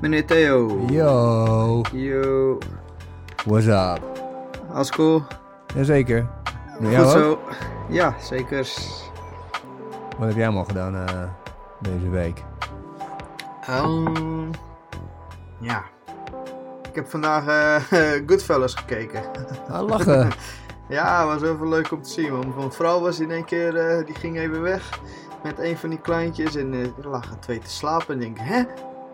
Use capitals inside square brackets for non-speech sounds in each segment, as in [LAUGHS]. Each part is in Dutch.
Meneer Theo. Yo, Yo. what's up? Alles cool? Jazeker. Met Goed ook? zo. Ja, zeker. Wat heb jij allemaal gedaan eh, deze week? Ehm, ja. Ik heb vandaag eh [LAUGHS] Goodfellas gekeken. Ah, lachen. [LAUGHS] Ja, was even leuk om te zien. Want mijn vrouw was in één keer, eh, die ging even weg met een van die kleintjes. En eh, er lagen twee te slapen. En ik denk, hè?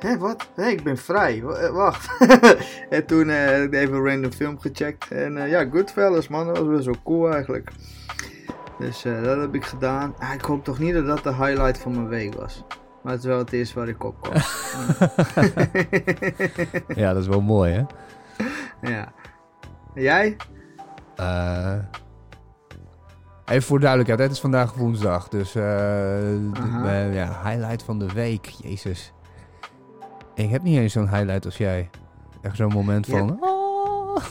Hè, wat? Hé, ik ben vrij. Eh, Wacht. [LAUGHS] en toen heb ik even een random film gecheckt. En eh, ja, Goodfellas, man. Dat was best wel cool eigenlijk. Dus dat heb ik gedaan. Ah, ik hoop toch niet dat dat de highlight van mijn week was. Maar het is wel het eerste waar ik op kwam. [LAUGHS] ja, dat is wel mooi, hè? [LAUGHS] ja. En jij? Eh, even voor duidelijkheid, het is vandaag woensdag. Dus de- ja, highlight van de week. Jezus. Ik heb niet eens zo'n highlight als jij. Echt zo'n moment van... "Oh." [LAUGHS]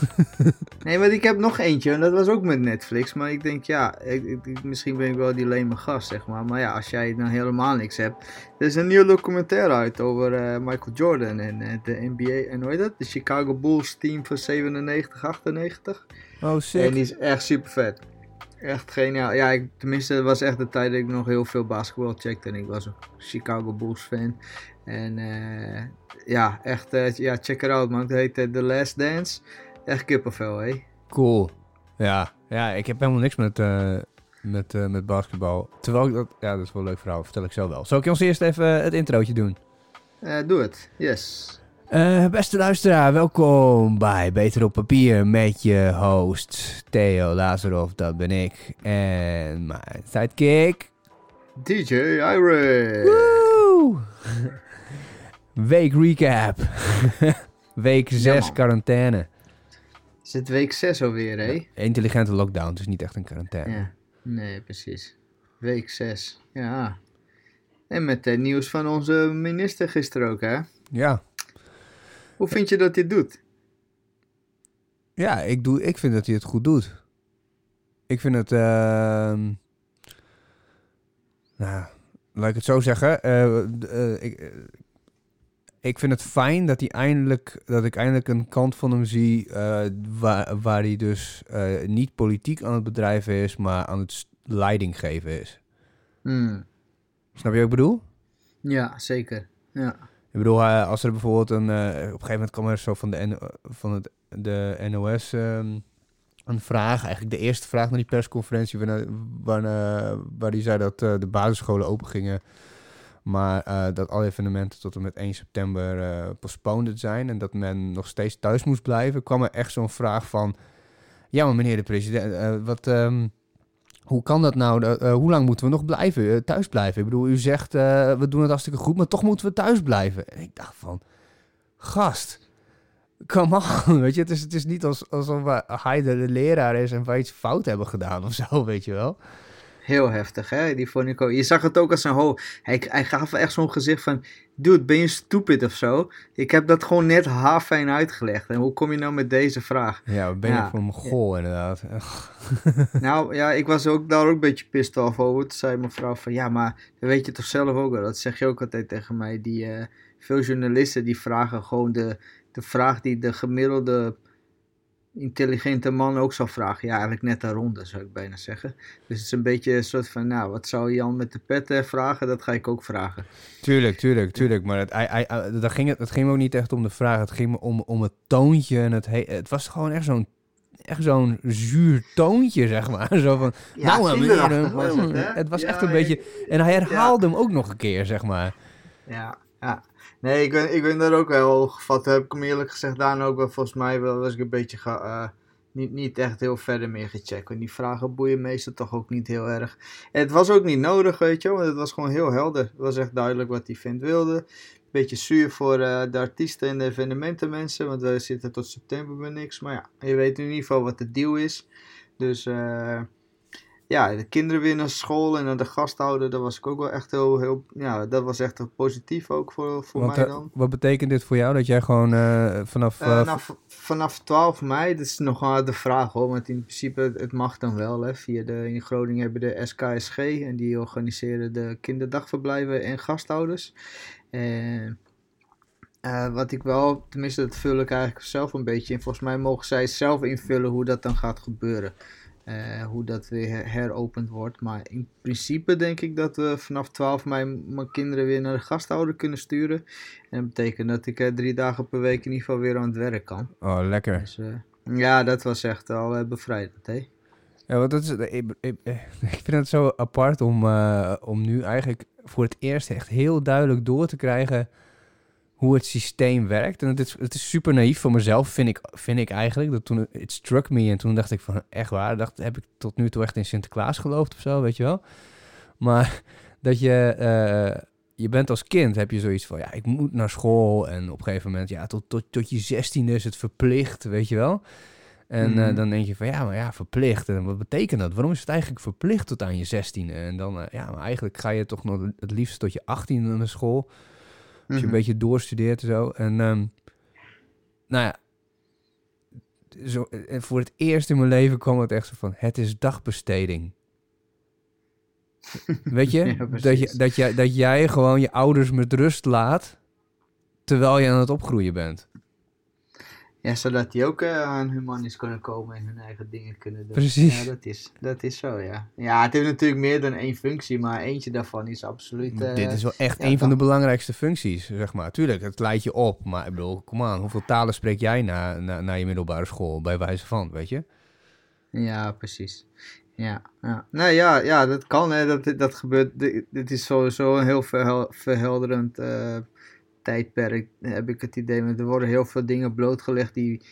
Nee, maar ik heb nog eentje en dat was ook met Netflix. Maar ik denk, ja, ik, misschien ben ik wel die leme gast, zeg maar. Maar ja, als jij dan helemaal niks hebt. Er is een nieuw documentaire uit over eh, Michael Jordan en eh, de NBA. En hoe heet dat? De Chicago Bulls team van 97, 98. Oh, En sick. die is echt super vet. Echt geniaal. Ja, ik, tenminste, het was echt de tijd dat ik nog heel veel basketbal checkte. En ik was een Chicago Bulls fan. En eh, ja, echt, eh, ja, check it out man. Het heet eh, The Last Dance. Echt kippenvel, hé. Cool. Ja, ja ik heb helemaal niks met, met, met basketbal. Terwijl ik dat... Ja, dat is wel een leuk verhaal. Vertel ik zo wel. Zal ik ons eerst even het introotje doen? Eh, doe het, yes. Eh, beste luisteraar, welkom bij Beter op Papier met je host Theo Lazarov, dat ben ik. En mijn sidekick... DJ Iris. Woe! Week recap. [LAUGHS] Week 6 man. quarantaine. Is het week 6 alweer, hé? Intelligente lockdown, dus niet echt een quarantaine. Ja. Nee, precies. Week 6, ja. En met het nieuws van onze minister gisteren ook, hè? Ja. Hoe vind je dat dit doet? Ja, ik, doe, ik vind dat hij het goed doet. Ik vind het... ehm nou, laat ik het zo zeggen. eh, eh, ik, eh, ik vind het fijn dat, hij eindelijk, dat ik eindelijk een kant van hem zie... eh, waar, waar hij dus eh, niet politiek aan het bedrijven is... maar aan het leiding geven is. Hmm. Snap je wat ik bedoel? Ja, zeker. Ja. Ik bedoel, als er bijvoorbeeld een... eh, op een gegeven moment kwam er zo van de, N- van het, de NOS ehm, een vraag. Eigenlijk de eerste vraag naar die persconferentie... Waar, waar, waar die zei dat de basisscholen open gingen... maar eh, dat alle evenementen tot en met 1 september eh postponed zijn... en dat men nog steeds thuis moest blijven... kwam er echt zo'n vraag van... Ja, maar meneer de president, eh, wat... ehm, hoe kan dat nou? Hoe lang moeten we nog blijven, thuis blijven? Ik bedoel, u zegt, we doen het hartstikke goed, maar toch moeten we thuis blijven. En ik dacht van, gast, come on. [LAUGHS] Weet je, het is, het is niet als, alsof hij de leraar is en wij iets fout hebben gedaan of zo, [LAUGHS] weet je wel. Heel heftig, hè? Die ook. Je zag het ook als een ho. Hij, hij gaf echt zo'n gezicht van. Dude, ben je stupid of zo? Ik heb dat gewoon net haarfijn uitgelegd. En hoe kom je nou met deze vraag? Ja, ben je voor een mogol inderdaad. [LAUGHS] Nou ja, ik was ook daar ook een beetje pissed off over. Toen zei mijn vrouw van. Ja, maar dat weet je toch zelf ook wel. Dat zeg je ook altijd tegen mij. Die, eh, veel journalisten die vragen gewoon de, de vraag die de gemiddelde intelligente man ook zou vragen. Ja, eigenlijk net daaronder zou ik bijna zeggen. Dus het is een beetje een soort van. Nou, wat zou Jan met de pet eh, vragen? Dat ga ik ook vragen. Tuurlijk, tuurlijk, tuurlijk. Maar het, hij, hij- dat ging, het, ging me ook niet echt om de vraag. Het ging me om, om het toontje. En het, he- het was gewoon echt zo'n echt zo'n zuur toontje, zeg maar. [LAUGHS] Zo van, nou, eh, meneer, eh, was het, hè? het was Ja, echt een beetje... En hij herhaalde hem ook nog een keer, zeg maar. Ja, ja. Nee, ik ben, ik daar ook wel gevat. Heb ik hem eerlijk gezegd daarna ook wel volgens mij was ik een beetje eh, niet, niet echt heel verder meer gecheckt. Want die vragen boeien meestal toch ook niet heel erg. Het was ook niet nodig, weet je. Want het was gewoon heel helder. Het was echt duidelijk wat die vent wilde. Beetje zuur voor eh, de artiesten en de evenementenmensen. Want we zitten tot september met niks. Maar ja, je weet in ieder geval wat de deal is. Dus eh, ja, de kinderen weer naar school en dan de gasthouder, dat was ik ook wel echt heel, heel ja, dat was echt positief ook voor, voor mij eh, dan. wat betekent dit voor jou? Dat jij gewoon eh, vanaf... Eh, eh, nou, v- vanaf 12 mei, dat is nog wel de vraag hoor, want in principe het, het mag dan wel. Hè. Via de, in Groningen hebben de SKSG en die organiseren de kinderdagverblijven en gasthouders. En wat ik wel, tenminste dat vul ik eigenlijk zelf een beetje in. Volgens mij mogen zij zelf invullen hoe dat dan gaat gebeuren. Eh, hoe dat weer her- heropend wordt. Maar in principe denk ik dat we vanaf 12 mei mijn kinderen weer naar de gasthouder kunnen sturen. En dat betekent dat ik eh, drie dagen per week in ieder geval weer aan het werk kan. Oh, lekker. Dus eh, ja, dat was echt al bevrijdend, hè? Ja, want dat is, ik, ik, [LAUGHS] ik vind het zo apart om, om nu eigenlijk voor het eerst echt heel duidelijk door te krijgen hoe het systeem werkt. En het is, het is super naïef voor mezelf, vind ik, vind ik eigenlijk. Dat toen het struck me en toen dacht ik van, echt waar, dacht, heb ik tot nu toe echt in Sinterklaas geloofd of zo, weet je wel. Maar [LAUGHS] dat je, eh, je bent als kind, heb je zoiets van, ja, ik moet naar school. En op een gegeven moment, ja, tot, tot, tot je zestiende is het verplicht, weet je wel. En eh, Mhm. dan denk je van ja, maar ja, verplicht. En wat betekent dat? Waarom is het eigenlijk verplicht tot aan je zestiende? En dan, eh, ja, maar eigenlijk ga je toch nog het liefst tot je achttiende naar school. Als je Mhm. een beetje doorstudeert en zo. En ehm, nou ja, zo, en voor het eerst in mijn leven kwam het echt zo van, het is dagbesteding. [LAUGHS] Weet je? Ja, dat, je dat, jij, dat jij gewoon je ouders met rust laat, terwijl je aan het opgroeien bent. Ja, zodat die ook eh, aan hun manis kunnen komen en hun eigen dingen kunnen doen. Precies. Ja, dat is, dat is zo, ja. Ja, het heeft natuurlijk meer dan één functie, maar eentje daarvan is absoluut... eh, Dit is wel echt ja, een van de belangrijkste functies, zeg maar. Tuurlijk, het leidt je op. Maar ik bedoel, kom aan, hoeveel talen spreek jij na, na, na je middelbare school? Bij wijze van, weet je? Ja, precies. Ja, ja. Nou ja, ja, dat kan, hè. Dat, dat gebeurt. Dit, is sowieso een heel verhel- verhelderend eh, tijdperk, heb ik het idee. Want er worden heel veel dingen blootgelegd die,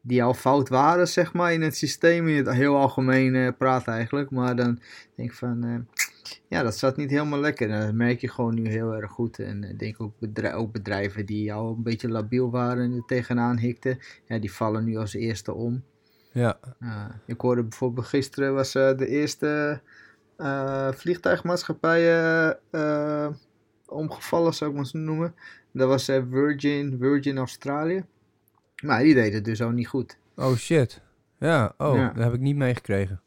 die al fout waren, zeg maar, in het systeem. In het heel algemeen eh, praat eigenlijk. Maar dan denk ik van, eh, ja, dat zat niet helemaal lekker. En dat merk je gewoon nu heel erg goed. En ik denk ook, ook bedrijven die al een beetje labiel waren en er tegenaan hikten. Ja, die vallen nu als eerste om. Ja. Ik hoorde bijvoorbeeld gisteren was eh, de eerste eh, vliegtuigmaatschappij eh, eh, omgevallen, zou ik maar zo noemen. Dat was eh, Virgin, Virgin Australië. Maar die deed het dus ook niet goed. Oh shit. Ja, oh, Ja. dat heb ik niet meegekregen.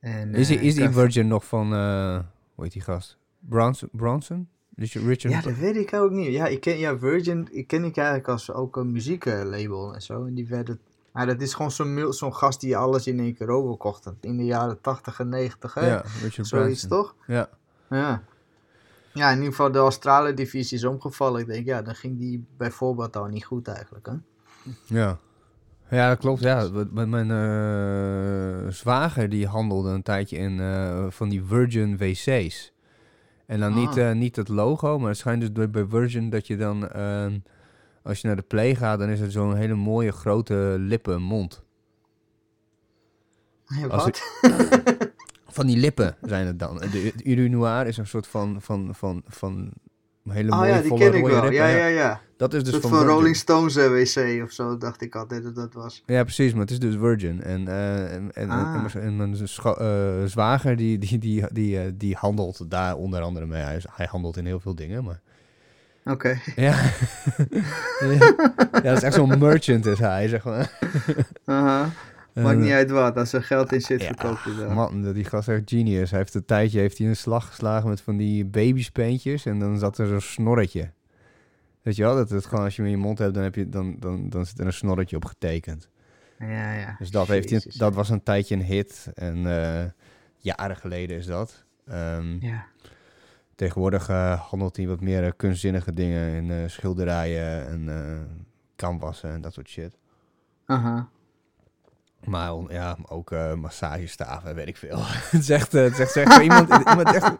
En, Is, die, eh, is die Virgin nog van, eh hoe heet die gast? Bronson? Bronson? Richard, Richard Ja, dat weet ik ook niet. Ja, ik ken, ja Virgin ik ken ik eigenlijk als ook een muzieklabel en zo. En die werden... Maar dat is gewoon zo'n gast die alles in één keer overkocht. In de jaren 80 en 90, hè? Ja, Richard Zoiets Branson. toch? Ja. Ja. Ja, in ieder geval de Australische divisie is omgevallen. Ik denk, ja, dan ging die bijvoorbeeld al niet goed eigenlijk, hè? Ja. Ja, dat klopt. Ja, mijn eh, zwager die handelde een tijdje in eh, van die Virgin wc's. En dan niet, eh, niet het logo, maar het schijnt dus bij- bij Virgin dat je dan, ehm, als je naar de play gaat, dan is het zo'n hele mooie grote lippen mond. Wat? [LAUGHS] Van die lippen zijn het dan. De, het urinoir is een soort van, van, van, van hele Oh mooie ja, die volle ken ik rode wel. Ja, ja, ja. Dat is dus Een van, soort van. Rolling Stones eh, wc of zo, dacht ik altijd dat dat was. Ja, precies, maar het is dus Virgin. En, eh, en, en, Ah. en, mijn- en mijn eh, zwager, die, die, die, die, die handelt daar onder andere mee. Hij, handelt in heel veel dingen, maar... Oké. [LAUGHS] Ja, ja, [LAUGHS] ja dat is echt zo'n merchant is hij, zeg maar. Aha. Maakt niet eh, uit wat, als er geld in zit, verkoopt hij dat. Man, die gast is echt genius. Hij heeft een tijdje heeft hij een slag geslagen met van die babyspeentjes en dan zat er zo'n snorretje. Weet je wel, dat het gewoon als je hem in je mond hebt, dan, heb je, dan, dan, dan zit er een snorretje op getekend. Ja, ja. Dus dat, heeft hij, dat was een tijdje een hit. En eh, jaren geleden is dat. Ehm, Ja. Tegenwoordig eh, handelt hij wat meer kunstzinnige dingen in schilderijen en canvassen en dat soort shit. Aha. Maar ja, ook eh massagestaven, weet ik veel. [LAUGHS] het is echt, eh, het is echt, iemand, [LAUGHS] iemand echt,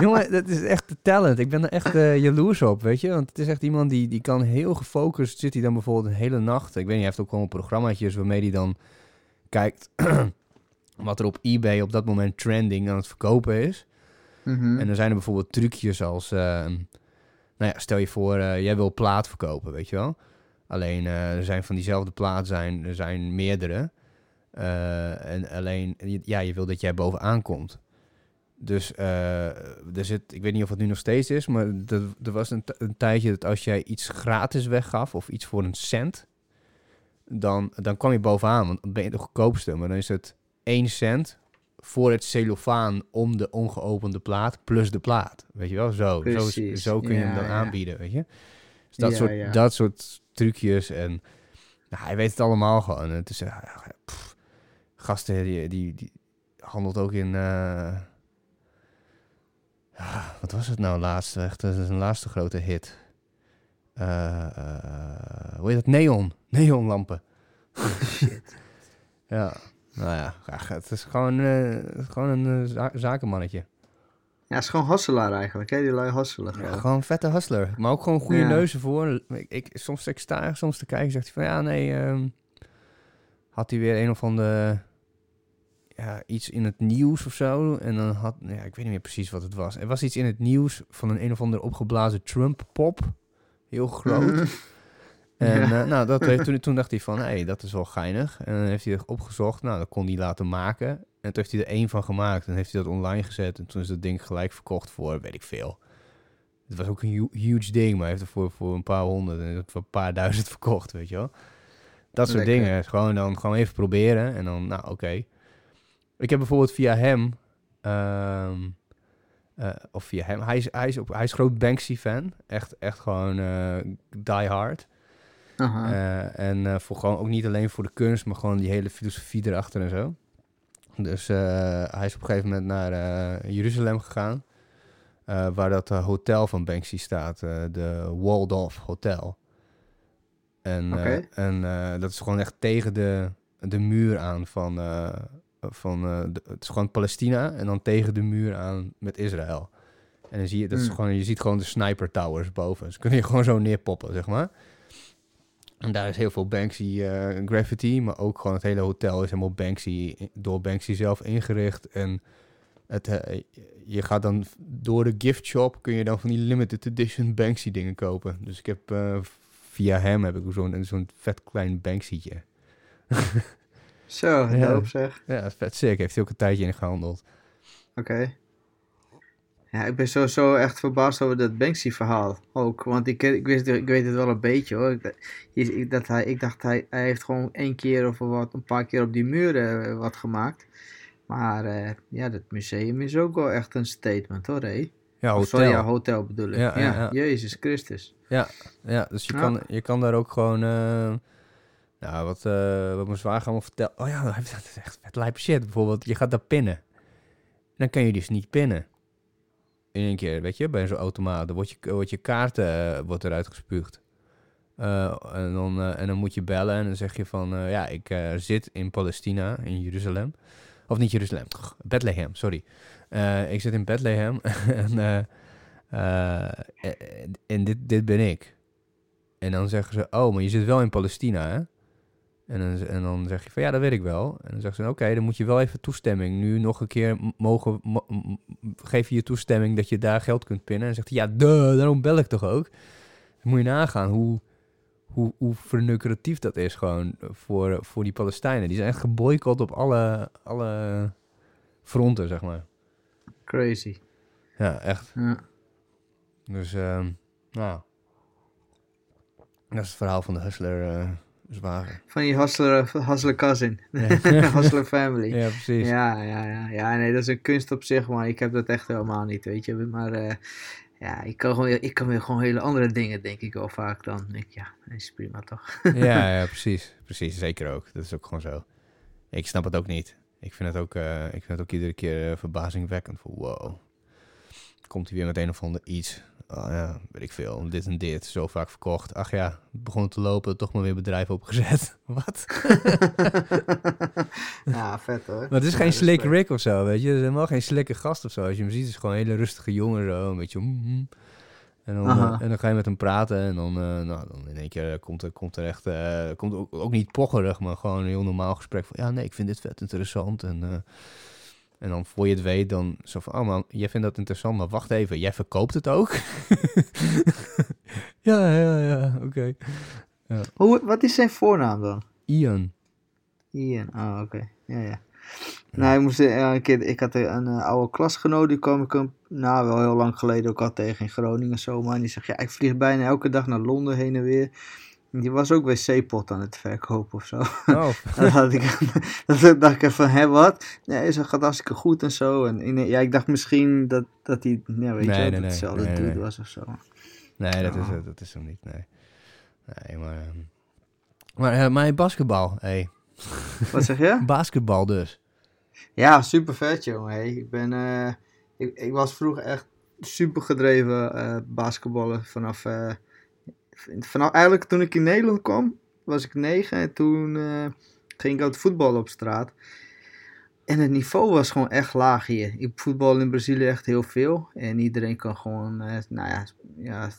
jongen, dat is echt de talent. Ik ben er echt eh, jaloers op, weet je. Want het is echt iemand die, die kan heel gefocust, zit hij dan bijvoorbeeld een hele nacht. Ik weet niet, hij heeft ook gewoon programmaatjes waarmee hij dan kijkt [CLEARS THROAT] wat er op eBay op dat moment trending aan het verkopen is. Mhm. En dan zijn er bijvoorbeeld trucjes als, nou ja, stel je voor, jij wil plaat verkopen, weet je wel. Alleen er zijn van diezelfde plaat zijn, er zijn meerdere. Eh, en alleen, ja, je wil dat jij bovenaan komt. Dus eh, er zit, ik weet niet of het nu nog steeds is, maar er, er was een, een tijdje dat als jij iets gratis weggaf of iets voor een cent, dan, dan kwam je bovenaan, want dan ben je de goedkoopste. Maar dan is het 1 cent voor het cellofaan om de ongeopende plaat plus de plaat. Weet je wel, zo. Zo, zo kun je hem dan ja. aanbieden, weet je. Dus dat, Ja, soort, dat soort trucjes en nou, hij weet het allemaal gewoon. Het is, eh, pff, gasten, die, die, die handelt ook in... eh, ja, wat was het nou laatst? Echt, dat is een laatste grote hit. Eh, eh, hoe heet dat? Neon. [LAUGHS] Neonlampen. Shit. [LAUGHS] Ja, nou ja, het is gewoon, gewoon een za- zakenmannetje. Ja, het is gewoon hasselaar eigenlijk, hè? Die lui hasselen Ja, gewoon. vette hustler. Maar ook gewoon goede Ja. neuzen voor. Ik, ik, soms ik sta soms te kijken zegt hij van ja, nee. ehm, had hij weer een of andere. Ja, iets in het nieuws of zo. En dan had. Ja, ik weet niet meer precies wat het was. Er was iets in het nieuws van een een of andere opgeblazen Trump-pop. Heel groot. Mhm. [LAUGHS] En Ja. eh, nou, dat heeft, toen, toen dacht hij van, hé, hey, dat is wel geinig. En dan heeft hij het opgezocht. Nou, dat kon hij laten maken. En toen heeft hij er één van gemaakt. En heeft hij dat online gezet. En toen is dat ding gelijk verkocht voor, weet ik veel. Het was ook een hu- huge ding, maar hij heeft er voor, voor een paar honderd en voor een paar duizend [LAUGHS] verkocht, weet je wel. Dat soort Lekker. dingen. Gewoon dan gewoon even proberen. En dan, nou, oké. Ik heb bijvoorbeeld via hem... ehm, eh, of via hem. Hij is, hij is, ook, hij is groot Banksy-fan. Echt, echt gewoon eh, die hard. Aha. Eh, en voor gewoon ook niet alleen voor de kunst, maar gewoon die hele filosofie erachter en zo. Dus hij is op een gegeven moment naar Jeruzalem gegaan, waar dat hotel van Banksy staat, de Waldorf Hotel. En, en dat is gewoon echt tegen de, de muur aan van, van eh, de- het is gewoon Palestina en dan tegen de muur aan met Israël. En dan zie je, dat is Hmm. gewoon, je ziet gewoon de sniper towers boven. Ze kunnen je gewoon zo neerpoppen, zeg maar. En daar is heel veel Banksy eh, graffiti, maar ook gewoon het hele hotel is helemaal Banksy, door Banksy zelf ingericht. En het, eh, je gaat dan door de gift shop, kun je dan van die limited edition Banksy dingen kopen. Dus ik heb via hem heb ik zo'n zo'n vet klein Banksytje. [LAUGHS] Zo, Ja. doop zeg. Ja, vet sick. Heeft hij ook een tijdje in gehandeld. Oké. Ja, ik ben sowieso echt verbaasd over dat Banksy-verhaal ook. Want ik, ik, wist, ik weet het wel een beetje hoor. Ik, dat hij, ik dacht hij, hij heeft gewoon één keer of wat, een paar keer op die muren eh, wat gemaakt. Maar eh, ja, dat museum is ook wel echt een statement hoor. Hé? Ja, hotel. sorry, ja, hotel bedoel ik. Ja, Ja, ja, ja. Jezus Christus. Ja, dus je, Ja. kan, je kan daar ook gewoon... eh, nou, wat, eh, wat mijn zwager allemaal vertelt... Oh ja, [LAUGHS] dat is echt vet lijpe shit. Bijvoorbeeld, je gaat daar pinnen. Dan kan je dus niet pinnen. In één keer, weet je, bij zo'n automaat. Dan wordt je, wordt je kaart eh, wordt eruit gespuugd. Eh, en, dan, en dan moet je bellen en dan zeg je van... ja, ik zit in Palestina, in Jeruzalem. Of niet Jeruzalem, Bethlehem, sorry. Ik zit in Bethlehem [LAUGHS] en... en dit, dit ben ik. En dan zeggen ze, oh, maar je zit wel in Palestina, hè? En dan, en dan zeg je van, ja, dat weet ik wel. En dan zeggen ze, oké, dan moet je wel even toestemming. Nu nog een keer mogen, mo- geef je je toestemming dat je daar geld kunt pinnen. En dan zegt hij, ja, duh, daarom bel ik toch ook. Dan moet je nagaan hoe, hoe, hoe vernucratief dat is gewoon voor, voor die Palestijnen. Die zijn echt geboycott op alle, alle fronten, zeg maar. Crazy. Ja, echt. Ja. Dus, ehm nou. Dat is het verhaal van de hustler eh zwager. Van die hustler, hustler cousin. Ja. [LAUGHS] hustler family. Ja, precies. Ja, ja, ja, ja, nee, dat is een kunst op zich, maar ik heb dat echt helemaal niet, weet je. Maar eh, ja, ik kan, gewoon, ik kan weer gewoon hele andere dingen, denk ik wel vaak dan. Ik, ja, dat is prima toch? ja, ja, [LAUGHS] precies. Precies, zeker ook. Dat is ook gewoon zo. Ik snap het ook niet. Ik vind het ook, eh, ik vind het ook iedere keer eh, verbazingwekkend. Voor, wow. Komt hij weer met een of ander iets. Oh, ja, weet ik veel. Dit en dit. Zo vaak verkocht. Ach ja, begon te lopen. Toch maar weer bedrijf opgezet. [LAUGHS] Wat? [LAUGHS] ja, vet hoor. Maar het is Ja, geen slick. Rick of zo, weet je. Het is helemaal geen slikke gast of zo. Als je hem ziet, is het gewoon een hele rustige jongen zo. Een beetje... mm, mm. En dan, eh, en dan ga je met hem praten en dan, eh, nou, dan in één keer eh, komt er, komt er echt... eh, komt ook, ook niet pocherig, maar gewoon een heel normaal gesprek van... Ja, nee, ik vind dit vet interessant. En, eh, en dan voor je het weet, dan zo van... Oh man, jij vindt dat interessant, maar wacht even. Jij verkoopt het ook? [LAUGHS] ja, ja, ja, oké. Hoe, wat is zijn voornaam dan? Ian. Ian, oh oké. Ja, ja. Nou, ik, moest, eh, een keer, ik had een eh, oude klasgenoot, die kwam ik hem, nou wel heel lang geleden ook al tegen in Groningen zomaar. En die zegt, ja, ik vlieg bijna elke dag naar Londen heen en weer. En die was ook wc-pot aan het verkopen of zo. Oh, [LAUGHS] Dan had ik, [LAUGHS] dan dacht ik van, hé, wat? Nee, ze gaat hartstikke goed en zo. En in- ja, ik dacht misschien dat, dat hij, ja, weet Nee, je, nee, dat hetzelfde nee, dude was of zo. Nee, dat, is, dat is hem niet, nee. Nee, maar... ehm, maar, eh, maar basketbal, hey. [LAUGHS] Wat zeg je? Basketbal dus. Ja, super vet, jongen. Hey, ik, ben, eh, ik, ik was vroeger echt super gedreven eh basketballen vanaf, vanaf... Eigenlijk toen ik in Nederland kwam, was ik negen en toen eh, ging ik uit voetballen op straat. En het niveau was gewoon echt laag hier. Ik voetbal in Brazilië echt heel veel. En iedereen kan gewoon, eh, nou ja, ja,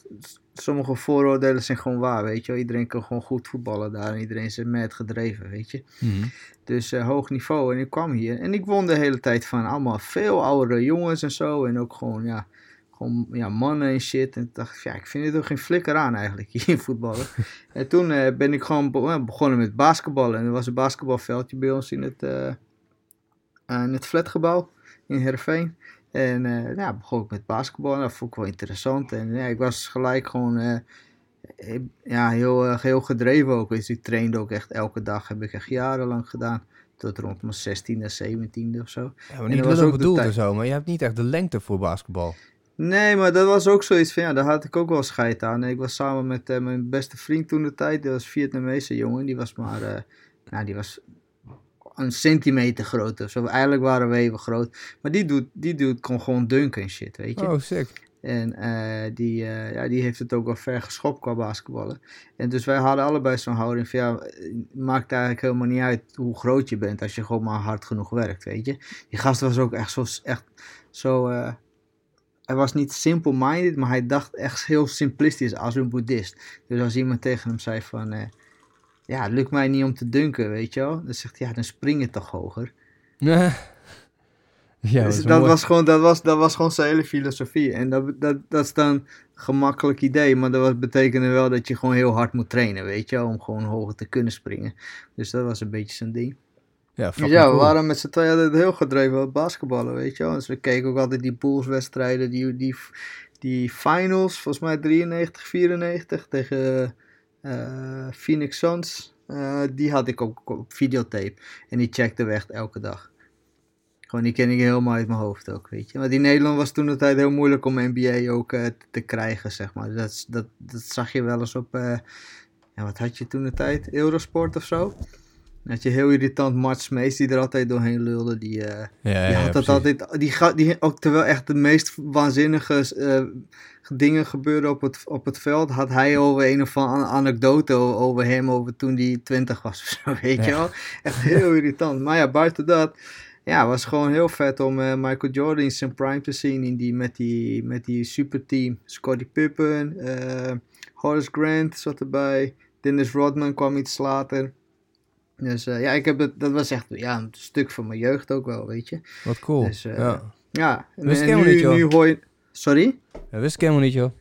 sommige vooroordelen zijn gewoon waar, weet je wel. Iedereen kan gewoon goed voetballen daar en iedereen is met gedreven, weet je. Mhm. Dus eh, hoog niveau. En ik kwam hier. En ik won de hele tijd van allemaal veel oudere jongens en zo. En ook gewoon, ja, gewoon ja, mannen en shit. En ik dacht, ja, ik vind het ook geen flikker aan eigenlijk, [LAUGHS] hier in voetballen. en toen eh, ben ik gewoon be- eh, begonnen met basketballen. En er was een basketbalveldje bij ons in het, eh, in het flatgebouw in Herveen. En eh ja, begon ik met basketbal. En dat vond ik wel interessant. En ja, ik was gelijk gewoon ja, heel, heel gedreven ook. Dus ik trainde ook echt elke dag. Heb ik echt jarenlang gedaan. Tot rond mijn 16e, 17e of zo. Ja, maar En niet dat was ook bedoeld en zo, maar je hebt niet echt de lengte voor basketbal. Nee, maar dat was ook zoiets van, ja, daar had ik ook wel scheid aan. Ik was samen met eh, mijn beste vriend toen de tijd, die was een Vietnamese jongen. Die was maar, eh, nou, die was een centimeter groot of zo. Eigenlijk waren we even groot. Maar die doet, die doet kon gewoon dunken en shit, weet je. Oh, sick. En eh, die, ja, die heeft het ook wel ver geschopt qua basketballen. En dus wij hadden allebei zo'n houding van ja, het maakt eigenlijk helemaal niet uit hoe groot je bent als je gewoon maar hard genoeg werkt, weet je. Die gast was ook echt zo, echt zo hij was niet simple-minded, maar hij dacht echt heel simplistisch als een boeddhist. Dus als iemand tegen hem zei van, eh, ja, het lukt mij niet om te dunken, weet je wel. Dan zegt hij, ja, dan spring je toch hoger. [LAUGHS] ja, dat Dus dat, mooi. was gewoon, dat, was, dat was gewoon zijn hele filosofie. En dat, dat, dat is dan een gemakkelijk idee, maar dat was, betekende wel dat je gewoon heel hard moet trainen, weet je wel, om gewoon hoger te kunnen springen. Dus dat was een beetje zijn ding. Ja, ja, we waren met z'n tweeën altijd heel gedreven op basketballen, weet je wel. Dus we keken ook altijd die poolswedstrijden, die, die, die finals, volgens mij 93, 94 tegen eh, Phoenix Suns. Eh, die had ik ook op videotape en die checkten we echt elke dag. Gewoon, die ken ik helemaal uit mijn hoofd ook, weet je. Want in Nederland was toen de tijd heel moeilijk om NBA ook eh, te, krijgen, zeg maar. Dat, dat, dat zag je wel eens op, ja, wat had je toen de tijd? Eurosport of zo? Had je heel irritant Mart Smees die er altijd doorheen lulde. Die, eh, Ja, ja, die ja, had dat altijd, die, die, ook terwijl echt de meest waanzinnige eh, dingen gebeurden op het, op het veld, had hij over een of andere anekdote over hem, over toen hij 20 was of zo, [LAUGHS] weet je wel. Echt heel irritant. Maar ja, buiten dat, ja, was gewoon heel vet om eh, Michael Jordan in zijn prime te zien, in die, met, die, met die superteam. Scottie Pippen, Horace Grant zat erbij, Dennis Rodman kwam iets later. Dus eh, ja, ik heb het, dat was echt ja, een stuk van mijn jeugd ook wel, weet je. Wat cool. Dus, eh, ja. Ja, Wist ik helemaal nu, niet, joh. nu hoor je... Sorry? Dat wist ik helemaal niet, joh.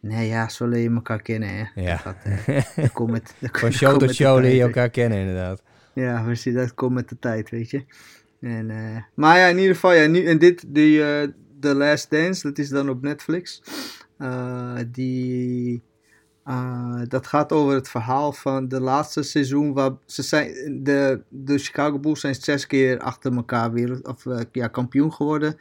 Nee, ja, zo leer je elkaar kennen, hè. Ja. Dat, eh, komt met, [LAUGHS] dat Van show tot show leer je elkaar kennen, inderdaad. Ja, precies, dat komt met de tijd, weet je. En, maar ja, in ieder geval, ja, nu, en dit, die, The Last Dance, dat is dan op Netflix. Die, eh, dat gaat over het verhaal van de laatste seizoen. Waar ze zijn, de, de Chicago Bulls zijn zes keer achter elkaar wereld, of, eh, ja, kampioen geworden.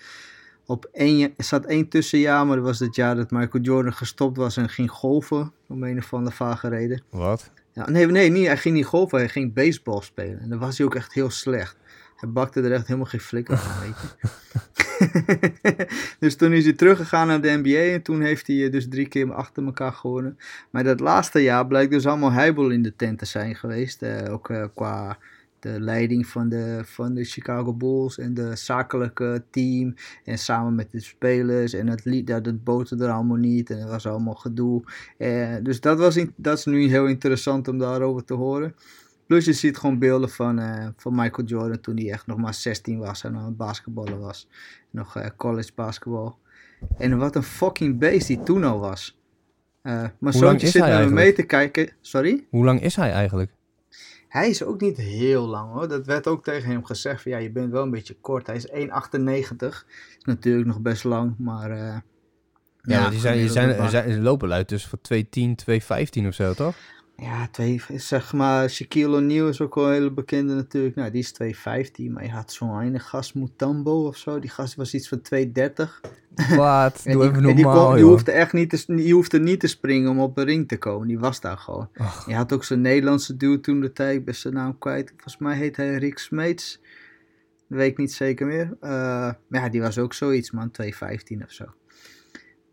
Op één, er zat één tussenjaar, maar dat was het jaar dat Michael Jordan gestopt was en ging golven. Om een of andere vage reden. Wat? Ja, nee, nee, niet, hij ging niet golfen, hij ging baseball spelen. En dan was hij ook echt heel slecht. Hij bakte er echt helemaal geen flikker van, weet je. [LAUGHS] dus toen is hij teruggegaan naar de NBA en toen heeft hij eh, dus drie keer achter elkaar gewonnen. Maar dat laatste jaar blijkt dus allemaal heibel in de tent te zijn geweest. eh, ook eh, qua de leiding van de, van de Chicago Bulls en de zakelijke team. En samen met de spelers en het lied, dat boterde er allemaal niet en het was allemaal gedoe. Dus dat, was in- dat is nu heel interessant om daarover te horen. Plus je ziet gewoon beelden van, eh, van Michael Jordan toen hij echt nog maar 16 was en aan het basketballen was. Nog eh, college basketbal. En wat een fucking beest die toen al was. Eh mijn lang zoontje is zit naar me mee te kijken. Sorry? Hoe lang is hij eigenlijk? Hij is ook niet heel lang hoor. Dat werd ook tegen hem gezegd. Van, ja, je bent wel een beetje kort. Hij is 1,98. Is natuurlijk nog best lang, maar... eh, Ja, die, zijn, die, zijn, lopen uit dus voor 210, 215 of zo, toch? Ja, twee, zeg maar, Shaquille O'Neal is ook wel een hele bekende natuurlijk. Nou, die is 2,15. Maar je had zo'n ene gast, Mutombo of zo. Die gast was iets van 2,30. Wat? [LAUGHS] Doe die, even en die, kon- die hoefde echt niet te, die hoefde niet te springen om op de ring te komen. Die was daar gewoon. Je had ook zo'n Nederlandse dude toen de tijd, ben zijn naam kwijt. Volgens mij heet hij Rick Smeets. Dat weet ik niet zeker meer. Eh, maar ja, die was ook zoiets, man. 2,15 of zo.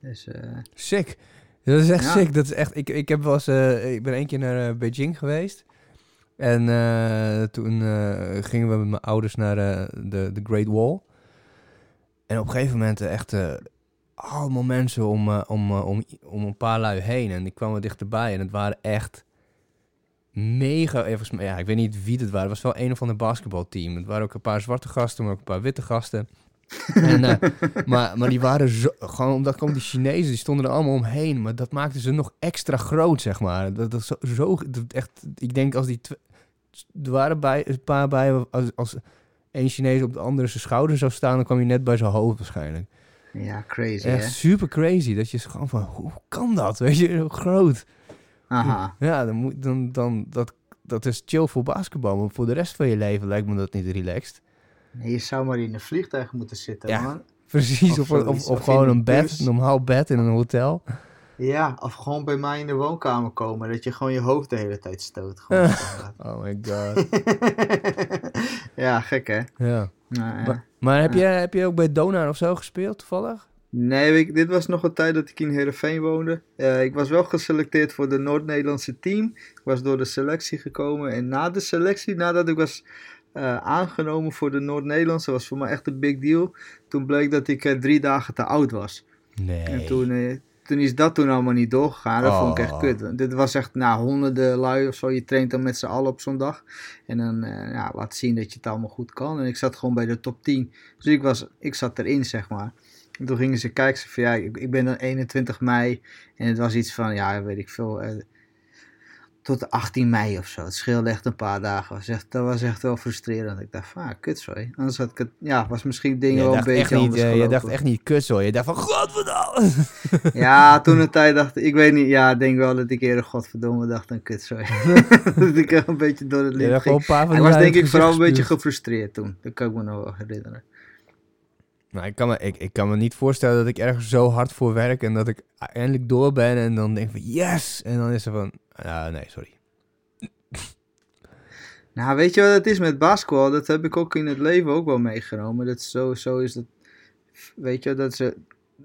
Dus, eh, Sick. Dat is echt Ja. sick. Dat is echt, ik, ik, heb wel eens, eh, ik ben één keer naar eh, Beijing geweest. En eh, toen gingen we met mijn ouders naar de, de Great Wall. En op een gegeven moment echt allemaal mensen om, om, om, om een paar lui heen. En die kwamen dichterbij. En het waren echt mega... Ja, ik weet niet wie het waren. Het was wel een of ander basketbalteam. Het waren ook een paar zwarte gasten, maar ook een paar witte gasten. [LAUGHS] en, eh, maar, maar die waren zo... Gewoon omdat komen die Chinezen, die stonden er allemaal omheen. Maar dat maakte ze nog extra groot, zeg maar. Dat, zo, zo dat echt... Ik denk als die... tw- Er waren bij, een paar bij... Als, als één Chinees op de andere zijn schouder zou staan... dan kwam je net bij zijn hoofd waarschijnlijk. ja, crazy, Echt hè? super crazy. Dat je gewoon van... Hoe kan dat? Weet je, zo groot. Aha. Ja, dan moet, dan, dan, dat, dat is chill voor basketbal. Maar voor de rest van je leven lijkt me dat niet relaxed. Nee, je zou maar in een vliegtuig moeten zitten, Ja. man. Precies, Of of, of, zoiets, of, of gewoon een bed, een normaal bed in een hotel. Ja, of gewoon bij mij in de woonkamer komen. Dat je gewoon je hoofd de hele tijd stoot. Gewoon. [LAUGHS] Oh my god. [LAUGHS] ja, gek, hè? ja. Nou, ja. Maar, maar heb, je, heb je ook bij Donar of zo gespeeld, toevallig? Nee, ik- dit was nog een tijd dat ik in Heerenveen woonde. Eh, ik was wel geselecteerd voor de Noord-Nederlandse team. Ik was door de selectie gekomen. En na de selectie, nadat ik was eh, aangenomen voor de Noord-Nederlandse, was voor mij echt een big deal. Toen bleek dat ik eh, drie dagen te oud was. Nee. En toen, eh, toen is dat toen allemaal niet doorgegaan. Dat vond ik echt Oh. kut. Dit was echt na honderden lui of zo. Je traint dan met z'n allen op zo'n dag. En dan ja, laat zien dat je het allemaal goed kan. En ik zat gewoon bij de top 10. Dus ik, was, ik zat erin, zeg maar. En toen gingen ze kijken. Ze van, ja, ik, ik ben dan 21 mei. En het was iets van, ja, weet ik veel. Tot 18 mei of zo. Het scheelde echt een paar dagen. Was echt, dat was echt wel frustrerend. Ik dacht van, ah, kut sorry. Anders had ik het, ja, was misschien dingen wel een beetje niet, anders eh, je dacht echt niet kut zo. Je dacht van, godverdamme. [LAUGHS] Ja, toen een tijd dacht ik, weet niet, ja, ik denk wel dat ik eerder godverdomme dacht dan kut, sorry. [LAUGHS] dat ik een beetje door het leven ging. Ik was denk ik vooral een beetje gefrustreerd toen. Dat kan ik me nog wel herinneren. Nou, ik kan, me, ik, ik kan me niet voorstellen dat ik ergens zo hard voor werk en dat ik eindelijk door ben en dan denk van yes. En dan is er van, ja, nee, sorry. [LAUGHS] Nou, weet je wat het is met basketbal? Dat heb ik ook in het leven ook wel meegenomen. Dat zo, zo is dat, weet je, dat ze...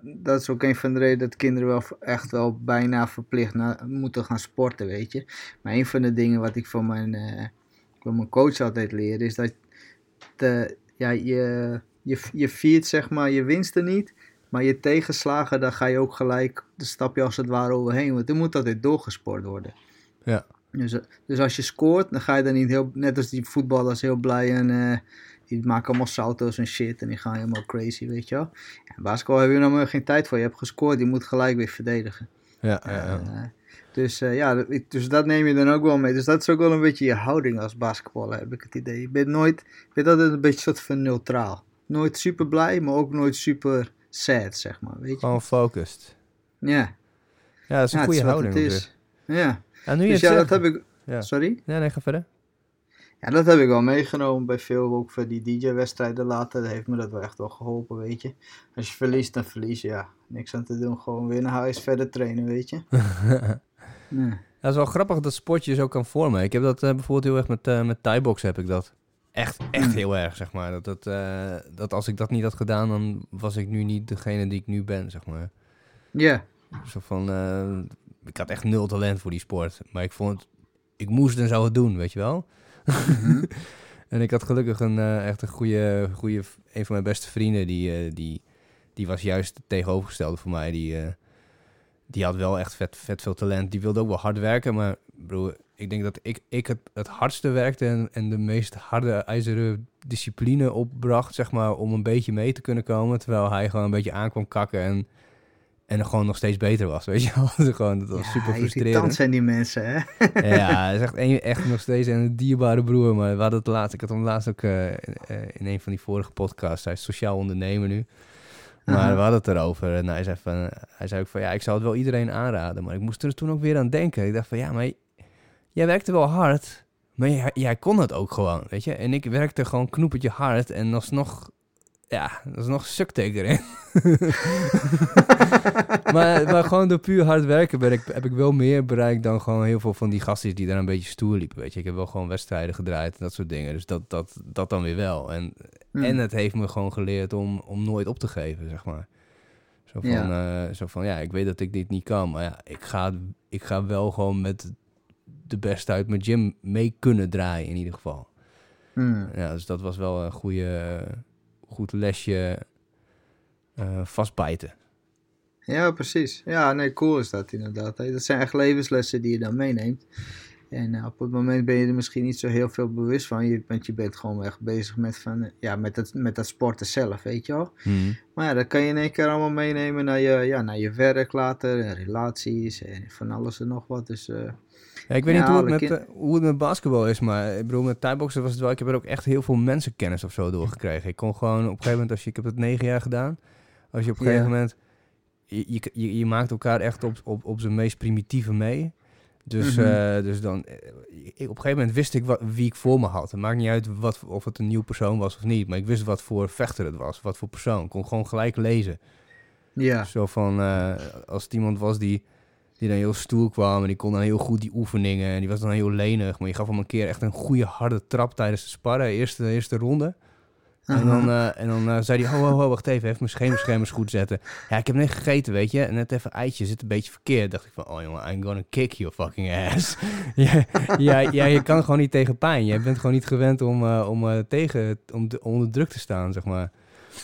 Dat is ook een van de redenen dat kinderen wel echt wel bijna verplicht na- moeten gaan sporten, weet je. Maar een van de dingen wat ik van mijn, eh, van mijn coach altijd leer, is dat de, ja, je, je, je viert zeg maar je winsten niet, maar je tegenslagen, daar ga je ook gelijk, de stap je als het ware overheen, want er moet altijd doorgesport worden. Ja. Dus, dus als je scoort, dan ga je dan niet heel, net als die voetballers, heel blij en eh, die maken allemaal salto's en shit en die gaan helemaal crazy, weet je wel. In basketbal heb je nog maar geen tijd voor, je hebt gescoord, je moet gelijk weer verdedigen. Ja, ja, ja. Eh, dus eh, ja, dat- dus dat neem je dan ook wel mee. Dus dat is ook wel een beetje je houding als basketballer, heb ik het idee. Je bent nooit, je bent altijd een beetje soort van neutraal. Nooit super blij, maar ook nooit super sad, zeg maar, weet je. Gewoon focused. Ja, Ja, dat is een ja goede houding. het is. Ja, Ja, nu je dus ja, dat heb ik, Ja. sorry? Ja, nee, ga verder. Ja, dat heb ik wel meegenomen bij veel, ook voor die DJ-wedstrijden later. Dat heeft me dat wel echt wel geholpen, weet je. Als je verliest, dan verlies je, ja. Niks aan te doen, gewoon weer naar huis, verder trainen, weet je. [LAUGHS] Ja. Ja, het is wel grappig dat sport je zo kan vormen. Ik heb dat eh, bijvoorbeeld heel erg met, eh met Thai-box heb ik dat. Echt, echt heel erg, zeg maar. Dat, dat, eh, dat als ik dat niet had gedaan, dan was ik nu niet degene die ik nu ben, zeg maar. Ja, Zo van, eh, ik had echt nul talent voor die sport. Maar ik vond het, ik moest en zou het doen, weet je wel. Mhm. [LAUGHS] En ik had gelukkig een eh, echt een goede, goede, een van mijn beste vrienden, die, die, die was juist het tegenovergestelde voor mij. Die, die had wel echt vet, vet veel talent. Die wilde ook wel hard werken, maar broer, ik denk dat ik, ik het, het hardste werkte en, en de meest harde ijzeren discipline opbracht, zeg maar, om een beetje mee te kunnen komen. Terwijl hij gewoon een beetje aankwam kakken en, en gewoon nog steeds beter was, [LAUGHS] weet je wel. gewoon, dat was ja, super frustrerend. zijn die mensen, hè. Ja, [LAUGHS] hij is echt, een, echt nog steeds een dierbare broer. Maar we hadden het laatst, ik had hem laatst ook eh, in, eh, in een van die vorige podcasts. Hij is sociaal ondernemer nu. Maar we hadden het erover. En hij zei, van, hij zei ook van, ja, ik zou het wel iedereen aanraden. Maar ik moest er toen ook weer aan denken. Ik dacht van, ja, maar jij werkte wel hard. Maar jij, jij kon het ook gewoon, weet je. En ik werkte gewoon knoepertje hard. En alsnog ja, dat is nog sukteker in. [LAUGHS] maar, maar gewoon door puur hard werken ben ik, heb ik wel meer bereikt dan gewoon heel veel van die gasten die daar een beetje stoer liepen. Weet je, ik heb wel gewoon wedstrijden gedraaid en dat soort dingen. Dus dat, dat, dat dan weer wel. En, Hmm. en het heeft me gewoon geleerd om, om nooit op te geven, zeg maar. Zo van, ja. zo van, ja, ik weet dat ik dit niet kan, maar ja, ik ga, ik ga wel gewoon met de beste uit mijn gym mee kunnen draaien in ieder geval. Hmm. Ja, dus dat was wel een goede, goed lesje uh, vastbijten. Ja, precies. Ja, nee, cool is dat inderdaad. Dat zijn echt levenslessen die je dan meeneemt. En uh, op het moment ben je er misschien niet zo heel veel bewust van. Je, want je bent gewoon echt bezig met, van, ja, met, het, met dat sporten zelf, weet je wel. Hmm. Maar ja, dat kan je in één keer allemaal meenemen naar je, ja, naar je werk later. En relaties en van alles en nog wat. Dus... Uh, ja, ik weet ja, niet hoe het, met, uh, hoe het met basketbal is, maar ik bedoel, met thaiboxen was het wel... Ik heb er ook echt heel veel mensenkennis of zo doorgekregen. Ik kon gewoon op een gegeven moment, als je, ik heb het negen jaar gedaan... Als je op een gegeven moment... Je, je, je, maakt elkaar echt op, op, op zijn meest primitieve mee. Dus, mm -hmm. uh, dus dan... Ik, op een gegeven moment wist ik wat, wie ik voor me had. Het maakt niet uit wat, of het een nieuw persoon was of niet. Maar ik wist wat voor vechter het was. Wat voor persoon. Ik kon gewoon gelijk lezen. Ja. Zo van... Uh, als het iemand was die die dan heel stoer kwam en die kon dan heel goed die oefeningen en die was dan heel lenig, maar je gaf hem een keer echt een goede harde trap tijdens de sparren, eerste, eerste ronde. En dan, uh, en dan uh, zei hij, ho, ho, ho, wacht even, even mijn schemerschermers goed zetten. Ja, ik heb net gegeten, weet je, en net even eitje, zit een beetje verkeerd. dacht ik van, oh jongen, I'm gonna kick your fucking ass. [LAUGHS] ja, ja, ja, je kan gewoon niet tegen pijn. Je bent gewoon niet gewend om, uh, om, tegen, om de, onder druk te staan, zeg maar.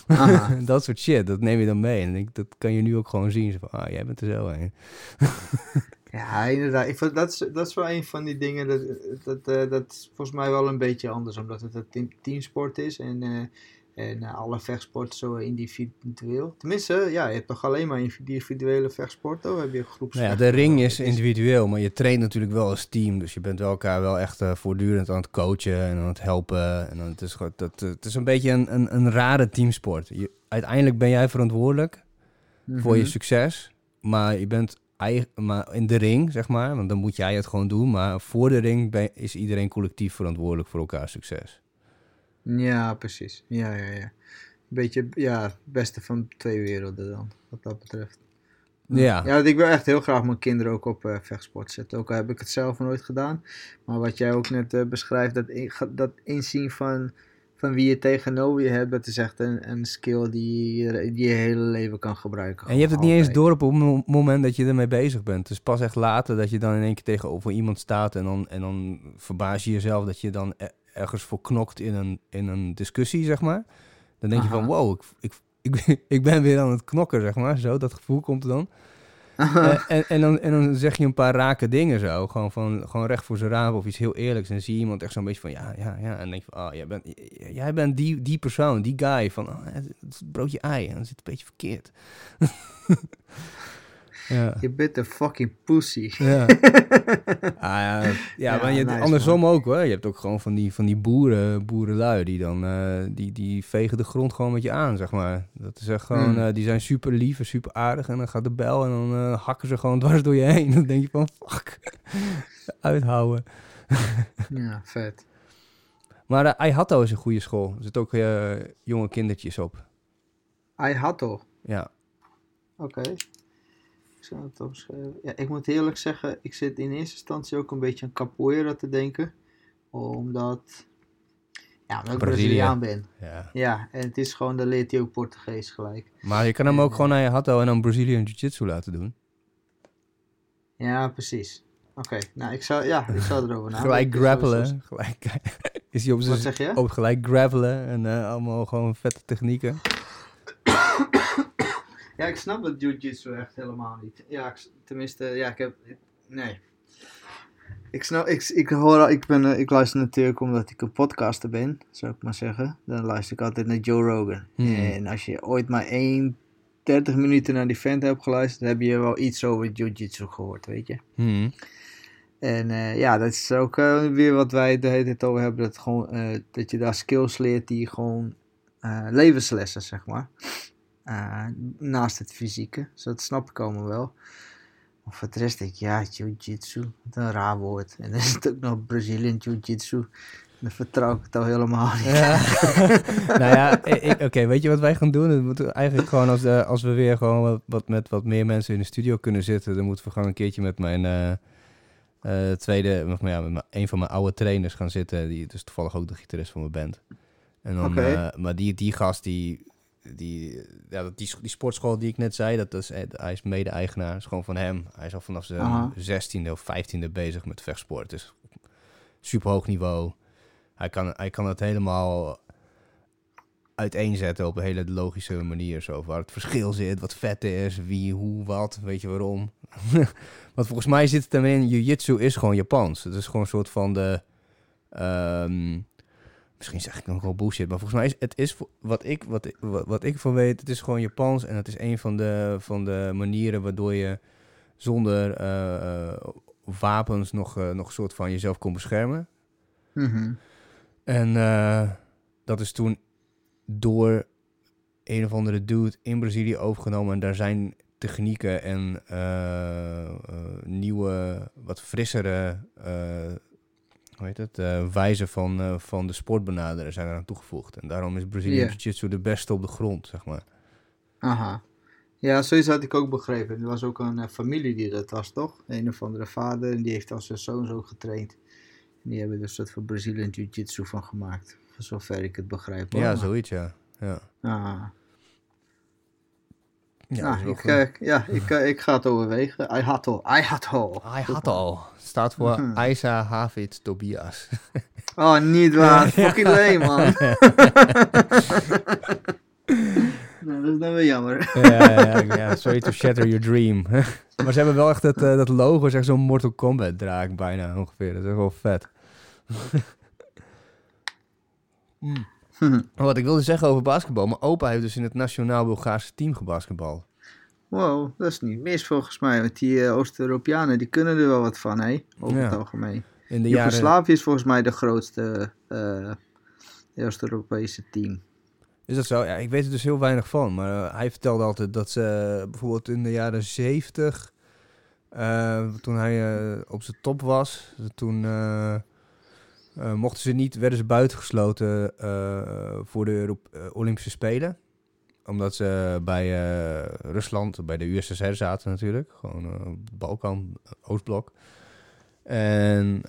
[LAUGHS] dat soort shit, dat neem je dan mee. En ik, dat kan je nu ook gewoon zien. Zo van, ah, jij bent er zo een. [LAUGHS] ja, inderdaad. Ik vond, dat, is, dat is wel een van die dingen. Dat, dat, uh, dat is volgens mij wel een beetje anders. Omdat het een teamsport is. En, uh, en uh, alle vechtsporten zo individueel. Tenminste, ja, je hebt toch alleen maar individuele vechtsporten? Of heb je groeps? Nou ja, de ring is individueel. Maar je traint natuurlijk wel als team. Dus je bent wel elkaar wel echt voortdurend aan het coachen. En aan het helpen. En dan, het, is, dat, het is een beetje een, een, een rare teamsport. Je, uiteindelijk ben jij verantwoordelijk mm -hmm. voor je succes. Maar je bent eigen, maar in de ring, zeg maar, want dan moet jij het gewoon doen. Maar voor de ring ben, is iedereen collectief verantwoordelijk voor elkaar succes. Ja, precies. Ja, ja, ja. Een beetje, ja, het beste van twee werelden dan, wat dat betreft. Ja. Ja, ik wil echt heel graag mijn kinderen ook op uh, vechtsport zetten. Ook al heb ik het zelf nooit gedaan. Maar wat jij ook net uh, beschrijft, dat, in, dat inzien van, van wie je tegenover je hebt, dat is echt een, een skill die, je- die je hele leven kan gebruiken. En je hebt het niet eens door op het mo- moment dat je ermee bezig bent. Dus pas echt later dat je dan in één keer tegenover iemand staat en dan, en dan verbaas je jezelf dat je dan e- ergens voor knokt in een, in een discussie, zeg maar. Dan denk je van, wow, ik, ik, ik, [LAUGHS] ik ben weer aan het knokken, zeg maar. Zo, dat gevoel komt er dan. en, en, dan, en dan zeg je een paar rake dingen zo. Gewoon, van, gewoon recht voor zijn raap of iets heel eerlijks. En zie je iemand echt zo'n beetje van ja, ja, ja. En dan denk je van, oh, jij bent, jij bent die, die persoon, die guy. Van, oh, het broodje ei. En dan zit het een beetje verkeerd. [LAUGHS] ja. Je bent een fucking pussy. Ja. [LAUGHS] Ah, ja, ja, Ja, maar je, nice, andersom ook hoor. Je hebt ook gewoon van die, van die boeren, boerenlui die dan eh, die, die vegen de grond gewoon met je aan, zeg maar. Dat is echt gewoon, Hmm. eh, die zijn super lief en super aardig. En dan gaat de bel en dan eh, hakken ze gewoon [LAUGHS] dwars door je heen. Dan denk je van fuck, [LAUGHS] uithouden. Ja, vet. Maar uh, Aihatto is een goede school. Er zitten ook eh, jonge kindertjes op. Aihato. Ja. Oké. Het. Ja, ik moet eerlijk zeggen, ik zit in eerste instantie ook een beetje aan capoeira te denken. Omdat, ja, omdat ik. Braziliaan ben. ja. Ja, en het is gewoon, dan leert hij ook Portugees gelijk. Maar je kan hem ook gewoon naar Aihatto en dan Brazilian Jiu-Jitsu laten doen. Ja, precies. Oké, nou, ik zal, ja, ik zal erover nadenken. gelijk grappelen. Gelijk, [LAUGHS] is hij op Wat zijn zeg je? Ook gelijk gravelen en eh, allemaal gewoon vette technieken. Ja, ik snap het jiu-jitsu echt helemaal niet. Ja, ik, tenminste, ja, ik heb, ik- nee. Ik snap, ik, ik hoor, ik ben, eh, ik luister natuurlijk omdat ik een podcaster ben, zou ik maar zeggen. Dan luister ik altijd naar Joe Rogan. Hmm. En als je ooit maar 1, 30 minuten naar die vent hebt geluisterd, dan heb je wel iets over jiu-jitsu gehoord, weet je. Hmm. En eh, ja, dat is ook eh, weer wat wij de hele tijd over hebben. Dat, gewoon, dat je daar skills leert die gewoon levenslessen, zeg maar. Eh, naast het fysieke. Dus dat snap ik allemaal wel. Maar voor de rest denk ik, ja, jiu-jitsu. Wat een raar woord. En dan is het ook nog Brazilian jiu-jitsu. Dan vertrouw ik het al helemaal niet. Ja. [LAUGHS] nou ja, oké, weet je wat wij gaan doen? Dan moeten we eigenlijk gewoon als, eh, als we weer gewoon wat, wat met wat meer mensen in de studio kunnen zitten, dan moeten we gewoon een keertje met mijn eh, tweede, of, maar ja, met mijn- een van mijn oude trainers gaan zitten. Die is toevallig ook de gitarist van mijn band. En dan, maar die, die gast, die, die, ja, die, die sportschool die ik net zei, dat is, eh, hij is mede-eigenaar, is gewoon van hem. Hij is al vanaf zijn Aha. 16e of 15e bezig met vechtsport. Dus super hoog niveau. Hij kan, hij kan het helemaal uiteenzetten op een hele logische manier. Zo, waar het verschil zit, wat vet is, wie, hoe, wat, weet je waarom. [LAUGHS] Want volgens mij zit het erin, jiu-jitsu is gewoon Japans. Het is gewoon een soort van de... ehm, misschien zeg ik nog wel bullshit, maar volgens mij is het is wat ik, wat, ik- wat, ik ervan weet, het is gewoon Japans. En het is een van de, van de manieren waardoor je zonder eh, eh, wapens nog, eh, nog een soort van jezelf kon beschermen. Mhm. En dat is toen door een of andere dude in Brazilië overgenomen. En daar zijn technieken en nieuwe, wat frissere, hoe heet het, eh, wijzen van, eh, van de sport benaderen zijn eraan toegevoegd. En daarom is Brazilian Ja. Jiu-Jitsu de beste op de grond, zeg maar. Aha. Ja, zoiets had ik ook begrepen. Er was ook een eh, familie die dat was, toch? Een of andere vader en die heeft als zijn zoon zo getraind. En die hebben dus dat voor Brazilian Jiu-Jitsu van gemaakt. Voor zover ik het begrijp. hoor. Ja, zoiets, ja. Ja, Ah. Ja, Nou, dat ik, eh, ja ik, eh, ik ga het overwegen. I had al. I had al. Hij had al. Staat voor Mhm. Isa Havid Tobias. [LAUGHS] Oh, niet [LAUGHS] waar. Fucking lame, man. [LAUGHS] nou, dat is dan weer jammer. ja, ja, ja, sorry to shatter your dream. maar ze hebben wel echt het, eh, dat logo, echt zo'n Mortal Kombat draak bijna ongeveer. Dat is wel vet. Mm. [LAUGHS] Wat ik wilde zeggen over basketbal. Mijn opa heeft dus in het Nationaal Bulgaarse team gebasketbal. Wow, dat is niet mis volgens mij. Want die eh, Oost-Europeanen, die kunnen er wel wat van, hè? Over Ja. het algemeen. In de jaren... Joegoslavië is volgens mij de grootste eh, Oost-Europese team. Is dat zo? Ja, ik weet er dus heel weinig van. Maar hij vertelde altijd dat ze bijvoorbeeld in de jaren zeventig, toen hij op zijn top was, toen eh, mochten ze niet, werden ze buitengesloten eh, voor de eh, Olympische Spelen. Omdat ze bij Rusland, bij de USSR zaten natuurlijk. Gewoon Balkan, Oostblok. En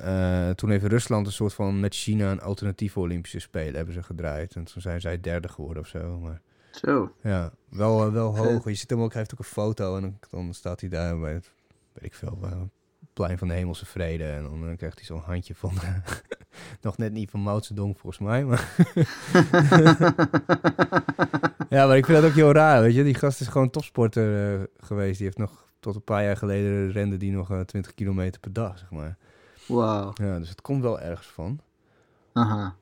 toen heeft Rusland een soort van met China een alternatieve Olympische Spelen hebben ze gedraaid. En toen zijn zij derde geworden of zo. Maar Zo. ja, wel, wel hoog. Je ziet hem ook, hij heeft ook een foto en dan, dan staat hij daar bij het, weet ik veel, plein van de hemelse vrede. En dan eh, krijgt hij zo'n handje van, [LAUGHS] nog net niet van Mao Zedong volgens mij. Maar [LAUGHS] ja, maar ik vind dat ook heel raar, weet je. Die gast is gewoon topsporter eh, geweest. Die heeft nog, tot een paar jaar geleden rende die nog eh, 20 kilometer per dag, zeg maar. Wauw. Ja, dus het komt wel ergens van. Aha.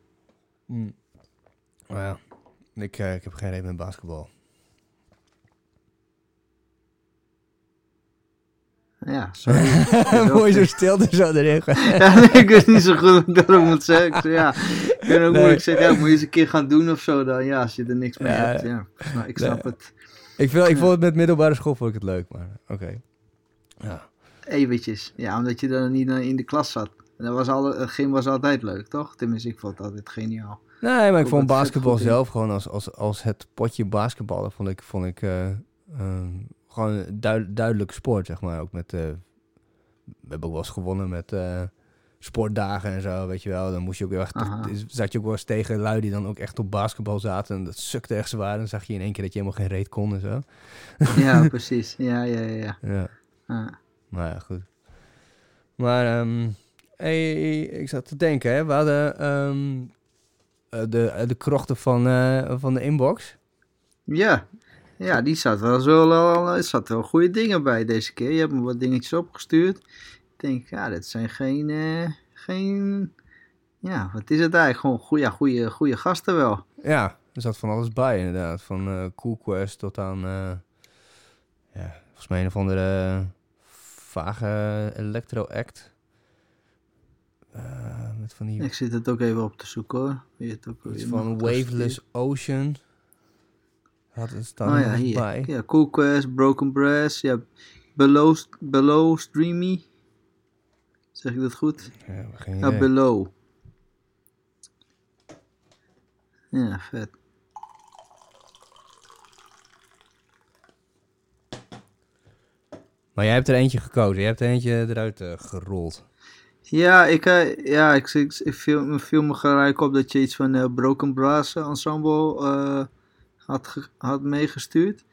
Mm. Maar ja, ik, eh, ik heb geen reden met basketbal. Ja, [LAUGHS] sorry. Mooi zo vet. stilte zo erin. [LAUGHS] ja, nee, ik wist niet zo goed wat ik daarom moet zeggen. Ik zei, ja, ik kan ook Nee. moeilijk zeggen, ja, moet je eens een keer gaan doen of zo dan. Ja, als je er niks mee Ja, hebt. Ja, ik snap, ik snap nee. het. Ik, vind, ik vond het met middelbare school vond ik het leuk, maar oké. Ja. Eventjes. Ja, omdat je dan niet in de klas zat. En dat was alle, het gym was altijd leuk, toch? Tenminste, ik vond het altijd geniaal. Nee, maar ik vond basketbal zelf gewoon als, als, als het potje basketballen vond ik, vond ik eh, ehm, gewoon een duid- duidelijke sport, zeg maar. Ook met, eh, we hebben ook wel eens gewonnen met eh, sportdagen en zo, weet je wel. Dan moest je ook heel is- zat je ook wel eens tegen lui die dan ook echt op basketbal zaten. En dat sukte echt zwaar. Dan zag je in één keer dat je helemaal geen reet kon en zo. Ja, [LAUGHS] precies. Ja, ja, ja. ja. Ja. Ja. Nou ja, goed. Maar ehm, hey, ik zat te denken, hè. We hadden ehm, eh, de, de krochten van, van de inbox. Ja, ja die zat wel zo al, er zat wel goede dingen bij deze keer. Je hebt me wat dingetjes opgestuurd. Ik denk, ja, dat zijn geen, eh, geen, ja, wat is het eigenlijk? Gewoon goede, goede, goede gasten wel. Ja, er zat van alles bij inderdaad. Van eh Cool Quest tot aan, eh, ja, volgens mij een of andere vage electro act. Met van die, Ik zit het ook even op te zoeken hoor. Weet het ook iets van Waveless Ocean. Had staan Oh er ja, hier. bij. Ja, Cool Quest, Broken Brass, ja, Below, Below Streamy. Zeg ik dat goed? Ja, geen Ja. Below. Ja, vet. Maar jij hebt er eentje gekozen. Je hebt er eentje eruit eh, gerold. Ja, ik, eh, ja, ik, ik, ik viel, me viel me gelijk op dat je iets van eh Broken Brass Ensemble had, had meegestuurd.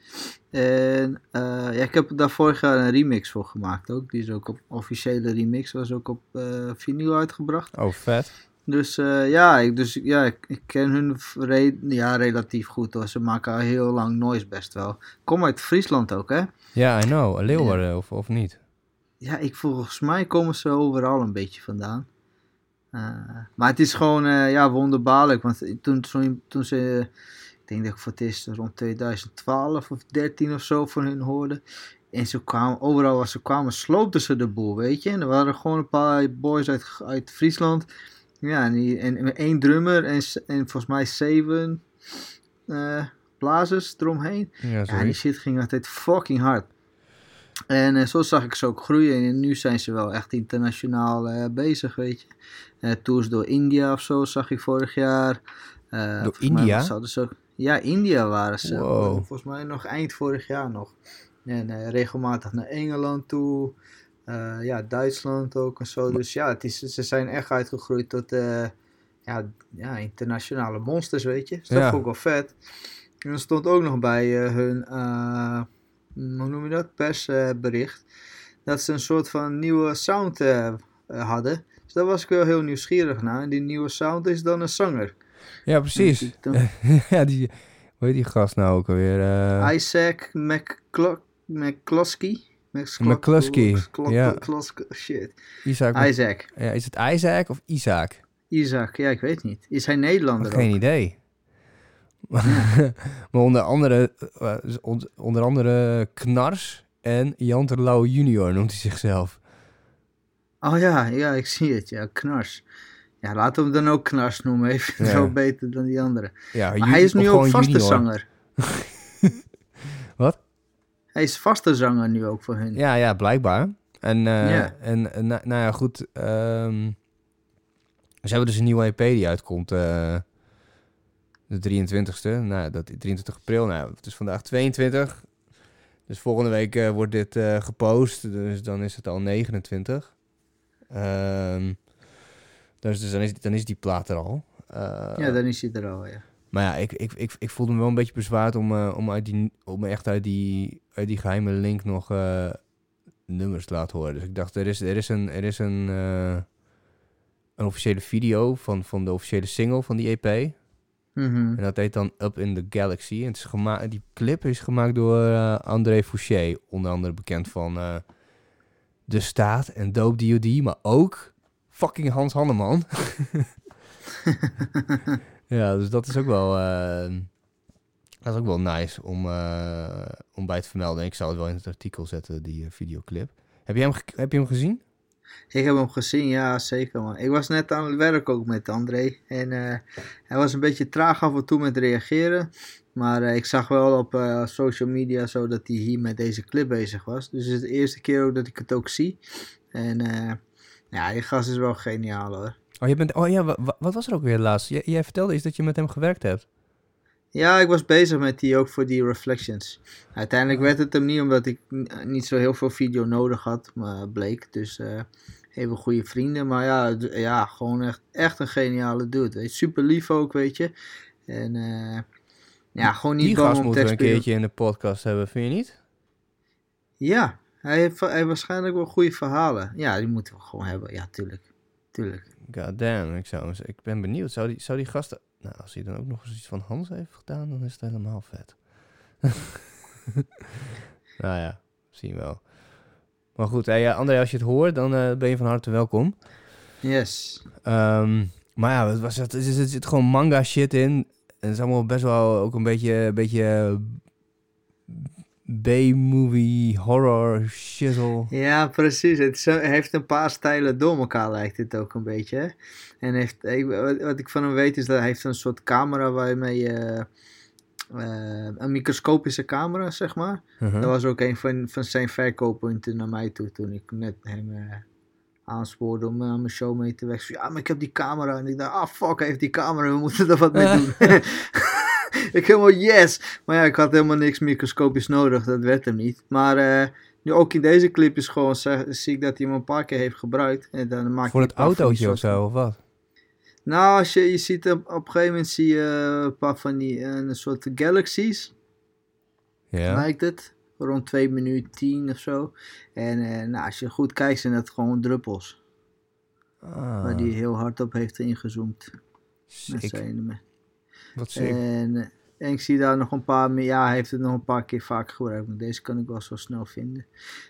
En eh, ja, ik heb daar vorig jaar een remix voor gemaakt ook. Die is ook op officiële remix, was ook op eh vinyl uitgebracht. Oh, vet. Dus eh, ja, ik, dus, ja ik, ik ken hun re- ja, relatief goed hoor. Ze maken al heel lang noise best wel. Kom uit Friesland ook hè? Ja, I know. Leeuwarden, of, of niet? Ja, ik volgens mij komen ze overal een beetje vandaan. Maar het is gewoon ja, wonderbaarlijk. Want toen, toen, toen ze, denk dat ik voor het eerst rond 2012 of 13 of zo van hun hoorde. En ze kwamen, overal waar ze kwamen, sloopten ze de boel, weet je. En er waren gewoon een paar boys uit, uit Friesland. Ja, en, die, en, en één drummer en, en volgens mij zeven eh blazers eromheen. Ja, Ja, die shit ging altijd fucking hard. En eh, zo zag ik ze ook groeien. En nu zijn ze wel echt internationaal eh, bezig, weet je. Eh, tours door India of zo zag ik vorig jaar. Mij India? zouden ze ook- ja, India waren ze. Wow. Volgens mij nog eind vorig jaar nog. En eh, regelmatig naar Engeland toe. Eh, ja, Duitsland ook en zo. Dus ja, het is, ze zijn echt uitgegroeid tot eh, ja, ja, internationale monsters, weet je. Dus dat Ja. vond ik wel vet. En er stond ook nog bij hun, hoe noem je dat, persbericht, dat ze een soort van nieuwe sound hadden. Dus daar was ik wel heel nieuwsgierig naar. En die nieuwe sound is dan een zanger. Ja, precies. [LAUGHS] Ja, die... Hoe heet die gast nou ook alweer? Eh, Isaac McClo- McCloskey. McCluskey, ja. Shit. Isaac. Isaac. Ja, is het Isaac of Isaac? Isaac, ja, ik weet niet. Is hij Nederlander Geen ook? idee. [LAUGHS] maar onder andere, eh, on- onder andere Knars en Jan Terlouw junior noemt hij zichzelf. Oh ja, ja, ik zie het. Ja, Knars. Ja, laten we hem dan ook Knars noemen. Even Ja. wel beter dan die andere. Ja, Maar hij is nu ook vaste junior. zanger. [LAUGHS] Wat? Hij is vaste zanger nu ook voor hun. Ja, ja, blijkbaar. En, eh, Ja. en nou, nou ja, goed. ehm, ze hebben dus een nieuwe EP die uitkomt. eh, de 23ste. Nou, dat 23 april. Nou, het is vandaag 22. Dus volgende week eh, wordt dit gepost. Dus dan is het al 29. Ehm, dus, dus dan, is, dan is die plaat er al. Eh, Ja, dan is hij er al, ja. maar ja, ik, ik, ik, ik voelde me wel een beetje bezwaard om, eh, om, uit die, om echt uit die, uit die geheime link nog eh, nummers te laten horen. Dus ik dacht, er is, er is een, er is een, een officiële video van, van de officiële single van die EP. Mhm. En dat heet dan Up in the Galaxy. En het is die clip is gemaakt door André Fouché. Onder andere bekend van De Staat en Dope D.O.D. Maar ook fucking Hans Hanneman. [LAUGHS] ja, dus dat is ook wel... eh, dat is ook wel nice om, eh, om bij te vermelden. Ik zou het wel in het artikel zetten, die eh, videoclip. Heb je, hem heb je hem gezien? Ik heb hem gezien, ja zeker man. Ik was net aan het werk ook met André. En eh, hij was een beetje traag af en toe met reageren. Maar eh, ik zag wel op eh, social media zo dat hij hier met deze clip bezig was. Dus het is de eerste keer ook dat ik het ook zie. En eh, ja, die gast is wel geniaal hoor. Oh, je bent, oh ja, wa- wa- wat was er ook weer laatst? Jij, jij vertelde eens dat je met hem gewerkt hebt. Ja, ik was bezig met die ook voor die Reflections. Uiteindelijk werd het hem niet omdat ik niet zo heel veel video nodig had, maar bleek. Dus eh even goede vrienden. Maar ja, ja gewoon echt, echt een geniale dude. Weet. Super lief ook, weet je. En eh, ja, gewoon niet Die bang om te moeten we een keertje in de podcast hebben, vind je niet? Ja, hij heeft, hij heeft waarschijnlijk wel goede verhalen. Ja, die moeten we gewoon hebben. Ja, tuurlijk. Tuurlijk. God damn, ik, zou, ik ben benieuwd. Zou die, zou die gasten... Nou, als hij dan ook nog eens iets van Hans heeft gedaan, dan is het helemaal vet. [LAUGHS] nou ja, zien we wel. Maar goed, hey, ja, André, als je het hoort, dan eh, ben je van harte welkom. Yes. Ehm, maar ja, het was, het, er, zit, gewoon manga shit in. En het is allemaal best wel ook een beetje, een beetje B-movie, horror, shizzle. Ja, precies. Het zo- heeft een paar stijlen door elkaar, lijkt het ook een beetje. Hè? En heeft, ik, wat, ik van hem weet is dat hij heeft een soort camera waarmee je... eh, een microscopische camera, zeg maar. Uh-huh. Dat was ook een van, van zijn verkooppunten naar mij toe toen ik net hem eh, aanspoorde om aan mijn show mee te werken. Ja, maar ik heb die camera. En ik dacht, ah fuck, hij heeft die camera, we moeten er wat mee [LAUGHS] doen. [LAUGHS] [LAUGHS] ik helemaal yes. Maar ja, ik had helemaal niks microscopisch nodig, dat werd hem niet. Maar uh, nu ook in deze clip is gewoon, zie ik dat hij hem een paar keer heeft gebruikt. En dan maakt Voor het autootje of zo, of wat? Nou, als je, je ziet op, op een gegeven moment zie je een paar van die, een soort galaxies. Ja. Lijkt het. Rond 2 minuten 10 of zo. En uh, nou, als je goed kijkt, zijn dat gewoon druppels. Ah. Waar die heel hard op heeft ingezoomd. Met Wat zie en, uh, en ik zie daar nog een paar meer. Ja, hij heeft het nog een paar keer vaak gebruikt. Maar deze kan ik wel zo snel vinden.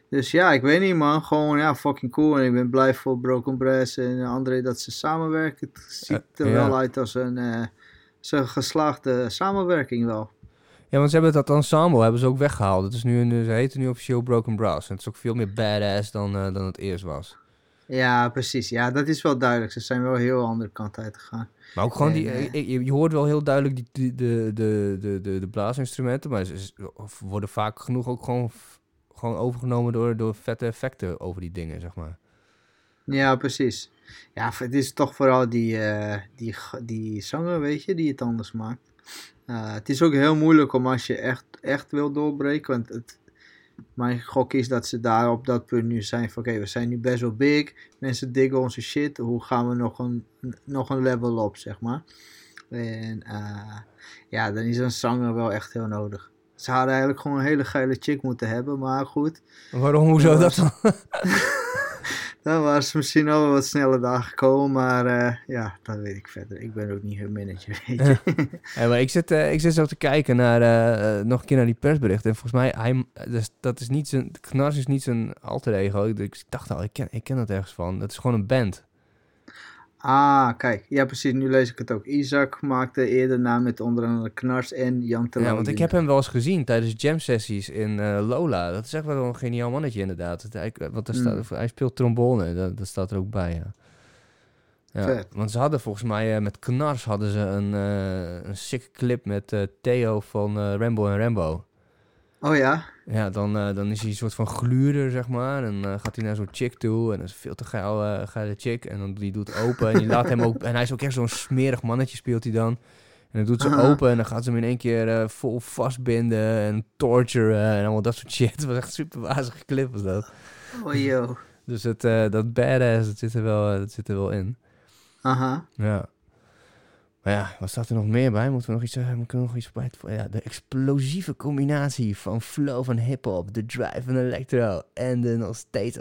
Dus ja, ik weet niet man. Gewoon ja, fucking cool. En ik ben blij voor Broken Brass en André dat ze samenwerken. Het ziet er wel uit als een, uh, een geslaagde samenwerking wel. Ja, want ze hebben dat ensemble hebben ze ook weggehaald. Het is nu een, ze heten nu officieel Broken Brass. En het is ook veel meer badass dan, uh, dan het eerst was. Ja, precies. Ja, dat is wel duidelijk. Ze zijn wel heel andere kant uit gegaan. Maar ook gewoon, die, uh, je, je, hoort wel heel duidelijk die, die, de, de, de, de, de blaasinstrumenten, maar ze worden vaak genoeg ook gewoon, gewoon overgenomen door, door vette effecten over die dingen, zeg maar. Ja, precies. Ja, het is toch vooral die, uh, die, die zanger, weet je, die het anders maakt. Uh, het is ook heel moeilijk om als je echt, echt wil doorbreken, want het, mijn gok is dat ze daar op dat punt nu zijn van oké, we zijn nu best wel big. Mensen diggen onze shit. Hoe gaan we nog een, nog een level op, zeg maar. En uh, ja, dan is een zanger wel echt heel nodig. Ze hadden eigenlijk gewoon een hele geile chick moeten hebben, maar goed. Waarom, hoezo dat dan? [LAUGHS] dan was ze misschien al wat sneller daar gekomen, maar uh, ja, dat weet ik verder. Ik ben ook niet hun manager, weet je. [LAUGHS] maar ik zit, uh, ik zit zo te kijken naar, uh, nog een keer naar die persbericht. En volgens mij, hij, dus, dat is niet zijn, Knars is niet zijn alter ego. Ik, ik dacht al, ik ken, ik ken dat ergens van. Dat is gewoon een band. Ah, kijk. Ja, precies. Nu lees ik het ook. Isaac maakte eerder na met onder andere Knars en Jan Ja, want ik heb hem wel eens gezien tijdens jam sessies in uh, Lola. Dat is echt wel een geniaal mannetje inderdaad. Hij, want er staat, mm. hij speelt trombone, dat, dat, staat er ook bij, ja. Ja, want ze hadden volgens mij uh, met Knars hadden ze een, uh, een sick clip met Theo van Rambo en Rambo. Oh ja? Ja, dan, uh, dan is hij een soort van gluurder, zeg maar. En uh, gaat hij naar zo'n chick toe. En dat is veel te geil, uh, geile chick. En dan die doet open. en die laat hem ook... En hij is ook echt zo'n smerig mannetje, speelt hij dan. En dan doet ze open en dan gaat ze hem in één keer vol vastbinden en torturen en allemaal dat soort shit. [LAUGHS] Het was echt super wazige clip was dat. Oh yo. Dus het, dat badass, dat zit er wel, dat zit er wel in. Aha. Ja. Maar ja, wat staat er nog meer bij? Moeten we nog iets, uh, moeten we nog iets bij? Ja, de explosieve combinatie van flow van hip-hop, de drive van electro en de nog steeds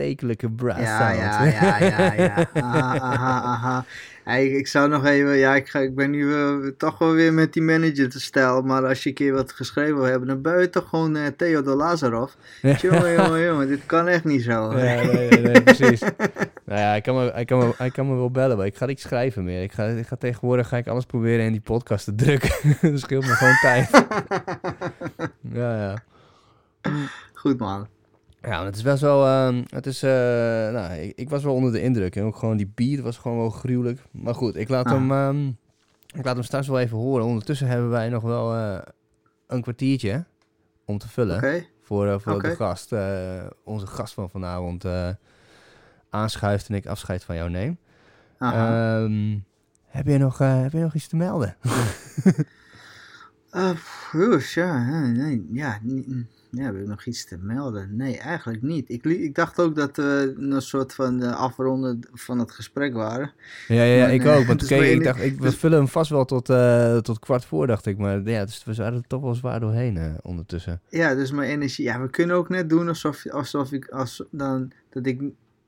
aanstekelijke brass ja, sound. Ja, [LAUGHS] ja, ja, ja. Aha, aha, aha. Hey, ik zou nog even, ja, ik, ga, ik ben nu uh, toch wel weer met die manager te stellen, maar als je een keer wat geschreven wil hebben, dan ben je toch gewoon uh, Theodor Lazarov. jongen, [LAUGHS] jongen, jongen, dit kan echt niet zo. Ja, nee, nee, nee, precies. nou ja, hij kan, me, hij, kan me, hij kan me wel bellen, maar ik ga niet schrijven meer. Ik ga, ik ga tegenwoordig ga ik alles proberen in die podcast te drukken. [LAUGHS] dat scheelt me gewoon tijd. ja, ja. Goed man. Ja, het is best wel. Uh, het is, uh, nou, ik, ik, was wel onder de indruk. En ook gewoon die beat was gewoon wel gruwelijk. Maar goed, ik laat, ah. hem, um, ik laat hem straks wel even horen. Ondertussen hebben wij nog wel uh, een kwartiertje om te vullen. Okay. Voor, voor okay. de gast, onze gast van vanavond, aanschuift en ik afscheid van jou neem. Um, heb, je nog, heb je nog iets te melden? [LAUGHS] uh, ja, ja, ja, heb ik nog iets te melden? Nee, eigenlijk niet. Ik, ik dacht ook dat we een soort van uh, afronden van het gesprek waren. Ja, ja, ik ook. Want [LAUGHS] dus ik dacht, ik, we dus- vullen hem vast wel tot, uh, tot kwart voor, dacht ik. Maar ja, dus we waren er toch wel zwaar doorheen ondertussen. Ja, dus mijn energie. Ja, we kunnen ook net doen alsof, alsof ik, als, dan, dat ik,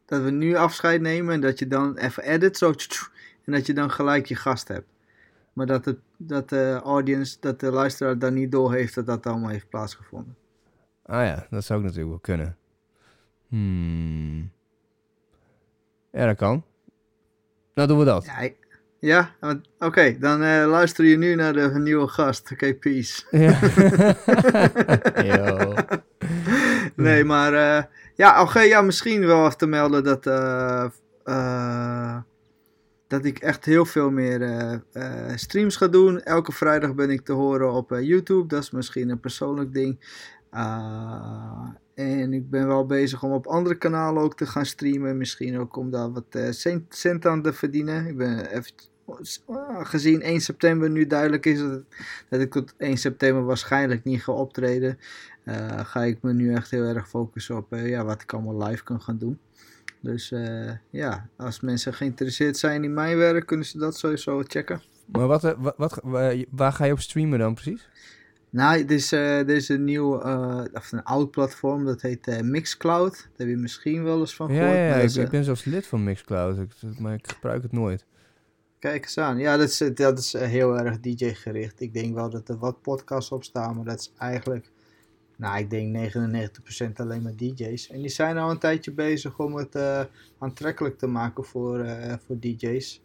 dat we nu afscheid nemen en dat je dan even edit, zo, en dat je dan gelijk je gast hebt. Maar dat, het, dat de audience, dat de luisteraar dan niet door heeft dat dat allemaal heeft plaatsgevonden. Ah ja, dat zou ook natuurlijk wel kunnen. Hmm. Ja, dat kan. Nou, doen we dat. Ja, ja oké. dan uh, luister je nu naar de nieuwe gast. Oké, okay, peace. Ja. [LAUGHS] nee, maar uh, ja, oké, ja, misschien wel even te melden dat, uh, dat ik echt heel veel meer streams ga doen. Elke vrijdag ben ik te horen op YouTube. Dat is misschien een persoonlijk ding. Uh, en ik ben wel bezig om op andere kanalen ook te gaan streamen. Misschien ook om daar wat uh, cent, cent, aan te verdienen. Ik ben even, gezien 1 september nu duidelijk is dat, ik tot 1 september waarschijnlijk niet ga optreden. Uh, ga ik me nu echt heel erg focussen op ja, wat ik allemaal live kan gaan doen. Dus ja, als mensen geïnteresseerd zijn in mijn werk, kunnen ze dat sowieso checken. Maar wat, wat, waar ga je op streamen dan precies? Nou, er is, uh, er is een nieuw, uh, of een oud platform, dat heet uh, Mixcloud. Daar heb je misschien wel eens van gehoord. Ja, ja, ik, ik, ben zelfs lid van Mixcloud, maar ik gebruik het nooit. Kijk eens aan. Ja, dat is, dat is heel erg DJ-gericht. Ik denk wel dat er wat podcasts op staan, maar dat is eigenlijk, nou, ik denk 99% alleen maar DJ's. En die zijn al een tijdje bezig om het aantrekkelijk te maken voor, voor DJ's.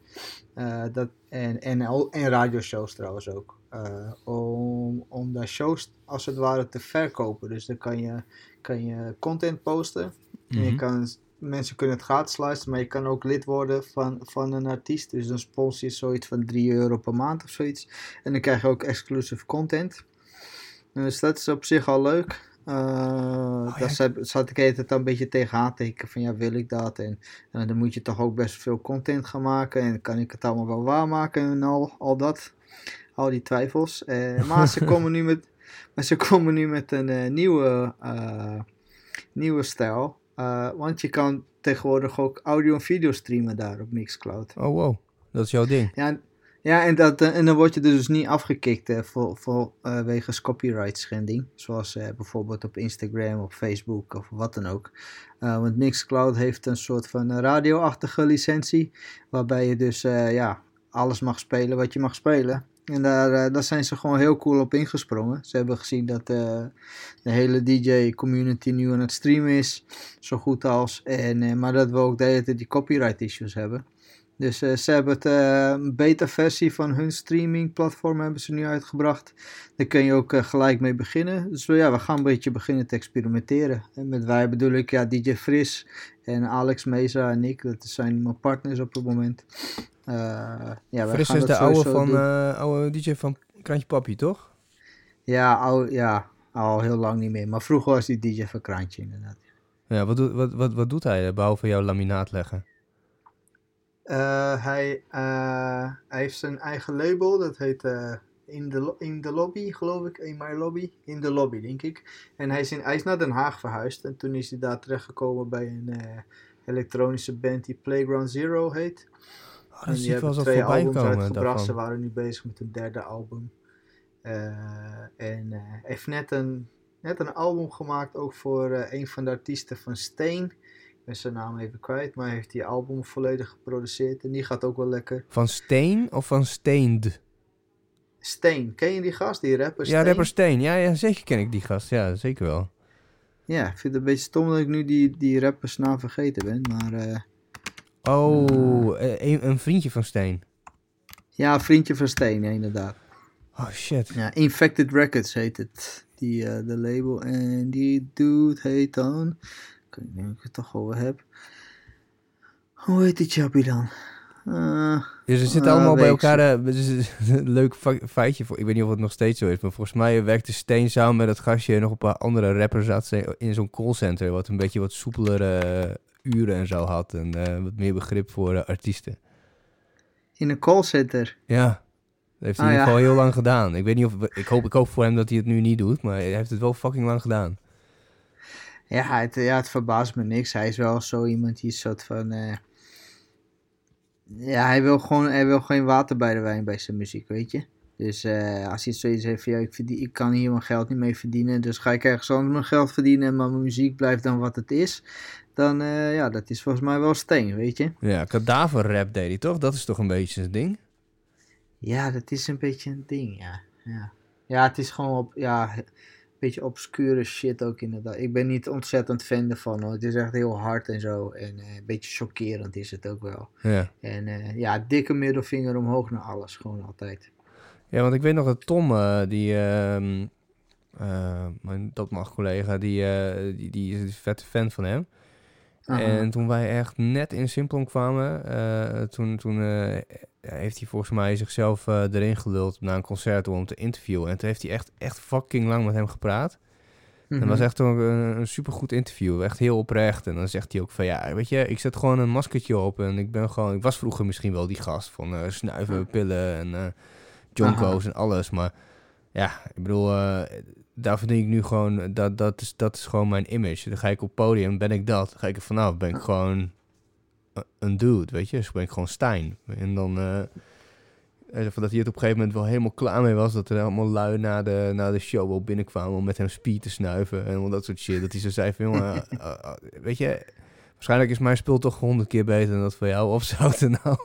dat, en, en, en radioshows trouwens ook. Uh, om, om daar shows als het ware te verkopen. Dus dan kan je, kan je content posten. en je mhm. kan, mensen kunnen het gratis luisteren, maar je kan ook lid worden van, van een artiest. Dus dan sponsor je zoiets van 3 euro per maand of zoiets. En dan krijg je ook exclusive content. Dus dat is op zich al leuk. Uh, oh, daar ja. zat ik het een beetje tegenaan tekenen van ja, wil ik dat? En, en, dan moet je toch ook best veel content gaan maken. En kan ik het allemaal wel waarmaken en al, al dat al die twijfels. Uh, [LAUGHS] maar, ze komen nu met, maar ze komen nu met een uh, nieuwe, uh, nieuwe stijl. want je kan tegenwoordig ook audio en video streamen daar op Mixcloud. Oh wow, dat is jouw ding. Ja, ja en, dat, en dan word je dus niet afgekikt voor, voor, wegens copyright schending. Zoals bijvoorbeeld op Instagram of Facebook of wat dan ook. want Mixcloud heeft een soort van radioachtige licentie. Waarbij je dus ja, alles mag spelen wat je mag spelen. En daar, uh, daar zijn ze gewoon heel cool op ingesprongen. Ze hebben gezien dat uh, de hele DJ-community nu aan het streamen is, zo goed als. En, uh, maar dat we ook de hele tijd die copyright issues hebben. Dus ze hebben het, een beta-versie van hun streaming-platform hebben ze nu uitgebracht. Daar kun je ook gelijk mee beginnen. Dus ja, we gaan een beetje beginnen te experimenteren. En met wij bedoel ik ja, DJ Fris en Alex Meza en ik. Dat zijn mijn partners op het moment. Ja, Fris is de oude, van, oude DJ van Krantje Papi, toch? Ja, oude, ja, al heel lang niet meer. Maar vroeger was hij DJ van Krantje, inderdaad. Ja, wat, doet, wat, wat, wat doet hij, behalve jouw laminaat leggen? Uh, hij, hij heeft zijn eigen label, dat heet in, de, in de Lobby, geloof ik. In My Lobby. In de Lobby, denk ik. En hij is, in, hij is naar Den Haag verhuisd. En toen is hij daar terechtgekomen bij een elektronische band die Playground Zero heet. Oh, dat zie ik wel zo voorbij komen. Ze waren nu bezig met een derde album. Uh, en uh, heeft net een, net een album gemaakt ook voor een van de artiesten van Steen. Ben zijn naam even kwijt, maar heeft die album volledig geproduceerd. En die gaat ook wel lekker. Van Steen of van Steend? Steen. Ken je die gast, die rapper Steen? Ja, rapper Steen. Ja, ja, zeker ken ik die gast. Ja, zeker wel. Ja, ik vind het een beetje stom dat ik nu die, die rappersnaam vergeten ben, maar... Oh, eh, een, een, vriendje van Steen. Ja, een vriendje van Steen, inderdaad. Oh shit. Ja, Infected Records heet het. Die, uh, de label. En die dude heet dan. Ik niet of ik het toch over heb. Hoe heet die chappie dan? Uh, dus ze zitten allemaal bij elkaar. Uh, [LAUGHS] een leuk feitje voor. Ik weet niet of het nog steeds zo is. Maar volgens mij werkte Steen samen met het gastje. En nog een paar andere rappers in zo'n callcenter. Wat een beetje wat soepelere uren en zo had. En wat meer begrip voor artiesten. In een callcenter? Ja, dat heeft hij oh, in ieder geval heel lang gedaan. Ik weet niet of... Ik hoop, ik hoop voor hem dat hij het nu niet doet, maar hij heeft het wel fucking lang gedaan. Ja, het, ja, het verbaast me niks. Hij is wel zo iemand die soort van... Uh, ja, hij wil gewoon hij wil geen water bij de wijn bij zijn muziek, weet je. Dus uh, als hij zoiets heeft van ja, ik, verdien, ik kan hier mijn geld niet mee verdienen, dus ga ik ergens anders mijn geld verdienen, maar mijn muziek blijft dan wat het is dan uh, ja, dat is volgens mij wel steen, weet je. Ja, kadaver rap deed hij toch? Dat is toch een beetje zijn ding? Ja, dat is een beetje een ding, ja. Ja, ja het is gewoon op, ja, beetje obscure shit ook inderdaad. Ik ben niet ontzettend fan ervan hoor. Het is echt heel hard en zo. En uh, een beetje chockerend is het ook wel. Ja. En uh, ja, dikke middelvinger omhoog naar alles, gewoon altijd. Ja, want ik weet nog dat Tom, die... Uh, mijn dat mag collega, die, die, die is een vette fan van hem. En toen wij echt net in Simplon kwamen, uh, toen, toen uh, heeft hij volgens mij zichzelf uh, erin geluld naar een concert om te interviewen. En toen heeft hij echt, echt fucking lang met hem gepraat. Dat Mhm. was echt een, een supergoed interview. Echt heel oprecht. En dan zegt hij ook van ja, weet je, ik zet gewoon een maskertje op. En ik ben gewoon, ik was vroeger misschien wel die gast van eh, snuiven, pillen en eh jonko's en alles. Maar ja, ik bedoel, eh, daar verdien ik nu gewoon, dat, dat, is, dat is gewoon mijn image. Dan ga ik op podium, ben ik dat. Dan ga ik er vanaf, ben ik gewoon een- dude, weet je. Dus ben ik gewoon Stijn. En dan... eh eh, van dat hij het op een gegeven moment wel helemaal klaar mee was. Dat er allemaal lui na de, na de show wel binnenkwamen om met hem speed te snuiven. En al dat soort shit. Dat hij zo zei van, jongen, [LAUGHS] eh, eh, eh, weet je... Waarschijnlijk is mijn spul toch honderd keer beter dan dat van jou. Of zou het er nou?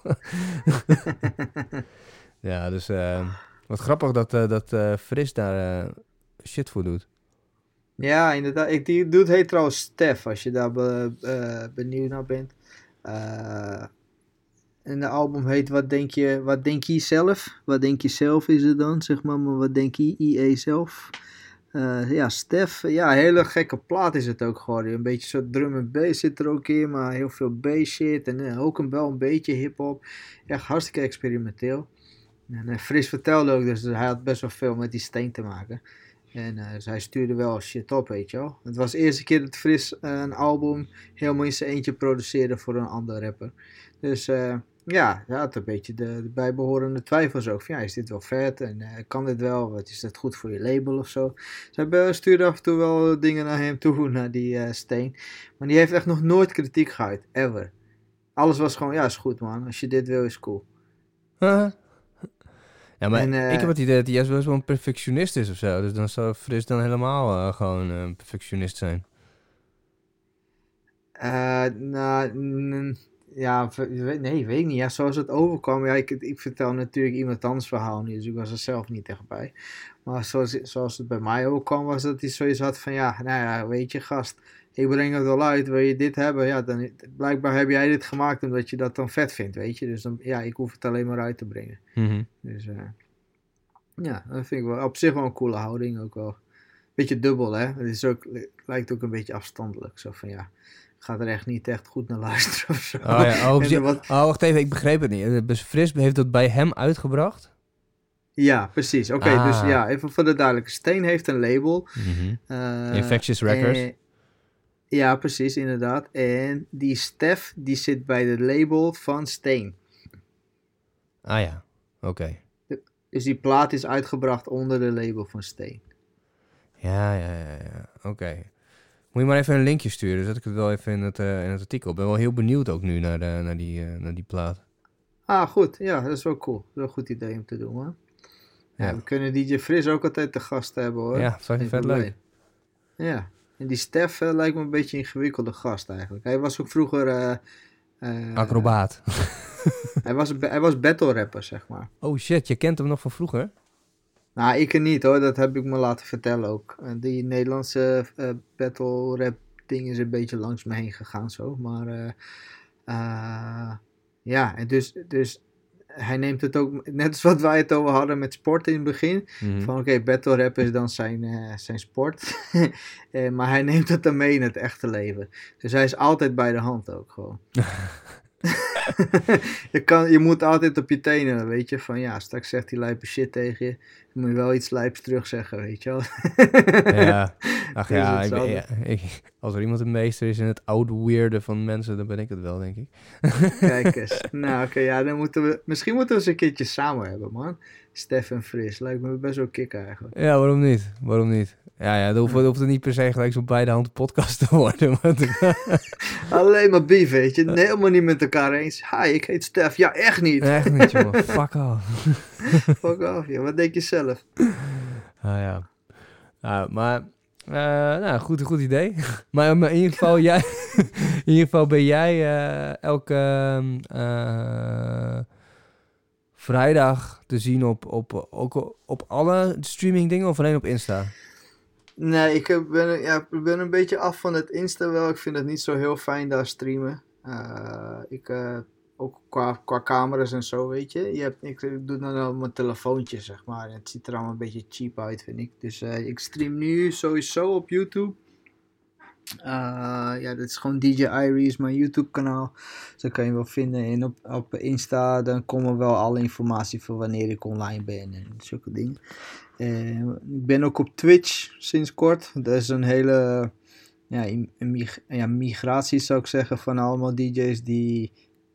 [LAUGHS] ja, dus eh, wat grappig dat, eh, dat eh, Fris daar eh, shit voor doet. Ja, inderdaad. Ik, die doet heet trouwens Stef, als je daar eh, benieuwd naar bent. Eh, en de album heet Wat denk je, wat denk je zelf? Wat denk je zelf is het dan, zeg maar. Maar wat denk je IE zelf? Eh, ja, Stef. Ja, hele gekke plaat is het ook geworden. Een beetje zo drum en bass zit er ook in, maar heel veel bass shit. En ook een, wel een beetje hip-hop. Echt hartstikke experimenteel. En Fris vertelde ook, dus hij had best wel veel met die steen te maken. En eh, dus hij stuurde wel shit op, weet je wel. Het was de eerste keer dat Fris eh, een album helemaal in zijn eentje produceerde voor een andere rapper. Dus eh, ja, hij had een beetje de, de bijbehorende twijfels ook. Van, ja, is dit wel vet? En eh, kan dit wel? Wat is dat goed voor je label of zo? Eh, stuurde af en toe wel dingen naar hem toe, [LAUGHS] naar die eh, Steen. Maar die heeft echt nog nooit kritiek gehad, ever. Alles was gewoon, ja, is goed man. Als je dit wil, is cool. Ja, maar En, eh, ik heb het idee dat hij juist best wel een perfectionist is of zo. Dus dan zou Fris dan helemaal eh, gewoon eh, een perfectionist zijn. Eh, nou, mm, ja, nee, weet ik niet. Ja, zoals het overkwam. Ja, ik, ik vertel natuurlijk iemand anders verhaal nu, dus ik was er zelf niet echt bij. Maar zoals, zoals het bij mij overkwam, was dat hij zoiets had van, ja, nou ja, weet je, gast, ik breng het wel uit, wil je dit hebben? Ja, dan, blijkbaar heb jij dit gemaakt omdat je dat dan vet vindt, weet je. Dus dan, ja, ik hoef het alleen maar uit te brengen. Mhm. Dus eh, ja, dat vind ik wel op zich wel een coole houding ook wel. Beetje dubbel, hè. Het is ook, lijkt ook een beetje afstandelijk. Zo van, ja, ik ga er echt niet echt goed naar luisteren of zo. Oh, ja. oh, [LAUGHS] wat- oh, wacht even, ik begreep het niet. Eh, Fris heeft dat bij hem uitgebracht? Ja, precies. Oké, Ah. dus ja, even voor de duidelijke. Steen heeft een label. eh, Infectious Records. en- ja, precies, inderdaad. En die Stef, die zit bij het label van Steen. Ah ja, oké. Dus die plaat is uitgebracht onder de label van Steen. Ja, ja, ja, ja. oké. Moet je maar even een linkje sturen, zet ik het wel even in het, eh, in het artikel. Ik ben wel heel benieuwd ook nu naar, de, naar, die, eh, naar die plaat. Ah, goed. Ja, dat is wel cool. Dat is wel een goed idee om te doen, man. Ja, Ja. we kunnen DJ Fris ook altijd te gast hebben, hoor. Ja, dat is Geen vet leuk. Ja. En die Stef eh, lijkt me een beetje een ingewikkelde gast eigenlijk. Hij was ook vroeger... eh, Acrobaat. [LAUGHS] Hij was, hij was battle rapper, zeg maar. Oh shit, je kent hem nog van vroeger? Nou, ik er niet hoor, dat heb ik me laten vertellen ook. Die Nederlandse battle rap ding is een beetje langs me heen gegaan zo. Maar ja, en dus, dus hij neemt het ook, net als wat wij het over hadden met sport in het begin. Mhm. Van oké, battle rap is dan zijn, eh, zijn sport. [LAUGHS] Eh, maar hij neemt het dan mee in het echte leven. Dus hij is altijd bij de hand ook gewoon. [LAUGHS] [LAUGHS] je, kan, je moet altijd op je tenen, weet je. Van ja, straks zegt hij lijpe shit tegen je. Moet je wel iets lijps terugzeggen, weet je wel. Ja, [LAUGHS] ach Dus ja, ik ben- ja, ik- als er iemand een meester is in het oude weirde van mensen, dan ben ik het wel, denk ik. Kijk eens. [LAUGHS] Nou, oké, ja, dan moeten we... Misschien moeten we eens een keertje samen hebben, man. Stef en Fris. Lijkt me best wel kick eigenlijk. Ja, waarom niet? Waarom niet? Ja, ja, dat hoeft, dat hoeft het niet per se gelijk zo'n beide handen podcast te worden. [LAUGHS] want- Alleen maar beef, weet je. Helemaal niet met elkaar eens. Hi, ik heet Stef. Ja, echt niet. Echt niet, jongen. Fuck off. [LAUGHS] Fuck off, joh. Wat denk je zelf? Ah ja. Ja, maar, eh, nou, goed, goed idee. [LAUGHS] maar, in ieder geval, jij, [LAUGHS] in ieder geval ben jij eh, elke ehm, eh, vrijdag te zien op, op, ook op alle streaming dingen of alleen op Insta? Nee, ik ben, ja, ik ben een beetje af van het Insta wel. Ik vind het niet zo heel fijn daar streamen. Ik, ook qua, qua camera's en zo, weet je. je hebt, ik, ik doe dan wel mijn telefoontje, zeg maar. Het ziet er allemaal een beetje cheap uit, vind ik. Dus eh, ik stream nu sowieso op YouTube. Eh, ja, dat is gewoon DJ Irie, mijn YouTube kanaal. Dus dat kan je wel vinden. En op, op Insta, dan komen wel alle informatie voor wanneer ik online ben en zulke dingen. Eh, ik ben ook op Twitch sinds kort. Dat is een hele ja, ja, migratie, zou ik zeggen, van allemaal DJ's die,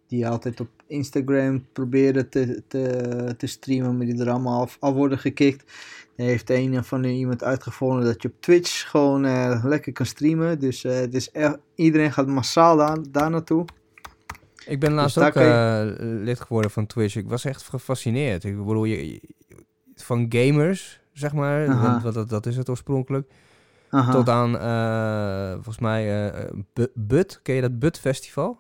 die altijd op Instagram proberen te, te, te streamen, maar die er allemaal af, af worden gekikt. Er heeft een van iemand uitgevonden dat je op Twitch gewoon eh, lekker kan streamen. Dus eh, het is echt, iedereen gaat massaal daar, daar naartoe. Ik ben laatst Dus ook eh, lid geworden van Twitch. Ik was echt gefascineerd. Ik bedoel, je, van gamers, zeg maar, want, want dat, dat is het oorspronkelijk, Aha. tot aan, volgens mij, Bu- Bud. Ken je dat Bud Festival?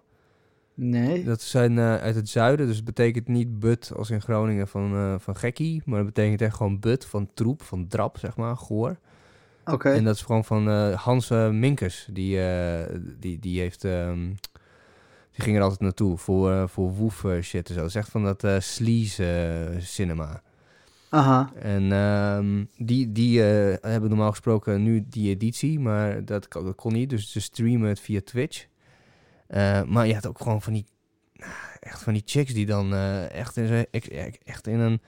Nee. Dat zijn eh, uit het zuiden, dus het betekent niet Bud als in Groningen van, eh, van gekkie, maar het betekent echt gewoon Bud van troep, van drap, zeg maar, goor. Oké. En dat is gewoon van eh, Hans Minkers. Die, die, die heeft. ehm, die ging er altijd naartoe voor, voor woef shit en zo. Dat is echt van dat sleaze cinema. Aha. En ehm, die, die hebben normaal gesproken nu die editie, maar dat, dat kon niet. Dus ze streamen het via Twitch. Eh, maar je had ook gewoon van die, echt van die chicks die dan eh, echt, in, ik- echt in een...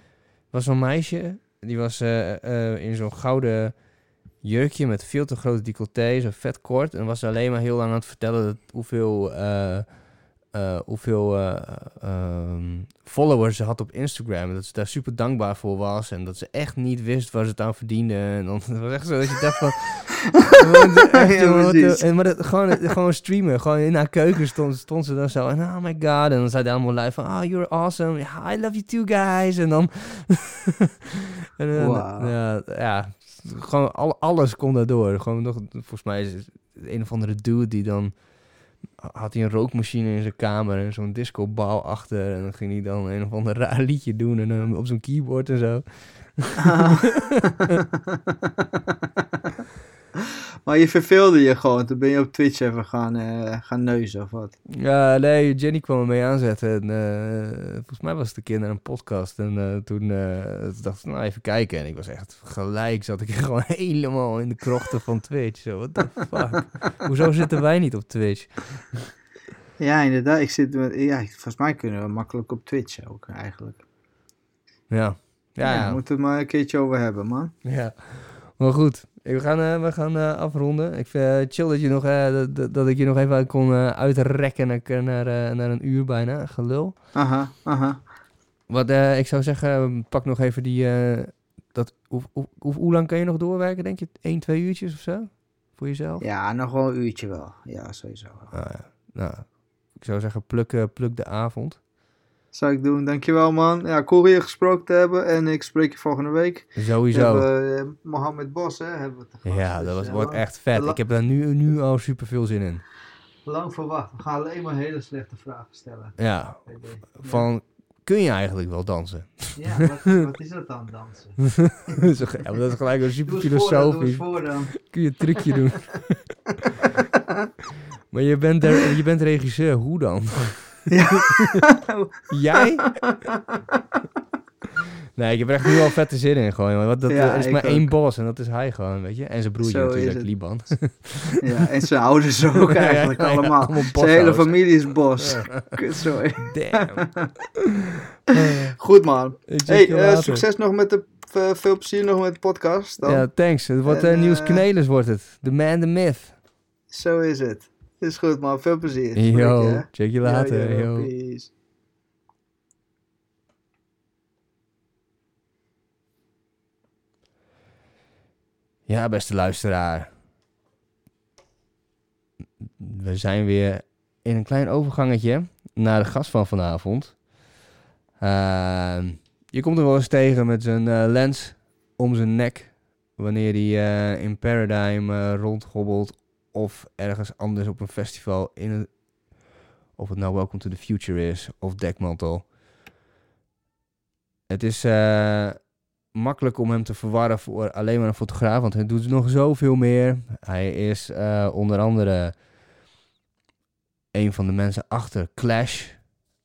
was zo'n meisje, die was eh, in zo'n gouden jurkje met veel te grote decolleté, zo vet kort. En was alleen maar heel lang aan het vertellen dat hoeveel, eh, hoeveel eh, ehm, followers ze had op Instagram. En dat ze daar super dankbaar voor was. En dat ze echt niet wist waar ze het aan verdiende. En dan [LAUGHS] het was echt zo dat je dacht van... [LAUGHS] Ja, en, maar dat, gewoon, gewoon streamen. Gewoon in haar keuken stond, stond ze dan zo. En oh my god. En dan zei hij allemaal live van... Oh, you're awesome. I love you too, guys. En dan... [LAUGHS] en, ja, ja, gewoon al, alles kon daardoor. Gewoon nog, volgens mij is het een of andere dude die dan had hij een rookmachine in zijn kamer en zo'n discobal achter en dan ging hij dan een of ander raar liedje doen en dan op zo'n keyboard en zo. [LAUGHS] [LAUGHS] maar je verveelde je gewoon. Toen ben je op Twitch even gaan, eh, gaan neuzen of wat. Ja, nee, Jenny kwam er mee aanzetten. En, eh, volgens mij was het een keer naar een podcast. En eh, toen toen dacht ik, nou even kijken. En ik was echt gelijk, zat ik [LAUGHS] gewoon helemaal in de krochten van Twitch. Zo, what the fuck? [LAUGHS] Hoezo zitten wij niet op Twitch? Ja, inderdaad. Ik zit met, ja, volgens mij kunnen we makkelijk op Twitch ook eigenlijk. Ja, ja, ja. moeten we het maar een keertje over hebben, man. Ja, maar goed. We gaan, eh, we gaan eh, afronden. Ik vind het chill dat, je nog, eh, dat- dat, ik je nog even kon eh, uitrekken naar, naar, eh, naar een uur bijna. Gelul. Aha, aha. Wat eh, ik zou zeggen, pak nog even die... eh, dat, hoe, hoe, hoe, lang kan je nog doorwerken, denk je? 1, 2 uurtjes of zo? Voor jezelf? Ja, nog wel een uurtje wel. Ja, sowieso. Ah, ja. Nou, ik zou zeggen, pluk, eh, pluk de avond. Zou ik doen. Dankjewel, man. Ja, cool hier gesproken te hebben. En ik spreek je volgende week. We Sowieso. hebben eh, Mohammed Bos, hè, hebben we te gast. Ja, Dus, dat was, eh, wordt echt vet. Ik heb daar nu, nu al super veel zin in. Lang verwacht. We gaan alleen maar hele slechte vragen stellen. Ja, van... Kun je eigenlijk wel dansen? Ja, wat, wat is dat dan, dansen? [LAUGHS] Ja, dat is gelijk wel super filosofisch. Kun je een trucje doen. [LAUGHS] maar je bent, er, je bent regisseur, hoe dan? Ja. [LAUGHS] Jij? Nee, ik heb er echt nu al vette zin in gewoon. Want dat, Ja, er is maar één boss en dat is hij gewoon, weet je. En zijn broertje Zo natuurlijk. Liban. ja, en zijn ouders ook [LAUGHS] eigenlijk ja, ja, allemaal. allemaal zijn hele familie is bos. [LAUGHS] Damn. Goed, man. Hey, eh, succes nog met de... eh, veel plezier nog met de podcast. Dan. Ja, thanks. Het wordt En, eh, eh, Knelis wordt het. The man, the myth. Zo is het. Is goed, man. Veel plezier. Yo, check je later. Yo, yo, yo. peace. Ja, beste luisteraar. We zijn weer in een klein overgangetje naar de gast van vanavond. Ehm, je komt er wel eens tegen met zijn eh, lens om zijn nek. Wanneer hij eh, in Paradigm eh, rondhobbelt. Of ergens anders op een festival. In het, of het nou Welcome to the Future is. Of Dekmantel. Het is eh, makkelijk om hem te verwarren voor alleen maar een fotograaf. Want hij doet nog zoveel meer. Hij is eh, onder andere een van de mensen achter Clash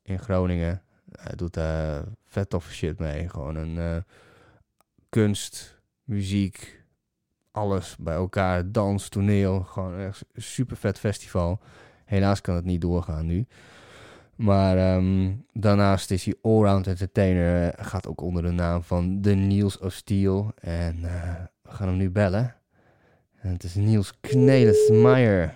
in Groningen. Hij doet daar vet toffe shit mee. Gewoon een eh, kunst, muziek, alles bij elkaar. Dans, toneel. Gewoon echt super vet festival. Helaas kan het niet doorgaan nu. Maar ehm, daarnaast is hij allround entertainer. eh, Gaat ook onder de naam van de Niels of Steel. En eh, we gaan hem nu bellen. En het is Niels Knelismeyer.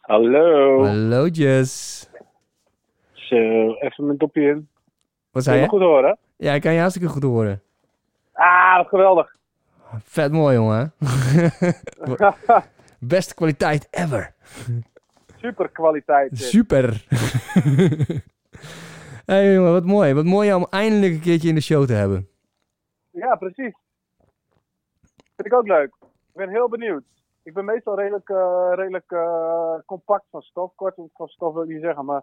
Hallo. Hallo Jess. Zo, even mijn dopje in. Wat zei je je? me goed horen? Ja, ik kan je hartstikke goed horen. Ah, wat geweldig. Vet mooi, jongen. [LAUGHS] Beste kwaliteit ever. Super kwaliteit. Super. [LAUGHS] hey, jongen, wat mooi. Wat mooi om eindelijk een keertje in de show te hebben. Ja, precies. Vind ik ook leuk. Ik ben heel benieuwd. Ik ben meestal redelijk, eh, redelijk eh, compact van stof. Kort van stof wil ik niet zeggen, maar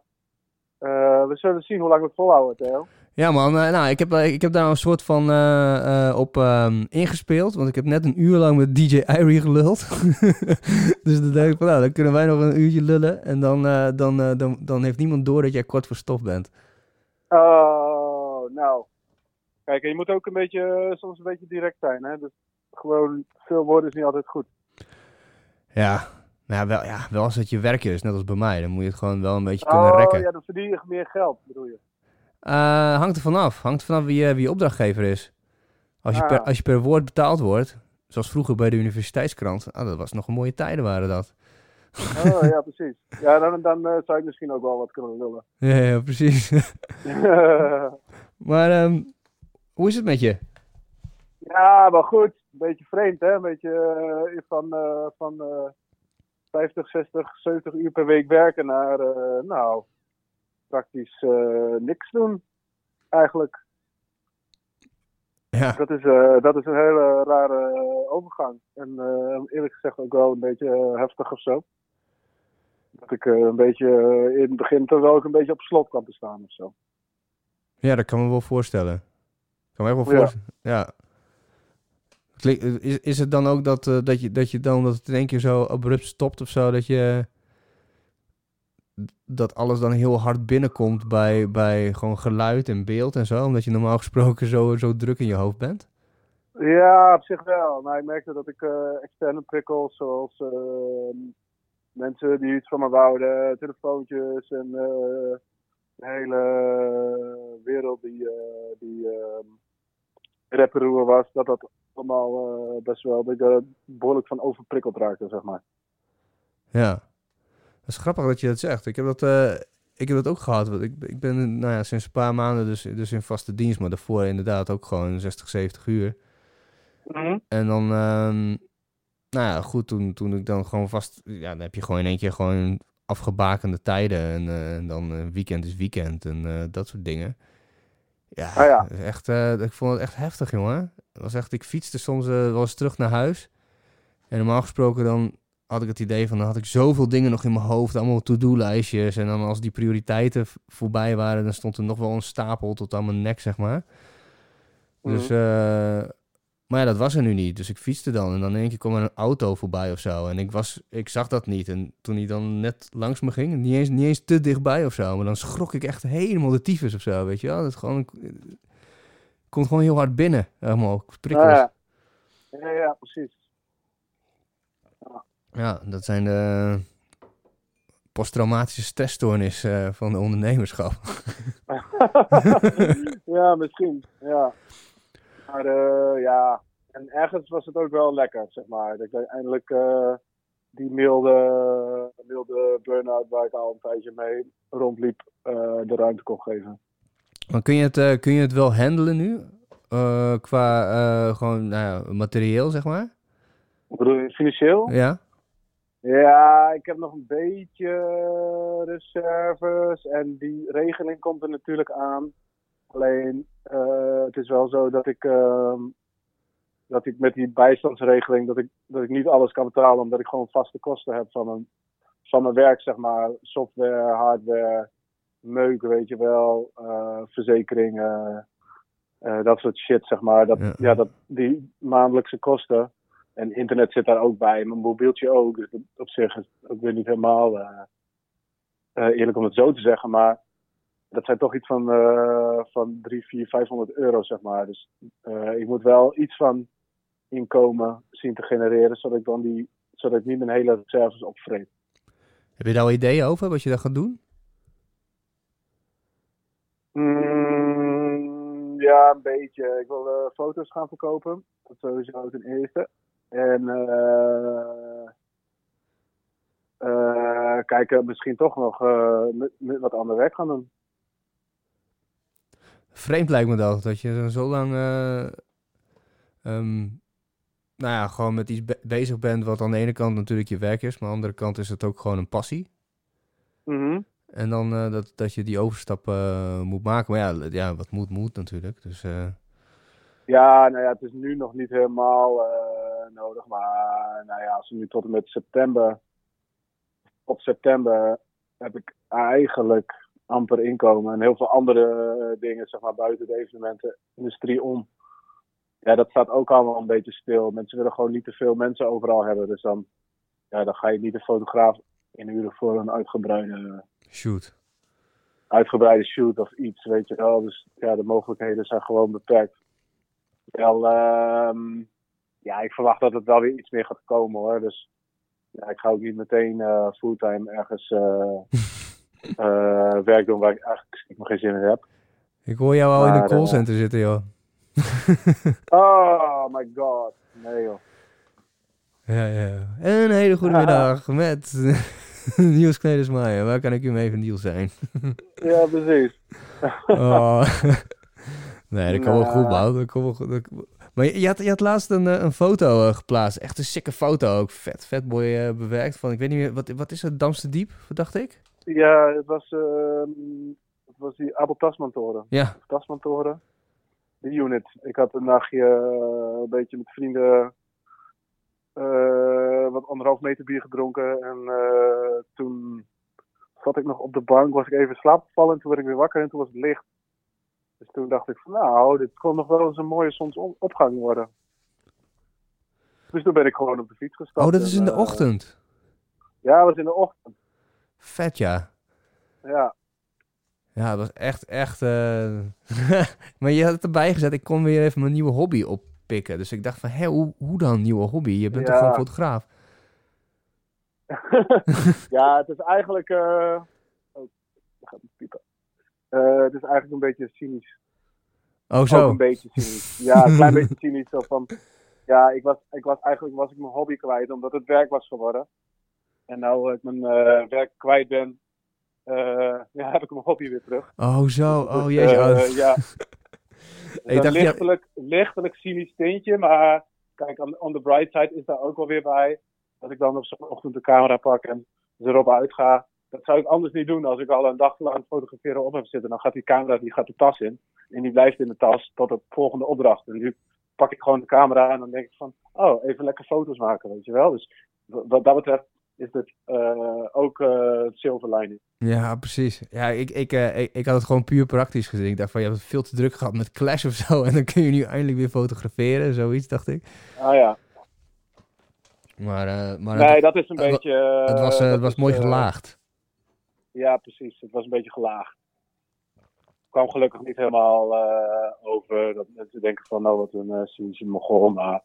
we zullen zien hoe lang we het volhouden, Theo. Ja man, eh, nou, ik heb, eh, ik heb daar een soort van eh, eh, op ehm, ingespeeld. Want ik heb net een uur lang met DJ Irie geluld. [LAUGHS] dus dan denk ik van, nou, dan kunnen wij nog een uurtje lullen. En dan, eh, dan, eh, dan, dan heeft niemand door dat jij kort voor stof bent. Oh, nou. Kijk, en je moet ook een beetje, eh, soms een beetje direct zijn, hè. Dus gewoon veel woorden is niet altijd goed. Ja, nou, ja, wel, ja, wel als het je werk is, net als bij mij. Dan moet je het gewoon wel een beetje kunnen Oh, rekken. ja, dan verdien je meer geld, bedoel je. Eh, hangt er vanaf. Hangt er vanaf wie, je- wie je opdrachtgever is. Als je, Ah. per, als je per woord betaald wordt, zoals vroeger bij de universiteitskrant, ah, dat was nog een mooie tijden waren dat. Oh, ja, [LAUGHS] precies. Ja, dan, dan eh, zou ik misschien ook wel wat kunnen lullen. Ja, ja precies. [LAUGHS] maar ehm, hoe is het met je? ja, maar goed. Een beetje vreemd, hè? Een beetje eh, van, eh, van eh 50, 60, 70 uur per week werken naar, eh, nou, praktisch eh, niks doen. Eigenlijk. Ja, Dat is, eh, dat is een hele rare overgang. En eerlijk gezegd ook wel een beetje heftig of zo. Dat ik een beetje in het begin toch wel ook een beetje op slot kwam te staan of zo. ja, dat kan me wel voorstellen. Kan me echt wel voorstellen. Ja. Is, is het dan ook dat, eh, dat, je, dat je dan dat het in één keer zo abrupt stopt of zo? Dat je dat alles dan heel hard binnenkomt bij, bij gewoon geluid en beeld en zo, omdat je normaal [LAUGHS] gesproken zo, zo druk in je hoofd bent? Ja, op zich wel. Nou, ik merkte dat ik eh, externe prikkels, zoals eh, mensen die iets van me wouden, telefoontjes en eh, de hele wereld die, die eh, rapperoer was, dat dat allemaal eh, best wel dat ik er behoorlijk van overprikkeld raakte, zeg maar. Ja. Dat is grappig dat je dat zegt. Ik heb dat, eh, ik heb dat ook gehad. Want ik, ik ben nou ja, sinds een paar maanden dus, dus in vaste dienst, maar daarvoor inderdaad ook gewoon 60, 70 uur. En dan, ehm, nou ja, goed, toen, toen ik dan gewoon vast, ja, dan heb je gewoon in één keer gewoon afgebakende tijden. En, eh, en dan weekend is weekend en dat soort dingen. Ja, Ah ja. echt, eh, ik vond het echt heftig, jongen. Het was echt, ik fietste soms eh, wel eens terug naar huis. En normaal gesproken dan had ik het idee van, dan had ik zoveel dingen nog in mijn hoofd, allemaal to-do-lijstjes. En dan als die prioriteiten voorbij waren, dan stond er nog wel een stapel tot aan mijn nek, zeg maar. Dus, eh, maar ja, dat was er nu niet. Dus ik fietste dan en dan in één keer kwam er een auto voorbij of zo. En ik, was, ik zag dat niet. En toen hij dan net langs me ging, niet eens, niet eens te dichtbij of zo. Maar dan schrok ik echt helemaal de tyfus of zo, weet je wel. Dat gewoon, komt gewoon heel hard binnen, helemaal prikkels. Ja. Ja, ja, precies. Ja, dat zijn de posttraumatische stressstoornis eh, van de ondernemerschap. [LAUGHS] ja, misschien. Ja. Maar eh, ja, en ergens was het ook wel lekker, zeg maar. Dat ik eindelijk eh, die milde, milde burn-out waar ik al een tijdje mee rondliep, eh, de ruimte kon geven. Maar kun je het, kun je het wel handelen nu? Qua gewoon nou ja, materieel, zeg maar? Bedoel, je, financieel? Ja? Ja, ik heb nog een beetje reserves en die regeling komt er natuurlijk aan. Alleen, eh, het is wel zo dat ik, ehm, dat ik met die bijstandsregeling, dat ik, dat ik niet alles kan betalen, omdat ik gewoon vaste kosten heb van mijn, van mijn werk, zeg maar. Software, hardware, meuk, weet je wel, eh, verzekeringen, eh, dat soort shit, zeg maar. Dat, Ja. ja. dat, die maandelijkse kosten. En internet zit daar ook bij, mijn mobieltje ook. Dus op zich is het ook weer niet helemaal eerlijk om het zo te zeggen. Maar dat zijn toch iets van, eh van 3, 4, 500 euro, zeg maar. Dus eh, ik moet wel iets van inkomen zien te genereren, zodat ik dan die zodat ik niet mijn hele reserves opvreet. Heb je daar al ideeën over wat je daar gaat doen? Mm, ja, een beetje. Ik wil eh, foto's gaan verkopen. Dat sowieso ten eerste. En kijken, misschien toch nog wat ander werk gaan doen. Vreemd lijkt me dat, dat je zo- lang, eh, ehm, nou ja, gewoon met iets be- bezig bent wat aan de ene kant natuurlijk je werk is, maar aan de andere kant is het ook gewoon een passie. Mhm. En dan eh, dat, dat je die overstap eh, moet maken. Maar ja, ja, wat moet, moet natuurlijk. Dus Ja, nou ja, het is nu nog niet helemaal nodig. Maar nou ja, als we nu tot en met september. Op september heb ik eigenlijk amper inkomen. En heel veel andere eh, dingen, zeg maar, buiten de evenementenindustrie om. Ja, dat staat ook allemaal een beetje stil. Mensen willen gewoon niet te veel mensen overal hebben. Dus dan, ja, dan ga je niet een fotograaf inhuren voor een uitgebreide shoot. uitgebreide shoot of iets, weet je wel. Dus ja, de mogelijkheden zijn gewoon beperkt. Wel, ehm, ja, ik verwacht dat het wel weer iets meer gaat komen hoor. Dus ja, ik ga ook niet meteen eh, fulltime ergens eh, [LAUGHS] werk doen waar ik eigenlijk stiekem geen zin in heb. Ik hoor jou al in een callcenter zitten, joh. [LAUGHS] Oh my god. Nee joh. Ja, ja. Een hele goede middag met [LAUGHS] Niels Knedersmaier. Waar kan ik u mee van deal zijn? Ja, precies. [LAUGHS] Oh. nee, dat komt wel goed, Nou. man. Dat wel goed. Dat- Maar je, had, je had laatst een, eh, een foto eh, geplaatst. Echt een sikke foto ook. Vet, vet mooi eh, bewerkt. Van, ik weet niet meer, wat, wat is het? Damste Diep, dacht ik? Ja, het was, ehm, het was die Abel Tasman-toren. Ja. Tasman-toren. De unit. Ik had een nachtje eh, een beetje met vrienden eh, wat anderhalf meter bier gedronken. En eh, toen zat ik nog op de bank, was ik even in slaap gevallen. En toen werd ik weer wakker en toen was het licht. Dus toen dacht ik van nou, dit kon nog wel eens een mooie zonsopgang worden. Dus toen ben ik gewoon op de fiets gestapt. Oh, dat is in de ochtend. Ja, dat was in de ochtend. Vet, ja. Ja. Ja, dat was echt, echt... eh, [LAUGHS] maar je had het erbij gezet. Ik kon weer even mijn nieuwe hobby oppikken. Dus ik dacht van, hé, hoe, hoe dan nieuwe hobby? Je bent toch gewoon fotograaf? [LAUGHS] ja, het is eigenlijk. eh Oh, gaat niet piepen. Eh, het is eigenlijk een beetje cynisch. Oh, Ook zo. een beetje cynisch. Ja, een klein beetje [LAUGHS] cynisch. Zo van, ja, ik was, ik was eigenlijk was ik mijn hobby kwijt omdat het werk was geworden. En nou ik mijn eh, werk kwijt ben, eh, ja, heb ik mijn hobby weer terug. Oh, zo. Dus, Oh, jeetje. eh, Oh. ja. [LAUGHS] Ik dacht, ja- lichtelijk, lichtelijk cynisch tintje, maar kijk, on, on the bright side is daar ook wel weer bij. Dat ik dan op zo'n ochtend de camera pak en erop uitga. Dat zou ik anders niet doen als ik al een dag lang fotograferen op heb zitten. Dan gaat die camera die gaat de tas in. En die blijft in de tas tot de volgende opdracht. En nu pak ik gewoon de camera en dan denk ik van, oh, even lekker foto's maken, weet je wel. Dus wa- wat dat betreft is het eh, ook eh silver lining. Ja, precies. Ja, ik, ik, eh, ik, ik had het gewoon puur praktisch gezien. Ik dacht van, je hebt het veel te druk gehad met Clash of zo. [LAUGHS] En dan kun je nu eindelijk weer fotograferen. Zoiets, dacht ik. Ah ja, Maar, eh, maar nee, het, dat is een het beetje... eh, het was, eh, het was is, mooi eh, gelaagd. Ja, precies. Het was een beetje gelaagd. Kwam gelukkig niet helemaal eh, over dat mensen denken van nou wat een uh, cynische mogol, maar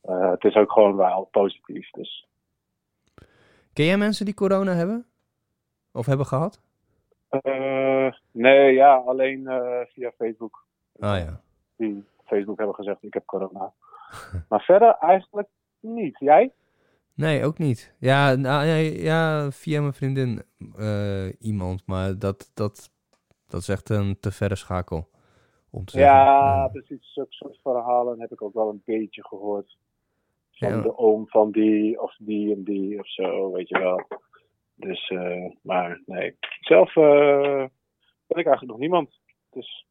eh, het is ook gewoon wel positief. Dus Ken jij mensen die corona hebben? Of hebben gehad? eh, nee, ja, alleen eh, via Facebook. Ah ja. Die Facebook hebben gezegd ik heb corona. [LAUGHS] maar verder eigenlijk niet. Jij? Nee, ook niet. Ja, nou, ja via mijn vriendin eh, iemand. Maar dat, dat, dat is echt een te verre schakel. Om te zeggen. Ja, precies. Zulke soort verhalen heb ik ook wel een beetje gehoord. Van Ja. de oom van die of die en die of zo, weet je wel. Dus, eh, maar nee. Zelf eh ben ik eigenlijk nog niemand. Dus,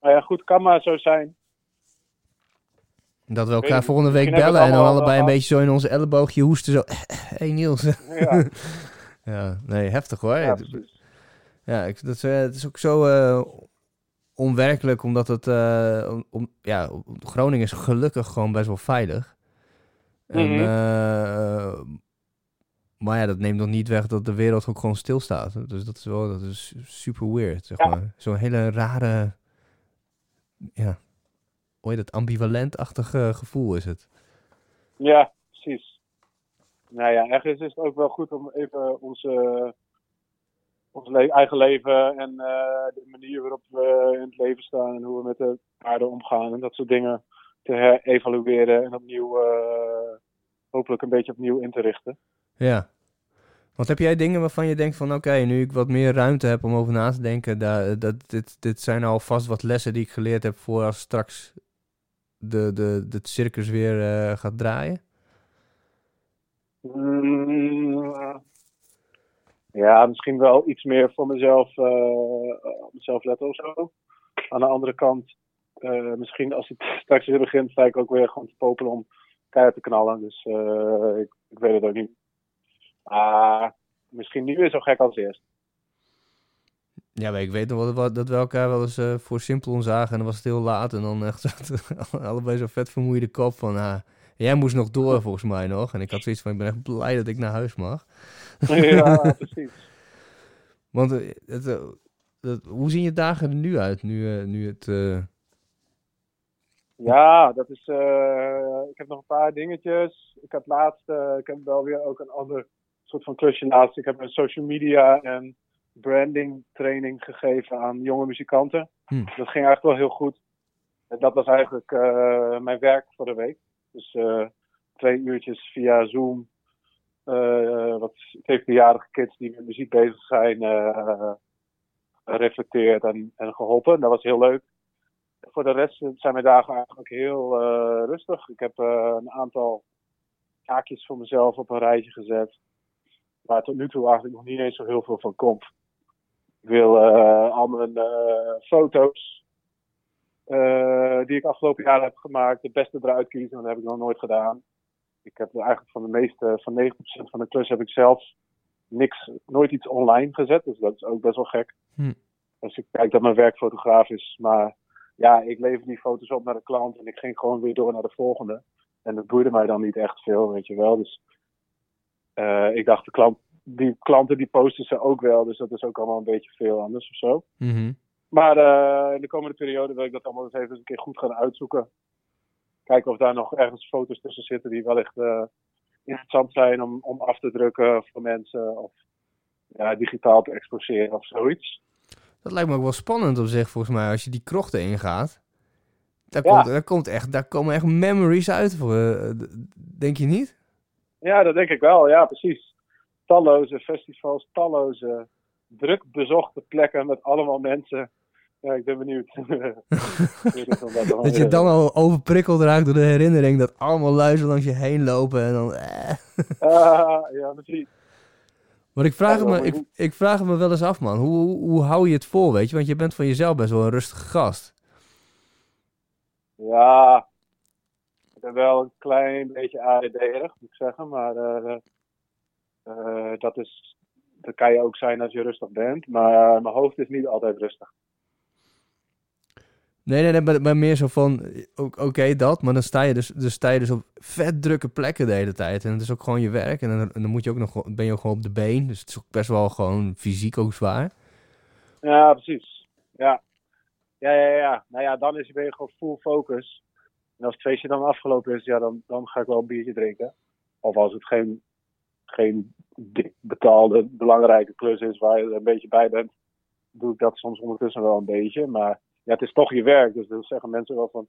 nou ja, goed, kan maar zo zijn. Dat we elkaar volgende week bellen en dan allebei een beetje zo in onze elleboogje hoesten. Zo, hey Niels. Ja, [LAUGHS] ja, nee, heftig hoor. ja ik, dat, is, eh, het is ook zo eh, onwerkelijk, omdat het... eh, om, om- ja, Groningen is gelukkig gewoon best wel veilig. En, Mhm. eh, maar ja, dat neemt nog niet weg dat de wereld ook gewoon stilstaat. Dus dat is wel dat is super weird, zeg Ja. maar. Zo'n hele rare... Ja, hoe heet het? Ambivalent-achtig eh, gevoel is het. Ja, precies. nou ja, ergens is het ook wel goed om even onze, ons le- eigen leven en eh, de manier waarop we in het leven staan en hoe we met de aarde omgaan en dat soort dingen te herevalueren en opnieuw, eh, hopelijk een beetje opnieuw in te richten. Ja. Want heb jij dingen waarvan je denkt van... oké, nu ik wat meer ruimte heb om over na te denken... Daar, dat, dit, dit zijn al vast wat lessen die ik geleerd heb... voor als straks de, de, de circus weer eh, gaat draaien? Mm, ja, misschien wel iets meer voor mezelf, op mezelf letten of zo. Aan de andere kant, eh, misschien als het [LAUGHS] straks weer begint, sta ik ook weer gewoon te popelen om keihard te knallen. Dus eh, ik, ik weet het ook niet. Ah, misschien niet weer zo gek als eerst. Ja, maar ik weet nog wel dat, we elkaar wel eens eh, voor Simplon zagen... en dan was het heel laat en dan [LAUGHS] echt allebei zo vet vermoeide kop van... ah, jij moest nog door volgens mij nog. En ik had zoiets van, ik ben echt blij dat ik naar huis mag. ja, [LAUGHS] precies. Want het, hoe zien je dagen er nu uit, nu, nu het... Ja, dat is. eh, ik heb nog een paar dingetjes. Ik had laatst. eh, ik heb wel weer ook een ander soort van klusje naast. Ik heb een social media en branding training gegeven aan jonge muzikanten. Hm. Dat ging eigenlijk wel heel goed. En dat was eigenlijk eh, mijn werk voor de week. Dus eh, twee uurtjes via Zoom. eh, wat 17-jarige kids die met muziek bezig zijn, eh reflecteerd en, en geholpen. Dat was heel leuk voor de rest zijn mijn dagen eigenlijk heel eh, rustig. Ik heb eh, een aantal taakjes voor mezelf op een rijtje gezet. Waar tot nu toe eigenlijk nog niet eens zo heel veel van komt. Ik wil eh, al mijn foto's die ik afgelopen jaar heb gemaakt, de beste eruit kiezen. Dat heb ik nog nooit gedaan. Ik heb eigenlijk van de meeste, van 90% van de klus heb ik zelf niks, nooit iets online gezet. Dus dat is ook best wel gek. Hm. Als ik kijk dat mijn werk fotograaf is. Maar ja, ik lever die foto's op naar de klant en ik ging gewoon weer door naar de volgende. En dat boeide mij dan niet echt veel, weet je wel. Dus eh, ik dacht, de klant, die klanten die posten ze ook wel. Dus dat is ook allemaal een beetje veel anders of zo. mhm. Maar eh, in de komende periode wil ik dat allemaal eens even een keer goed gaan uitzoeken. Kijken of daar nog ergens foto's tussen zitten die wellicht eh, interessant zijn om, om af te drukken voor mensen. Of ja, digitaal te exposeren of zoiets. Dat lijkt me ook wel spannend op zich, volgens mij, als je die krochten ingaat. Daar, Ja. komt, daar, komt echt, daar komen echt memories uit, voor, eh, denk je niet? Ja, dat denk ik wel. Ja, precies. Talloze festivals, talloze druk bezochte plekken met allemaal mensen. Ja, ik ben benieuwd. [LAUGHS] Ik dat je dan al overprikkeld raakt door de herinnering dat allemaal luizen langs je heen lopen en dan... eh. Ah, ja, precies. Maar ik vraag, het me, ik, ik vraag het me wel eens af, man. Hoe, hoe, hoe hou je het vol, weet je? Want je bent van jezelf best wel een rustige gast. Ja, ik ben wel een klein beetje ADD-erig, moet ik zeggen. Maar eh, eh, dat, is, dat kan je ook zijn als je rustig bent. Maar mijn hoofd is niet altijd rustig. Nee, nee, nee, maar, maar meer zo van, oké, dat, maar dan sta, je dus, dus sta je dus op vet drukke plekken de hele tijd. En het is ook gewoon je werk en dan, dan moet je ook nog, ben je ook gewoon op de been. Dus het is ook best wel gewoon fysiek ook zwaar. Ja, precies. Ja. Ja, ja, ja. Nou ja, dan is, ben je gewoon full focus. En als het feestje dan afgelopen is, ja, dan, dan ga ik wel een biertje drinken. Of als het geen, geen betaalde, belangrijke klus is waar je er een beetje bij bent, doe ik dat soms ondertussen wel een beetje. Maar ja, het is toch je werk. Dus dan zeggen mensen wel van,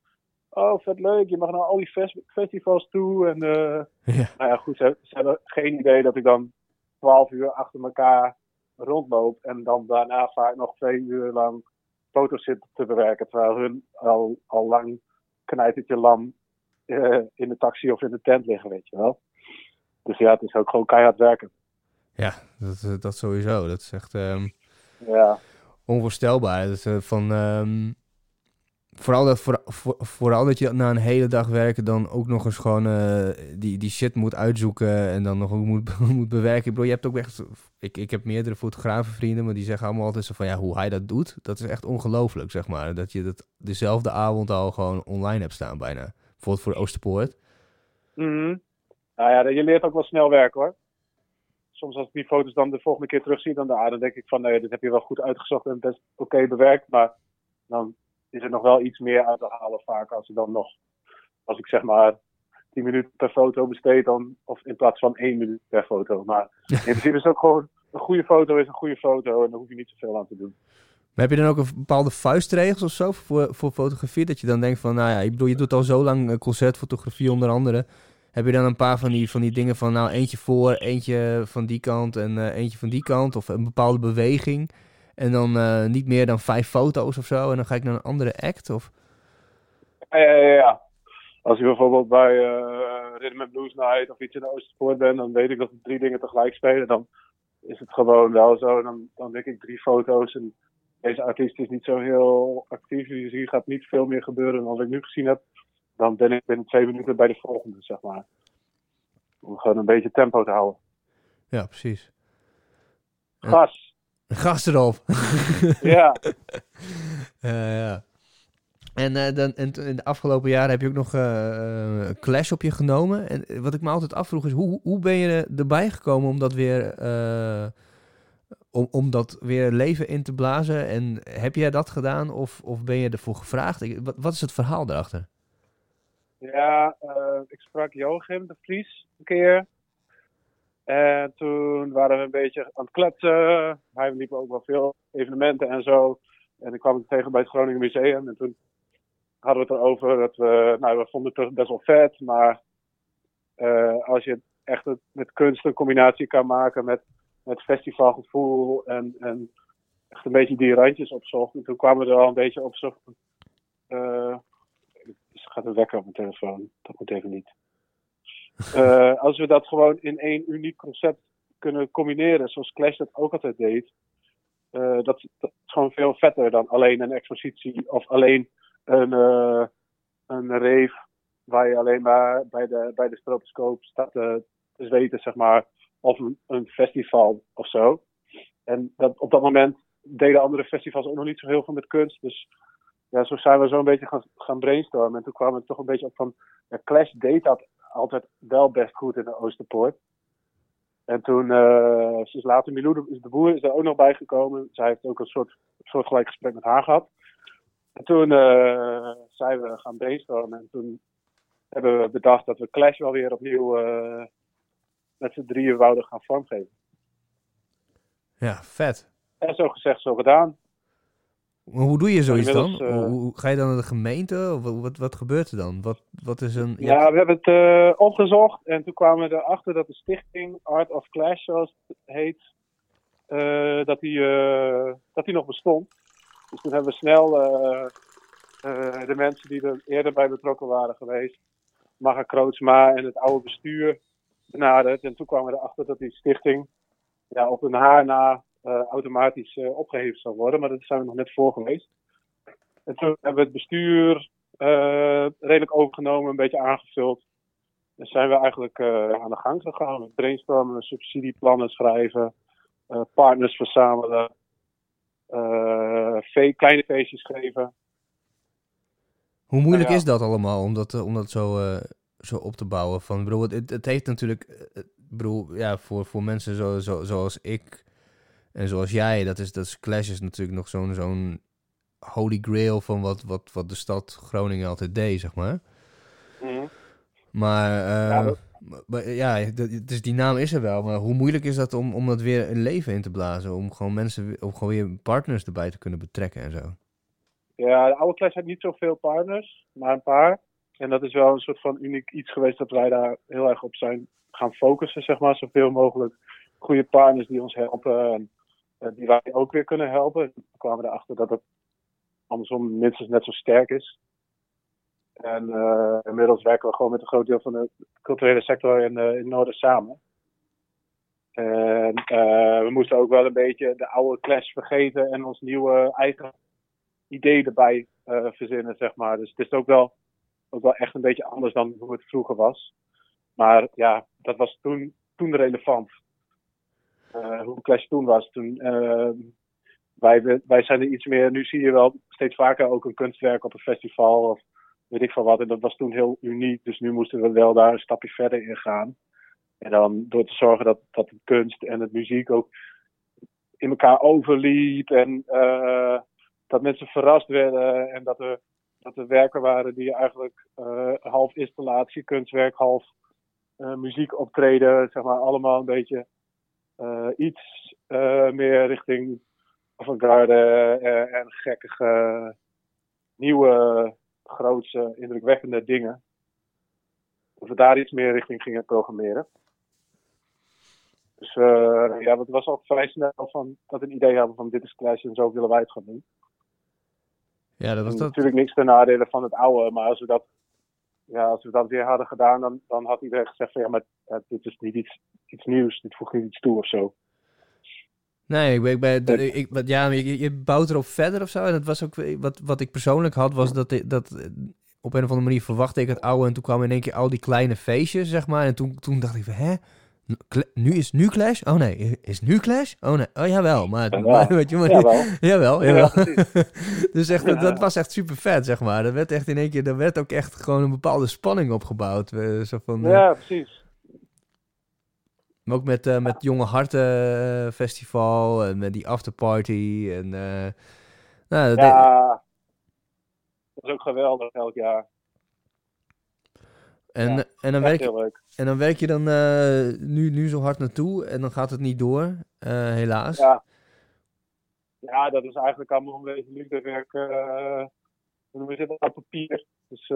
oh, vet leuk, je mag naar al die fes- festivals toe. En eh, Ja. nou ja, goed, ze, ze hebben geen idee dat ik dan 12 uur achter elkaar rondloop en dan daarna vaak nog twee uur lang foto's zit te bewerken, terwijl hun al, al lang knijtertje lam eh, in de taxi of in de tent liggen, weet je wel. Dus ja, het is ook gewoon keihard werken. Ja, dat, eh, dat sowieso. Dat is echt ehm, Ja, onvoorstelbaar. Dat, eh, van, ehm, vooral, dat, voor, voor- vooral dat je na een hele dag werken dan ook nog eens gewoon eh, die, die shit moet uitzoeken en dan nog moet, [LAUGHS] moet bewerken. Ik je hebt ook echt... Ik, ik heb meerdere fotografenvrienden, maar die zeggen allemaal altijd zo van... Ja, hoe hij dat doet, dat is echt ongelooflijk, zeg maar. Dat je dat dezelfde avond al gewoon online hebt staan bijna. Bijvoorbeeld voor Oosterpoort. Mhm. Nou ja, je leert ook wel snel werken hoor. Soms als ik die foto's dan de volgende keer terugzie, dan, ah, dan denk ik van nee, dit heb je wel goed uitgezocht en best oké bewerkt. Maar dan is er nog wel iets meer uit te halen vaak als ik dan nog, als ik zeg maar 10 minuten per foto besteed dan, of in plaats van 1 minuut per foto. Maar [LAUGHS] in principe is het ook gewoon, een goede foto is een goede foto en daar hoef je niet zoveel aan te doen. Maar heb je dan ook een bepaalde vuistregels of zo voor, voor fotografie? Dat je dan denkt van, nou ja, ik bedoel, je doet al zo lang concertfotografie onder andere. Heb je dan een paar van die, van die dingen van, nou, eentje voor, eentje van die kant en uh, eentje van die kant? Of een bepaalde beweging? En dan uh, niet meer dan vijf foto's of zo en dan ga ik naar een andere act? Of... Ja, ja, ja. Als je bijvoorbeeld bij uh, Rhythm and Blues Night of iets in de Oosterpoort bent, dan weet ik dat er drie dingen tegelijk spelen. Dan is het gewoon wel zo. Dan, dan denk ik drie foto's en deze artiest is niet zo heel actief. Dus hier gaat niet veel meer gebeuren dan ik nu gezien heb. Dan ben ik binnen twee minuten bij de volgende, zeg maar. Om gewoon een beetje tempo te houden. Ja, precies. Gas. [LAUGHS] Gas erop. [LAUGHS] ja. Uh, ja. En, uh, dan, en in de afgelopen jaren heb je ook nog uh, Clash op je genomen. En wat ik me altijd afvroeg is, hoe, hoe ben je erbij gekomen om dat weer om, om dat weer leven in te blazen. En heb jij dat gedaan of, of ben je ervoor gevraagd? Ik, wat, wat is het verhaal daarachter? Ja, uh, ik sprak Joachim de Vries een keer. En toen waren we een beetje aan het kletsen. Hij liep ook wel veel evenementen en zo. En ik kwam hem tegen bij het Groningen Museum. En toen hadden we het erover dat we, nou, we vonden het best wel vet. Maar uh, als je echt het, met kunst een combinatie kan maken met met festivalgevoel en, en echt een beetje die randjes opzocht. En toen kwamen we er al een beetje op zo. Dus gaat een wekker op mijn telefoon. Dat moet even niet. Uh, [LAUGHS] als we dat gewoon in één uniek concept kunnen combineren, zoals Clash dat ook altijd deed, uh, dat, is gewoon veel vetter dan alleen een expositie of alleen een, uh, een rave waar je alleen maar bij de, bij de stroboscoop staat te, te zweten, zeg maar of een, festival of zo. En op dat moment deden andere festivals ook nog niet zo heel veel met kunst. Dus ja, zo zijn we zo een beetje gaan, gaan brainstormen. En toen kwamen we toch een beetje op van, ja, Clash deed dat altijd wel best goed in de Oosterpoort. En toen, uh, sinds later, Milou de, de Boer is er ook nog bijgekomen. Zij heeft ook een soort, soortgelijk gesprek met haar gehad. En toen uh, zijn we gaan brainstormen. En toen hebben we bedacht dat we Clash wel weer opnieuw uh, met z'n drieën wouden gaan vormgeven. Ja, vet. En zo gezegd, zo gedaan. Maar hoe doe je zoiets dan? Uh, hoe, ga je dan naar de gemeente? Of wat, wat, wat gebeurt er dan? Wat, wat is een... Ja, we hebben het uh, opgezocht en toen kwamen we erachter dat de stichting Art of Clash, zoals het heet, uh, dat, die, dat die nog bestond. Dus toen hebben we snel de mensen die er eerder bij betrokken waren geweest, Maga Krootsma en het oude bestuur, benaderd. En toen kwamen we erachter dat die stichting ja, op een haar na automatisch uh, opgeheven zou worden. Maar dat zijn we nog net voor geweest. En toen hebben we het bestuur uh, redelijk overgenomen, een beetje aangevuld. En zijn we eigenlijk aan de gang gegaan met brainstormen, subsidieplannen schrijven, partners verzamelen, fe kleine feestjes geven. Hoe moeilijk ja. is dat allemaal om dat, om dat zo zo op te bouwen. Van, bedoel, het, het heeft natuurlijk, bedoel, ja, voor, voor mensen zo, zo, zoals ik en zoals jij, dat is, dat is Clash is natuurlijk nog zo'n zo'n holy grail van wat, wat, wat de stad Groningen altijd deed, zeg maar. Mm. Maar, uh, ja, dat... maar, ja, dus die naam is er wel, maar hoe moeilijk is dat om, om dat weer een leven in te blazen? Om gewoon mensen, om gewoon weer partners erbij te kunnen betrekken en zo? Ja, de oude Clash had niet zoveel partners, maar een paar. En dat is wel een soort van uniek iets geweest dat wij daar heel erg op zijn gaan focussen, zeg maar. Zoveel mogelijk goede partners die ons helpen en die wij ook weer kunnen helpen. We kwamen erachter dat het andersom minstens net zo sterk is. En uh, inmiddels werken we gewoon met een groot deel van de culturele sector in, uh, in Noorden samen. En we moesten ook wel een beetje de oude clash vergeten en ons nieuwe eigen idee erbij verzinnen, zeg maar. Dus het is ook wel ook wel echt een beetje anders dan hoe het vroeger was. Maar ja, dat was toen, toen relevant. Uh, hoe Clash toen was. Uh, wij, wij zijn er iets meer, nu zie je wel steeds vaker ook een kunstwerk op een festival of weet ik van wat. En dat was toen heel uniek, dus nu moesten we wel daar een stapje verder in gaan. En dan door te zorgen dat, dat de kunst en het muziek ook in elkaar overliep en uh, dat mensen verrast werden en dat er dat er werken waren die eigenlijk eh, half installatie, kunstwerk, half muziek optreden, zeg maar, allemaal een beetje iets meer richting avant-garde en gekkige, nieuwe, grootse, indrukwekkende dingen. Dat we daar iets meer richting gingen programmeren. Dus ja, het was al vrij snel van dat we een idee hadden van dit is Clash en zo willen wij het gaan doen. Ja, dat was dat. Natuurlijk niks ten nadele van het oude, maar als we dat, ja, als we dat weer hadden gedaan, dan, dan had iedereen gezegd van ja, maar dit is niet iets, iets nieuws, dit voegt niet iets toe of zo. Nee, ik ben, ik ben, ik, ja, je, je bouwt erop verder of zo. En dat was ook wat, wat ik persoonlijk had, was dat, dat op een of andere manier verwachtte ik het oude. En toen kwamen in één keer al die kleine feestjes, zeg maar. En toen, toen dacht ik van, hè? Nu is nu Clash? Oh nee, is nu Clash? Oh nee, oh jawel, maar, maar [LAUGHS] weet je, maar, jawel, jawel, jawel. Ja, [LAUGHS] dus echt, dat, dat, was echt super vet, zeg maar. Er werd echt in één keer, er werd ook echt gewoon een bepaalde spanning opgebouwd. Zo van, ja, precies. Maar ook met, uh, met Jonge Harten Festival en met die afterparty en... Uh, nou, dat ja, dat is ook geweldig elk jaar. En, ja, en, dan werk je, en dan werk je dan uh, nu, nu zo hard naartoe en dan gaat het niet door, uh, helaas. Ja. ja, dat is eigenlijk allemaal onwezenlijk. Dat werk, uh, we zitten op papier. Dus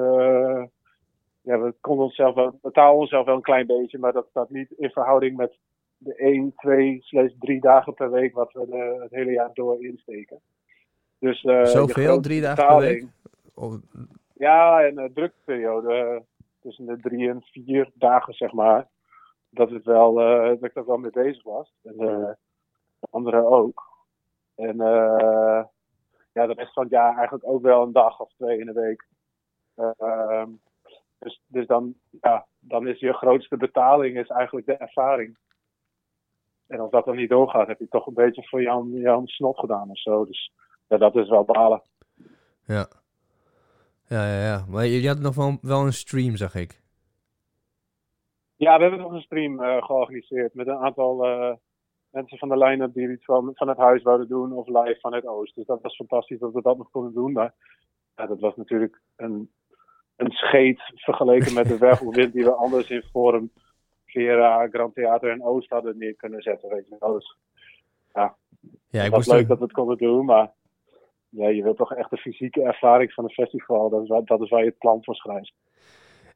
ja, we konden onszelf wel, betalen onszelf wel een klein beetje, maar dat staat niet in verhouding met de 1, 2, slechts 3 dagen per week wat we de, het hele jaar door insteken. Dus, Zoveel? Drie dagen per week? Of... Ja, en de drukperiode tussen de drie en vier dagen, zeg maar. Dat, het wel, uh, dat ik daar wel mee bezig was. En uh, de anderen ook. En uh, ja, de rest van het jaar eigenlijk ook wel een dag of twee in de week. Ehm, dus, dus dan, ja, dan is je grootste betaling is eigenlijk de ervaring. En als dat dan niet doorgaat, heb je toch een beetje voor Jan, Jan Snot gedaan of zo. Dus ja, dat is wel balen. Ja. Ja, ja, ja. Maar je, je had nog wel, wel een stream, zag ik. Ja, we hebben nog een stream uh, georganiseerd met een aantal uh, mensen van de line-up die iets van, van het huis wouden doen of live van het Oost. Dus dat was fantastisch dat we dat nog konden doen. Maar ja, dat was natuurlijk een, een scheet vergeleken met de [LAUGHS] wervelwind die we anders in Forum, Vera, Grand Theater en Oost hadden neer kunnen zetten. Weet je. Dat was, ja, ja, ik was leuk dat we het konden doen, maar ja, je wilt toch echt de fysieke ervaring van een festival. Dat is, waar, dat is waar je het plan voor schrijft.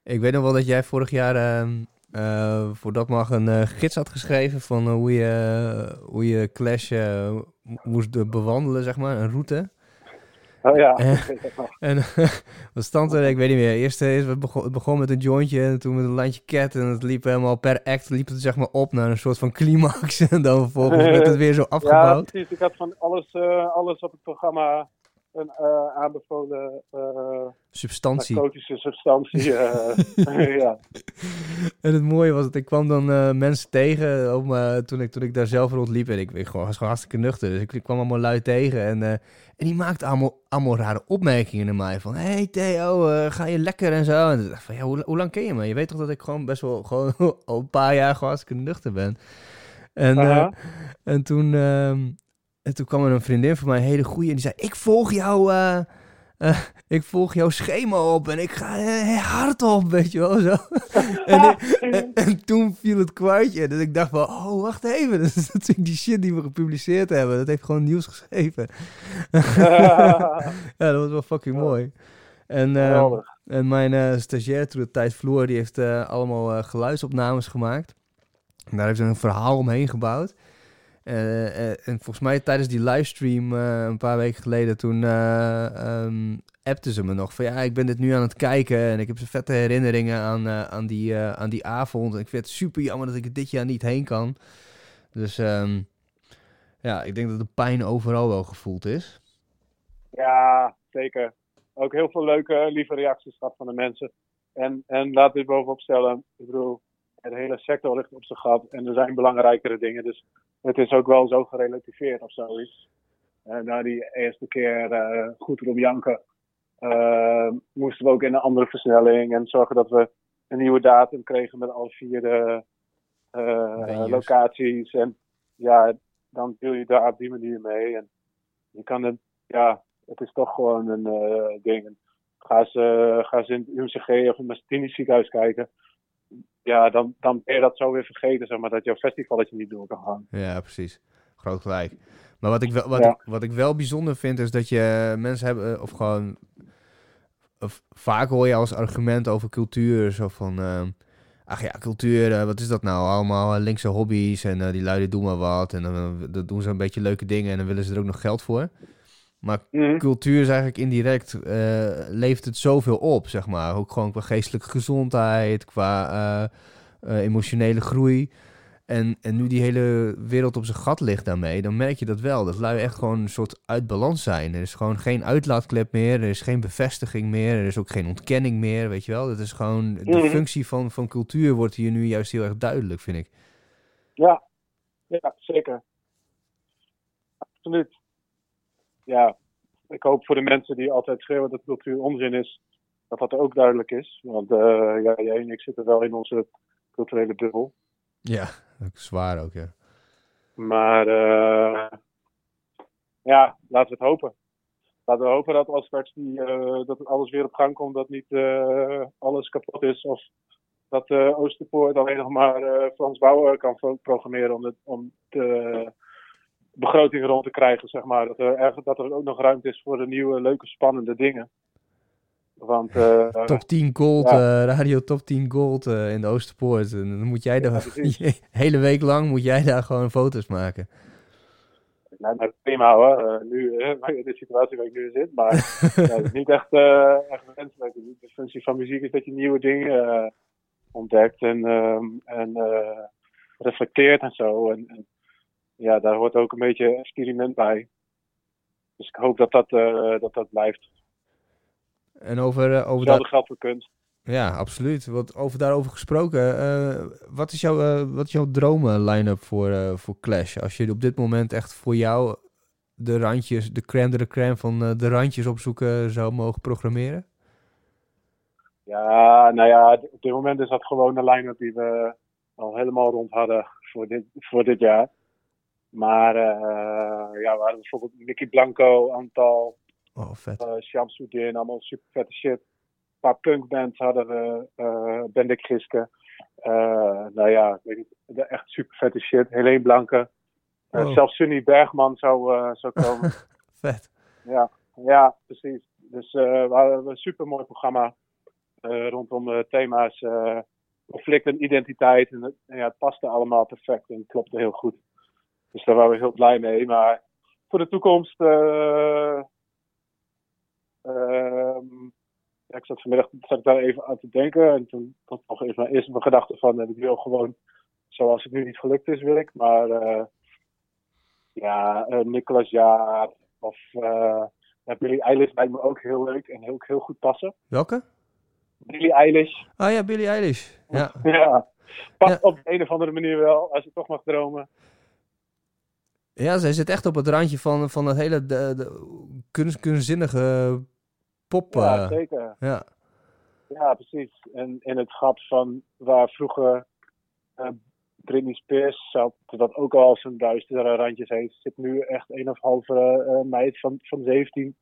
Ik weet nog wel dat jij vorig jaar uh, voor dat mag een uh, gids had geschreven van uh, hoe, je, hoe je Clash moest bewandelen, zeg maar, een route. Oh ja. [LAUGHS] en [LAUGHS] wat stond er? Ik weet niet meer. Eerst is het begon, het begon met een jointje en toen met een landje cat en het liep helemaal per act liep het zeg maar op naar een soort van climax [LAUGHS] en dan vervolgens werd het weer zo afgebouwd. Ja, precies. Ik had van alles, alles op het programma een uh, aanbevolen uh, substantie. narcotische substantie. Uh, [LAUGHS] [LAUGHS] ja. En het mooie was dat ik kwam dan mensen tegen om, toen, ik, toen ik daar zelf rondliep. En ik, ik gewoon, was gewoon hartstikke nuchter. Dus ik, ik kwam allemaal lui tegen. En, en die maakte allemaal, allemaal rare opmerkingen naar mij. Van, hey Theo, ga je lekker en zo. En ik dacht van, ja, hoe, hoe lang ken je me? Je weet toch dat ik gewoon best wel gewoon [LAUGHS] al een paar jaar gewoon hartstikke nuchter ben. En, -huh. en toen... En toen kwam er een vriendin van mij, een hele goeie, en die zei: Ik volg jou. Uh, uh, ik volg jouw schema op en ik ga uh, hard op, weet je wel zo. [LAUGHS] en, en, en, toen viel het kwartje. Dus ik dacht van, oh, wacht even. [LAUGHS] Dat is natuurlijk die shit die we gepubliceerd hebben. Dat heeft gewoon nieuws geschreven. [LAUGHS] ja, dat was wel fucking mooi. En, en mijn stagiair toen de tijd vloer, die heeft allemaal geluidsopnames gemaakt. En daar heeft ze een verhaal omheen gebouwd. Uh, en volgens mij tijdens die livestream uh, een paar weken geleden, toen um, appte ze me nog van ja, ik ben dit nu aan het kijken en ik heb zo vette herinneringen aan, aan, die, aan die avond. En ik vind het super jammer dat ik dit jaar niet heen kan. Dus um, ja, ik denk dat de pijn overal wel gevoeld is. Ja, zeker. Ook heel veel leuke, lieve reacties gehad van de mensen. En, en laat dit bovenop stellen, ik bedoel, de hele sector ligt op zijn gat en er zijn belangrijkere dingen. Dus het is ook wel zo gerelativeerd of zoiets. En na die eerste keer uh, goed erop janken, uh, moesten we ook in een andere versnelling en zorgen dat we een nieuwe datum kregen met al vier de uh, locaties. En ja, dan deel je daar op die manier mee. En je kan het, ja, het is toch gewoon een ding. ga ze, ga ze in het UMCG of in het Martini ziekenhuis kijken. Ja, dan, dan ben je dat zo weer vergeten, zeg maar, dat jouw festivalletje niet door kan gaan. Ja, precies. Groot gelijk. Maar wat ik wel, wat, Ja. ik, wat ik wel bijzonder vind, is dat je mensen hebben, of gewoon, of vaak hoor je als argument over cultuur, zo van, ehm, ach ja, cultuur, eh, wat is dat nou? Allemaal eh, linkse hobby's en eh, die luiden doen maar wat en dan eh, dan doen ze een beetje leuke dingen en dan willen ze er ook nog geld voor. Maar Mhm. cultuur is eigenlijk indirect, eh, levert het zoveel op, zeg maar. Ook gewoon qua geestelijke gezondheid, qua eh, eh, emotionele groei. En, en nu die hele wereld op zijn gat ligt daarmee, dan merk je dat wel. Dat lui echt gewoon een soort uit balans zijn. Er is gewoon geen uitlaatklep meer, er is geen bevestiging meer, er is ook geen ontkenning meer, weet je wel. Dat is gewoon, de Mhm. functie van, van cultuur wordt hier nu juist heel erg duidelijk, vind ik. Ja, ja, zeker. Absoluut. Ja, ik hoop voor de mensen die altijd schreeuwen dat cultuur onzin is, dat dat ook duidelijk is. Want eh, ja, jij en ik zitten wel in onze culturele bubbel. Ja, ook zwaar ook, ja. Maar eh, ja, laten we het hopen. Laten we hopen dat als straks die, eh, dat alles weer op gang komt, dat niet alles kapot is. Of dat Oosterpoort alleen nog maar Frans Bauer kan pro- programmeren om, het, om de begroting rond te krijgen, zeg maar. Dat er, dat er ook nog ruimte is voor de nieuwe, leuke, spannende dingen. Want eh, Top 10 gold, Ja. eh, radio top 10 gold eh, in de Oosterpoort. En dan moet jij Ja, daar, [LAUGHS] hele week lang moet jij daar gewoon foto's maken. Nou, nou, prima hoor, nu, [LAUGHS] in de situatie waar ik nu in zit. Maar [LAUGHS] het is niet echt, echt wenselijk. De functie van muziek is dat je nieuwe dingen ontdekt en, ehm, en reflecteert en zo. En, en ja, daar hoort ook een beetje experiment bij. Dus ik hoop dat dat, eh, dat, dat blijft. En over, eh, over dat, geldt voor kunst. ja, absoluut. Wat over daarover gesproken, eh, wat is jouw, eh, wat is jouw dromen line-up voor, eh, voor Clash? Als je op dit moment echt voor jou de randjes, de crème de la crème van eh, de randjes opzoeken zou mogen programmeren? Ja, nou ja, op dit moment is dat gewoon de line-up die we al helemaal rond hadden voor dit, voor dit jaar. Maar eh, ja, we hadden bijvoorbeeld Mickey Blanco, Antal, Oh, vet. uh, Shamsuddin, allemaal super vette shit. Een paar punkbands hadden we, uh, Bendik Giske. Uh, nou ja, ik weet niet, echt super vette shit. Helene Blanke. Uh, Wow. Zelfs Sunny Bergman zou, uh, zou [LAUGHS] komen. vet. ja, ja, precies. Dus uh, we hadden een super mooi programma uh, rondom uh, thema's uh, conflict en identiteit. En, het- en ja, het paste allemaal perfect en klopte heel goed. Dus daar waren we heel blij mee. Maar voor de toekomst. eh, ehm, ja, ik zat vanmiddag zat ik daar even aan te denken. En toen was nog even mijn eerste gedachte van: eh, ik wil gewoon, zoals het nu niet gelukt is, wil ik. Maar eh, ja, Nicolas Jaar of Billie Eilish lijkt me ook heel leuk en ook heel goed passen. Welke? Billie Eilish. Oh ja, Billie Eilish. Ja. [LAUGHS] Ja, past Ja. op de een of andere manier wel, als je toch mag dromen. Ja, zij zit echt op het randje van, van het hele de, de kunst, kunstzinnige pop. Ja, eh, zeker. ja. Ja, precies. En in het gat van waar vroeger eh, Britney Spears zat, wat ook al zijn duistere randjes heeft, zit nu echt een of halve eh, meid van, van 17.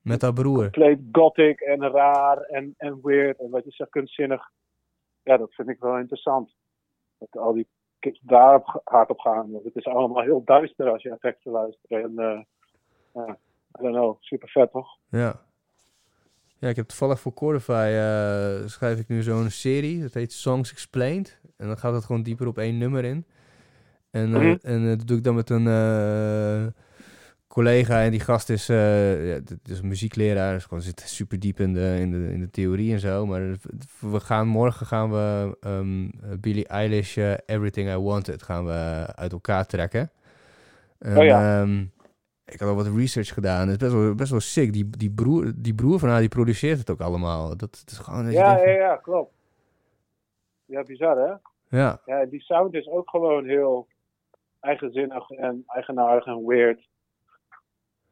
Met haar broer. Compleet gothic en raar en, en weird. En wat je zegt, kunstzinnig. Ja, dat vind ik wel interessant. Dat al die kids daar hard op gaan. Want het is allemaal heel duister als je naar teksten luistert. En ja, I don't know, super vet toch? Ja. Ja, ik heb toevallig voor Cordify eh, schrijf ik nu zo'n serie. Dat heet Songs Explained. En dan gaat het gewoon dieper op één nummer in. En, eh, Mhm. en dat doe ik dan met een collega. En die gast is, eh, ja, dit is een muziekleraar. Dus gewoon zit super diep in de, in, de, in de theorie en zo. Maar we gaan morgen gaan we ehm Billie Eilish eh, Everything I Wanted gaan we uit elkaar trekken. En, Oh ja. ehm, ik had al wat research gedaan. Het is best wel, best wel sick. Die, die, broer, die broer van haar, die produceert het ook allemaal. Dat, dat is gewoon... Ja, ja, ja, klopt. Ja, bizar hè? ja. Ja, die sound is ook gewoon heel eigenzinnig en eigenaardig en weird.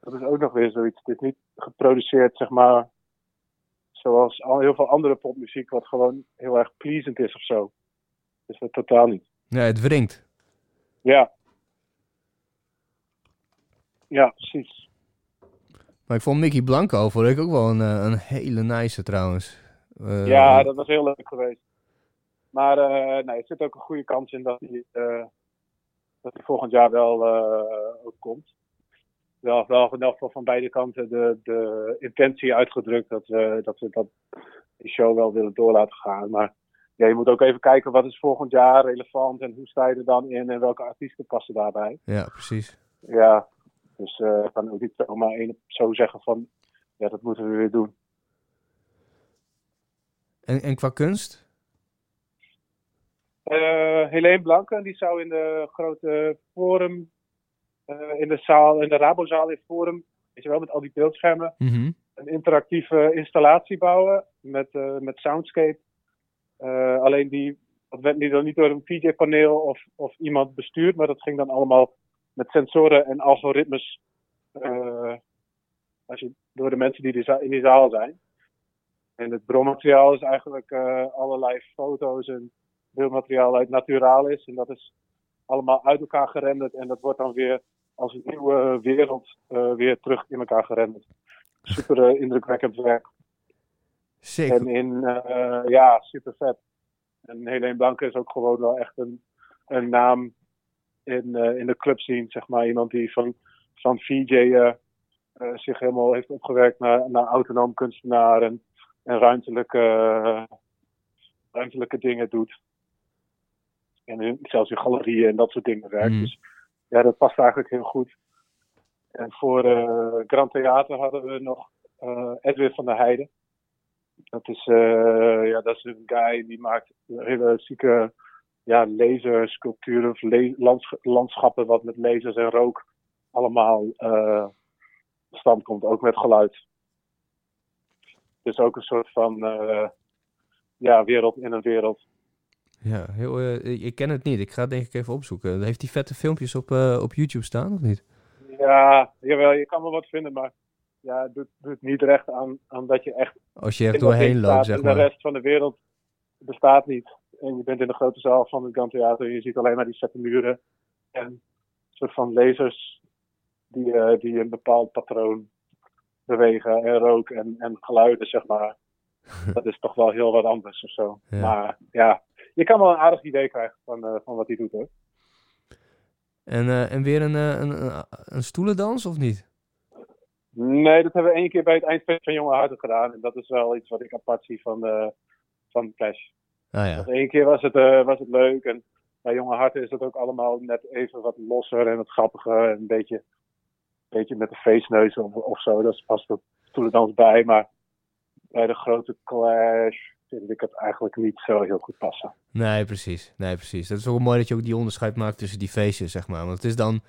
Dat is ook nog weer zoiets. Het is niet geproduceerd, zeg maar, zoals al heel veel andere popmuziek, wat gewoon heel erg pleasant is of zo. Dus dat totaal niet. ja, het wringt. Ja. Ja, precies. Maar ik vond Mickey Blanco vond ik ook wel een, eh, een hele nice trouwens. Eh, ja, dat was heel leuk geweest. Maar eh, nee, er zit ook een goede kans in dat hij, dat hij volgend jaar wel ook komt. Wel, wel in elk geval van beide kanten de, de intentie uitgedrukt dat we, dat we dat die show wel willen door laten gaan. Maar ja, je moet ook even kijken wat is volgend jaar relevant en hoe sta je er dan in en welke artiesten passen daarbij. Ja, precies. Ja, dus eh, ik kan ook niet zomaar één zo zeggen van ja, dat moeten we weer doen. En, en qua kunst? Eh Helene Blanken, die zou in de grote forum, in de zaal, in de Rabozaal in Forum, weet je wel, met al die beeldschermen, Mhm. een interactieve installatie bouwen met, eh, met Soundscape. Eh, alleen die, dat werd niet, niet door een DJ-paneel of, of iemand bestuurd, maar dat ging dan allemaal met sensoren en algoritmes eh, als je, door de mensen die in die zaal zijn. En het bronmateriaal is eigenlijk eh, allerlei foto's en beeldmateriaal uit Naturalis. En dat is allemaal uit elkaar gerenderd. En dat wordt dan weer als een nieuwe wereld eh, weer terug in elkaar gerenderd. Super eh, indrukwekkend werk. Sick. En in, eh, ja, super vet. En Helene Blanke is ook gewoon wel echt een, een naam in, in de club scene, zeg maar. Iemand die van, van VJ zich helemaal heeft opgewerkt naar, naar autonoom kunstenaar en, en ruimtelijke, ruimtelijke dingen doet. En in- zelfs in galerieën en dat soort dingen werkt. Mm. Dus ja, dat past eigenlijk heel goed. En voor eh, Grand Theater hadden we nog eh, Edwin van der Heijden. Dat is, eh, ja, dat is een guy die maakt hele zieke ja, lasersculpturen of lands- landschappen wat met lasers en rook allemaal stand komt, ook met geluid. Dus ook een soort van ja, wereld in een wereld. Ja, heel, eh, ik ken het niet. Ik ga het denk ik even opzoeken. Heeft die vette filmpjes op, eh, op YouTube staan of niet? Ja, jawel, je kan wel wat vinden, maar ja, het doet, doet niet recht aan, aan dat je echt Als je dat doorheen loopt, zeg maar. de rest van de wereld bestaat niet. En je bent in de grote zaal van het Grand Theater en je ziet alleen maar die zette muren en een soort van lasers die, eh, die een bepaald patroon bewegen en rook en, en geluiden, zeg maar. [LAUGHS] Dat is toch wel heel wat anders of zo. Ja. Maar ja, je kan wel een aardig idee krijgen van, eh, van wat hij doet hoor. En, eh, en weer een, eh, een, een, een stoelendans of niet? Nee, dat hebben we één keer bij het eindfeest van Jonge Harten gedaan. En dat is wel iets wat ik apart zie van, eh van de Clash. Ah ja. Dus één keer was het, was het leuk. En bij Jonge Harten is het ook allemaal net even wat losser en wat grappiger. En een beetje, een beetje met de feestneus of, of zo. Dat past er stoelendans bij. Maar bij de grote Clash vind ik het eigenlijk niet zo heel goed passen. Nee, precies. Nee, precies. Dat is ook mooi dat je ook die onderscheid maakt tussen die feestjes, zeg maar. Want het is dan...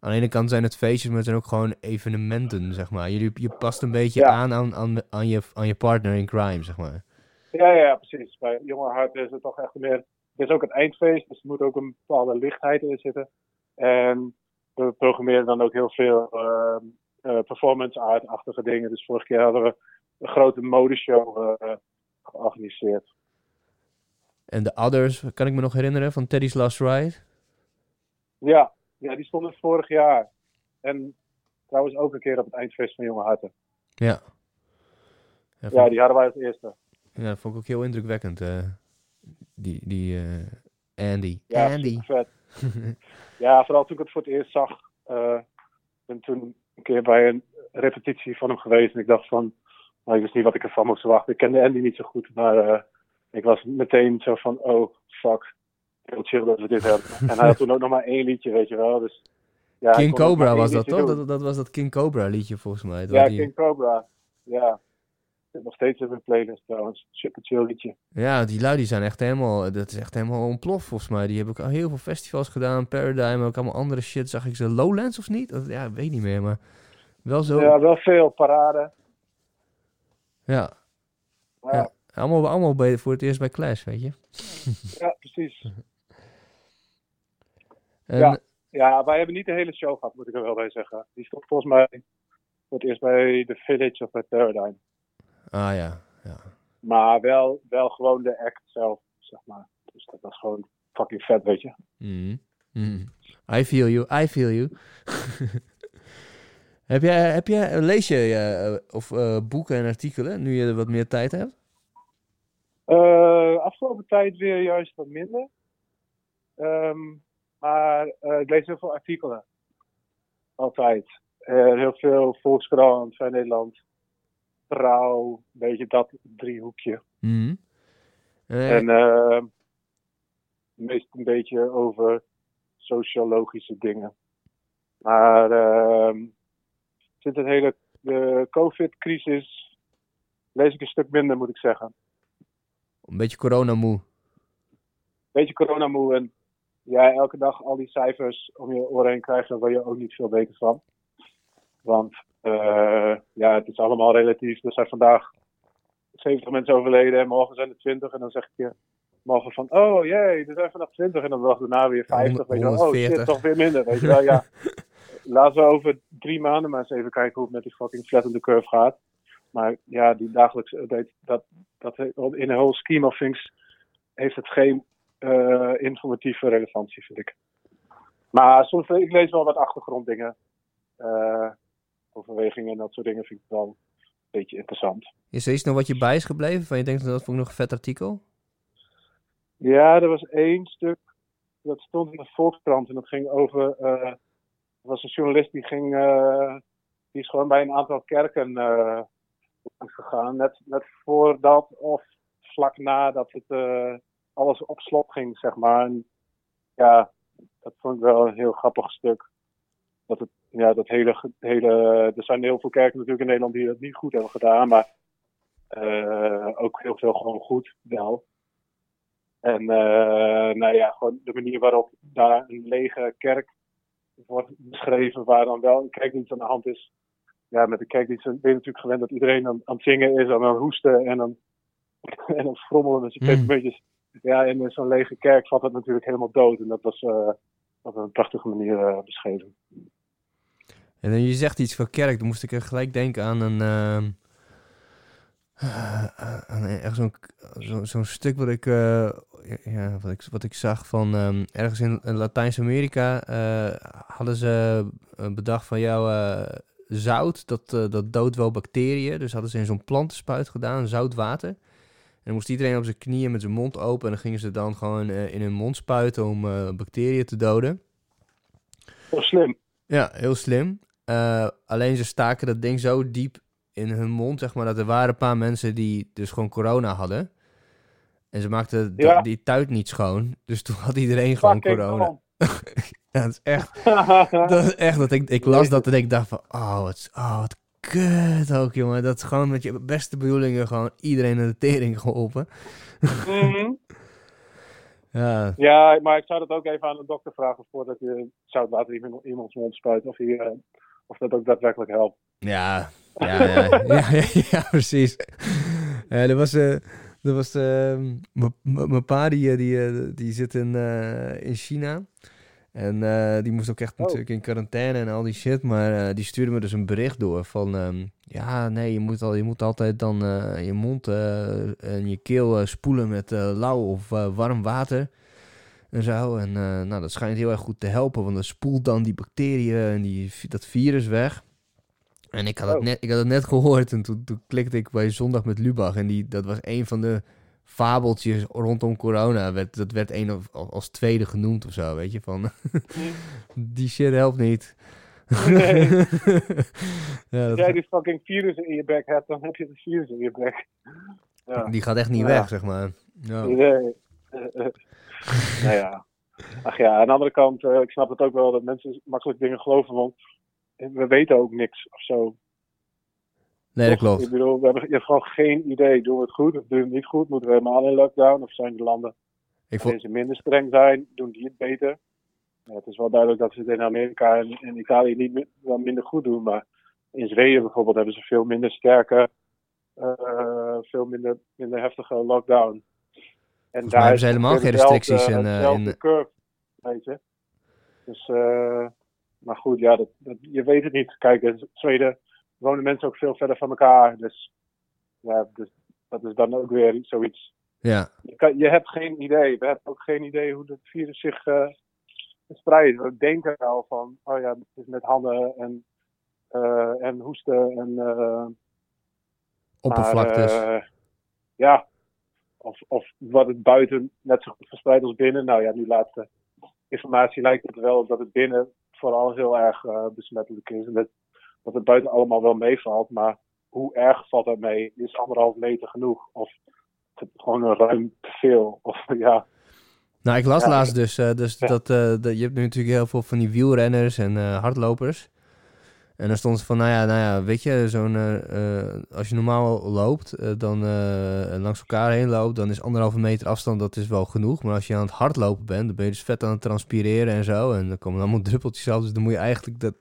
Aan de ene kant zijn het feestjes, maar het zijn ook gewoon evenementen, zeg maar. Je, je past een beetje Ja. aan, aan, aan, aan, je, aan je partner in crime, zeg maar. Ja, ja, precies. Bij Jonge Harten is het toch echt meer... Het is ook het eindfeest, dus er moet ook een bepaalde lichtheid in zitten. En we programmeren dan ook heel veel ehm, eh, performance art-achtige dingen. Dus vorige keer hadden we een grote modeshow eh, georganiseerd. En de Others, kan ik me nog herinneren, van Teddy's Last Ride? Ja, ja, die stonden vorig jaar. En trouwens ook een keer op het eindfeest van Jonge Harten. Ja. Ja, vond, Ja, die hadden wij als eerste. ja, dat vond ik ook heel indrukwekkend. eh, die die eh, Andy. Ja, Andy. vet. [LAUGHS] ja, vooral toen ik het voor het eerst zag. eh, ik ben toen een keer bij een repetitie van hem geweest. En ik dacht van, nou, ik wist niet wat ik ervan moest verwachten. Ik kende Andy niet zo goed. Maar eh, ik was meteen zo van, oh, fuck. Heel chill dat we dit hebben. [LAUGHS] en hij had toen ook nog maar één liedje, weet je wel. Dus, ja, ik King maar Cobra was dat toch? Dat, dat was dat King Cobra liedje volgens mij. Ja, die, King Cobra. Ja. Zit nog steeds in mijn playlist trouwens. Super chill liedje. ja, die lui die zijn echt helemaal, dat is echt helemaal ontploft volgens mij. Die hebben ook al heel veel festivals gedaan, Paradigm, ook allemaal andere shit. Zag ik ze Lowlands of niet? Dat, ja, ik weet niet meer, maar wel zo. Ja, wel veel parade. Ja, Ja. allemaal, allemaal bij, voor het eerst bij Clash, weet je. ja, precies. [LAUGHS] En, Ja. Ja, wij hebben niet de hele show gehad, moet ik er wel bij zeggen. Die stond volgens mij voor het eerst bij The Village of bij Paradigm. Ah ja, ja. Maar wel, wel gewoon de act zelf, zeg maar. Dus dat was gewoon fucking vet, weet je. Mhm. Mhm. I feel you, I feel you. [LAUGHS] Heb jij, heb jij, lees je eh, of, eh, boeken en artikelen nu je wat meer tijd hebt? Eh, afgelopen tijd weer juist wat minder. Ehm, maar eh, ik lees heel veel artikelen. Altijd. Eh, heel veel Volkskrant, Vrij Nederland, Trouw, een beetje dat driehoekje. Eh, En eh, meest een beetje over sociologische dingen. Maar ehm, sinds het hele de COVID-crisis lees ik een stuk minder, moet ik zeggen. een beetje coronamoe. Beetje coronamoe en ja, elke dag al die cijfers om je oren heen krijgen, daar word je ook niet veel beter van. Want eh, ja, het is allemaal relatief. Er zijn vandaag 70 mensen overleden en morgen zijn er 20. En dan zeg ik je morgen van, oh jee, er zijn vandaag 20. En dan dag daarna weer 50. Weet je wel, oh 140. shit, toch weer minder. Weet je wel, ja. [LAUGHS] Laten we over drie maanden maar eens even kijken hoe het met die fucking flattende curve gaat. Maar ja, die dagelijkse update, dat, dat, in een whole scheme of things heeft het geen eh, informatieve relevantie, vind ik. Maar soms, ik lees wel wat achtergronddingen. eh overwegingen en dat soort dingen vind ik wel een beetje interessant. Is er iets nog wat je bij is gebleven? Van je denkt dat vond ik nog een vet artikel? Ja, er was één stuk, dat stond in de Volkskrant en dat ging over, eh, was een journalist die ging, eh, die is gewoon bij een aantal kerken eh, langs gegaan, net, net voordat of vlak nadat het eh, alles op slot ging, zeg maar. En, ja, dat vond ik wel een heel grappig stuk. Dat het, ja, dat hele, hele, er zijn heel veel kerken natuurlijk in Nederland die dat niet goed hebben gedaan, maar ook heel veel gewoon goed wel. En nou ja, gewoon de manier waarop daar een lege kerk wordt beschreven, waar dan wel een kerkdienst aan de hand is. Ja, met de kerkdienst ben je natuurlijk gewend dat iedereen aan, aan het zingen is, aan het hoesten en dan, [LAUGHS] en dan frommelen met zijn Mm. pepermuntjes. Ja, en in zo'n lege kerk valt het natuurlijk helemaal dood. En dat was eh, op een prachtige manier eh, beschreven. En dan je zegt iets van kerk, dan moest ik er gelijk denken aan een... eh, eh, aan echt zo'n zo, zo'n stuk wat ik, eh, ja, wat ik, wat ik zag van ehm, ergens in Latijns-Amerika eh, hadden ze eh, bedacht van jouw eh, zout, dat, eh, dat doodt wel bacteriën. Dus hadden ze in zo'n plantenspuit gedaan, zout water. En dan moest iedereen op zijn knieën met zijn mond open. En dan gingen ze dan gewoon in hun mond spuiten om bacteriën te doden. Oh, slim. Ja, heel slim. Alleen ze staken dat ding zo diep in hun mond, zeg maar, dat er waren een paar mensen die dus gewoon corona hadden. En ze Ja. die tuit niet schoon. Dus toen had iedereen gewoon Fucking corona. [LAUGHS] Ja, dat is echt, [LAUGHS] dat is echt dat ik, ik las dat en ik dacht van, oh wat, oh, wat kut ook, jongen. Dat is gewoon met je beste bedoelingen gewoon iedereen naar de tering geholpen. Mhm. [LAUGHS] Ja, Ja, maar ik zou dat ook even aan de dokter vragen voordat je zoutwater in iemands mond spuit. Of, hij, eh, of dat ook daadwerkelijk helpt. Ja, ja, ja, ja, ja, ja, precies. Ja, er was, er was eh, m- m- mijn pa, die, eh, die, eh, die zit in, eh, in China. En die moest ook echt Oh. natuurlijk in quarantaine en al die shit. Maar die stuurde me dus een bericht door van... ehm, ja, nee, je moet, al, je moet altijd dan je mond en je keel spoelen met lauw of warm water. En zo. En nou, dat schijnt heel erg goed te helpen. Want dat spoelt dan die bacteriën en die, dat virus weg. En ik had, het Oh. net, ik had het net gehoord en toen, toen klikte ik bij Zondag met Lubach. En die, dat was een van de fabeltjes rondom corona. Werd, dat werd een of, als tweede genoemd of zo, weet je. Van, [LAUGHS] die shit helpt niet. Nee. [LAUGHS] ja, Als jij die fucking virus in je bek hebt, dan heb je de virus in je bek. Ja. die gaat echt niet Ja. weg, zeg maar. Ja. Nee. [LAUGHS] Nou ja. Ach ja, aan de andere kant, eh, ik snap het ook wel dat mensen makkelijk dingen geloven, want we weten ook niks of zo. Nee, dat klopt. Ik bedoel, we hebben, je hebt gewoon geen idee. Doen we het goed of doen we het niet goed? Moeten we helemaal in lockdown? Of zijn de landen Ik vond, ze minder streng zijn? Doen die het beter? Ja, het is wel duidelijk dat ze het in Amerika en in Italië niet wel minder goed doen. Maar in Zweden bijvoorbeeld hebben ze veel minder sterke, eh, veel minder, minder heftige lockdown. En hebben ze is helemaal geen restricties dezelfde- in, eh, dezelfde in- curve, weet je. Dus, eh, maar goed, ja, dat, dat, je weet het niet. Kijk, in Zweden wonen mensen ook veel verder van elkaar. Dus ja, dus dat is dan ook weer zoiets. ja. Je, kan, je hebt geen idee. We hebben ook geen idee hoe het virus zich eh, verspreidt. We denken wel van, oh ja, het is met handen en eh, en hoesten en eh, Oppervlaktes. Maar, ja, of, of wat het buiten net zo goed verspreid als binnen. Nou ja, nu laatste informatie lijkt het wel dat het binnen vooral heel erg eh, besmettelijk is. En dat, dat het buiten allemaal wel meevalt. Maar hoe erg valt dat mee? Is anderhalf meter genoeg? Of gewoon een ruim te veel? [LAUGHS] Of ja, Nou, ik las Ja, laatst dus, eh, dus Ja. dat, eh, dat je hebt nu natuurlijk heel veel van die wielrenners en hardlopers. En dan stond ze van, nou ja, nou ja, weet je, zo'n, eh, eh, als je normaal loopt, eh, dan langs elkaar heen loopt, dan is anderhalve meter afstand, dat is wel genoeg. Maar als je aan het hardlopen bent, dan ben je dus vet aan het transpireren en zo. En dan komen allemaal [LAUGHS] druppeltjes af, dus dan moet je eigenlijk dat,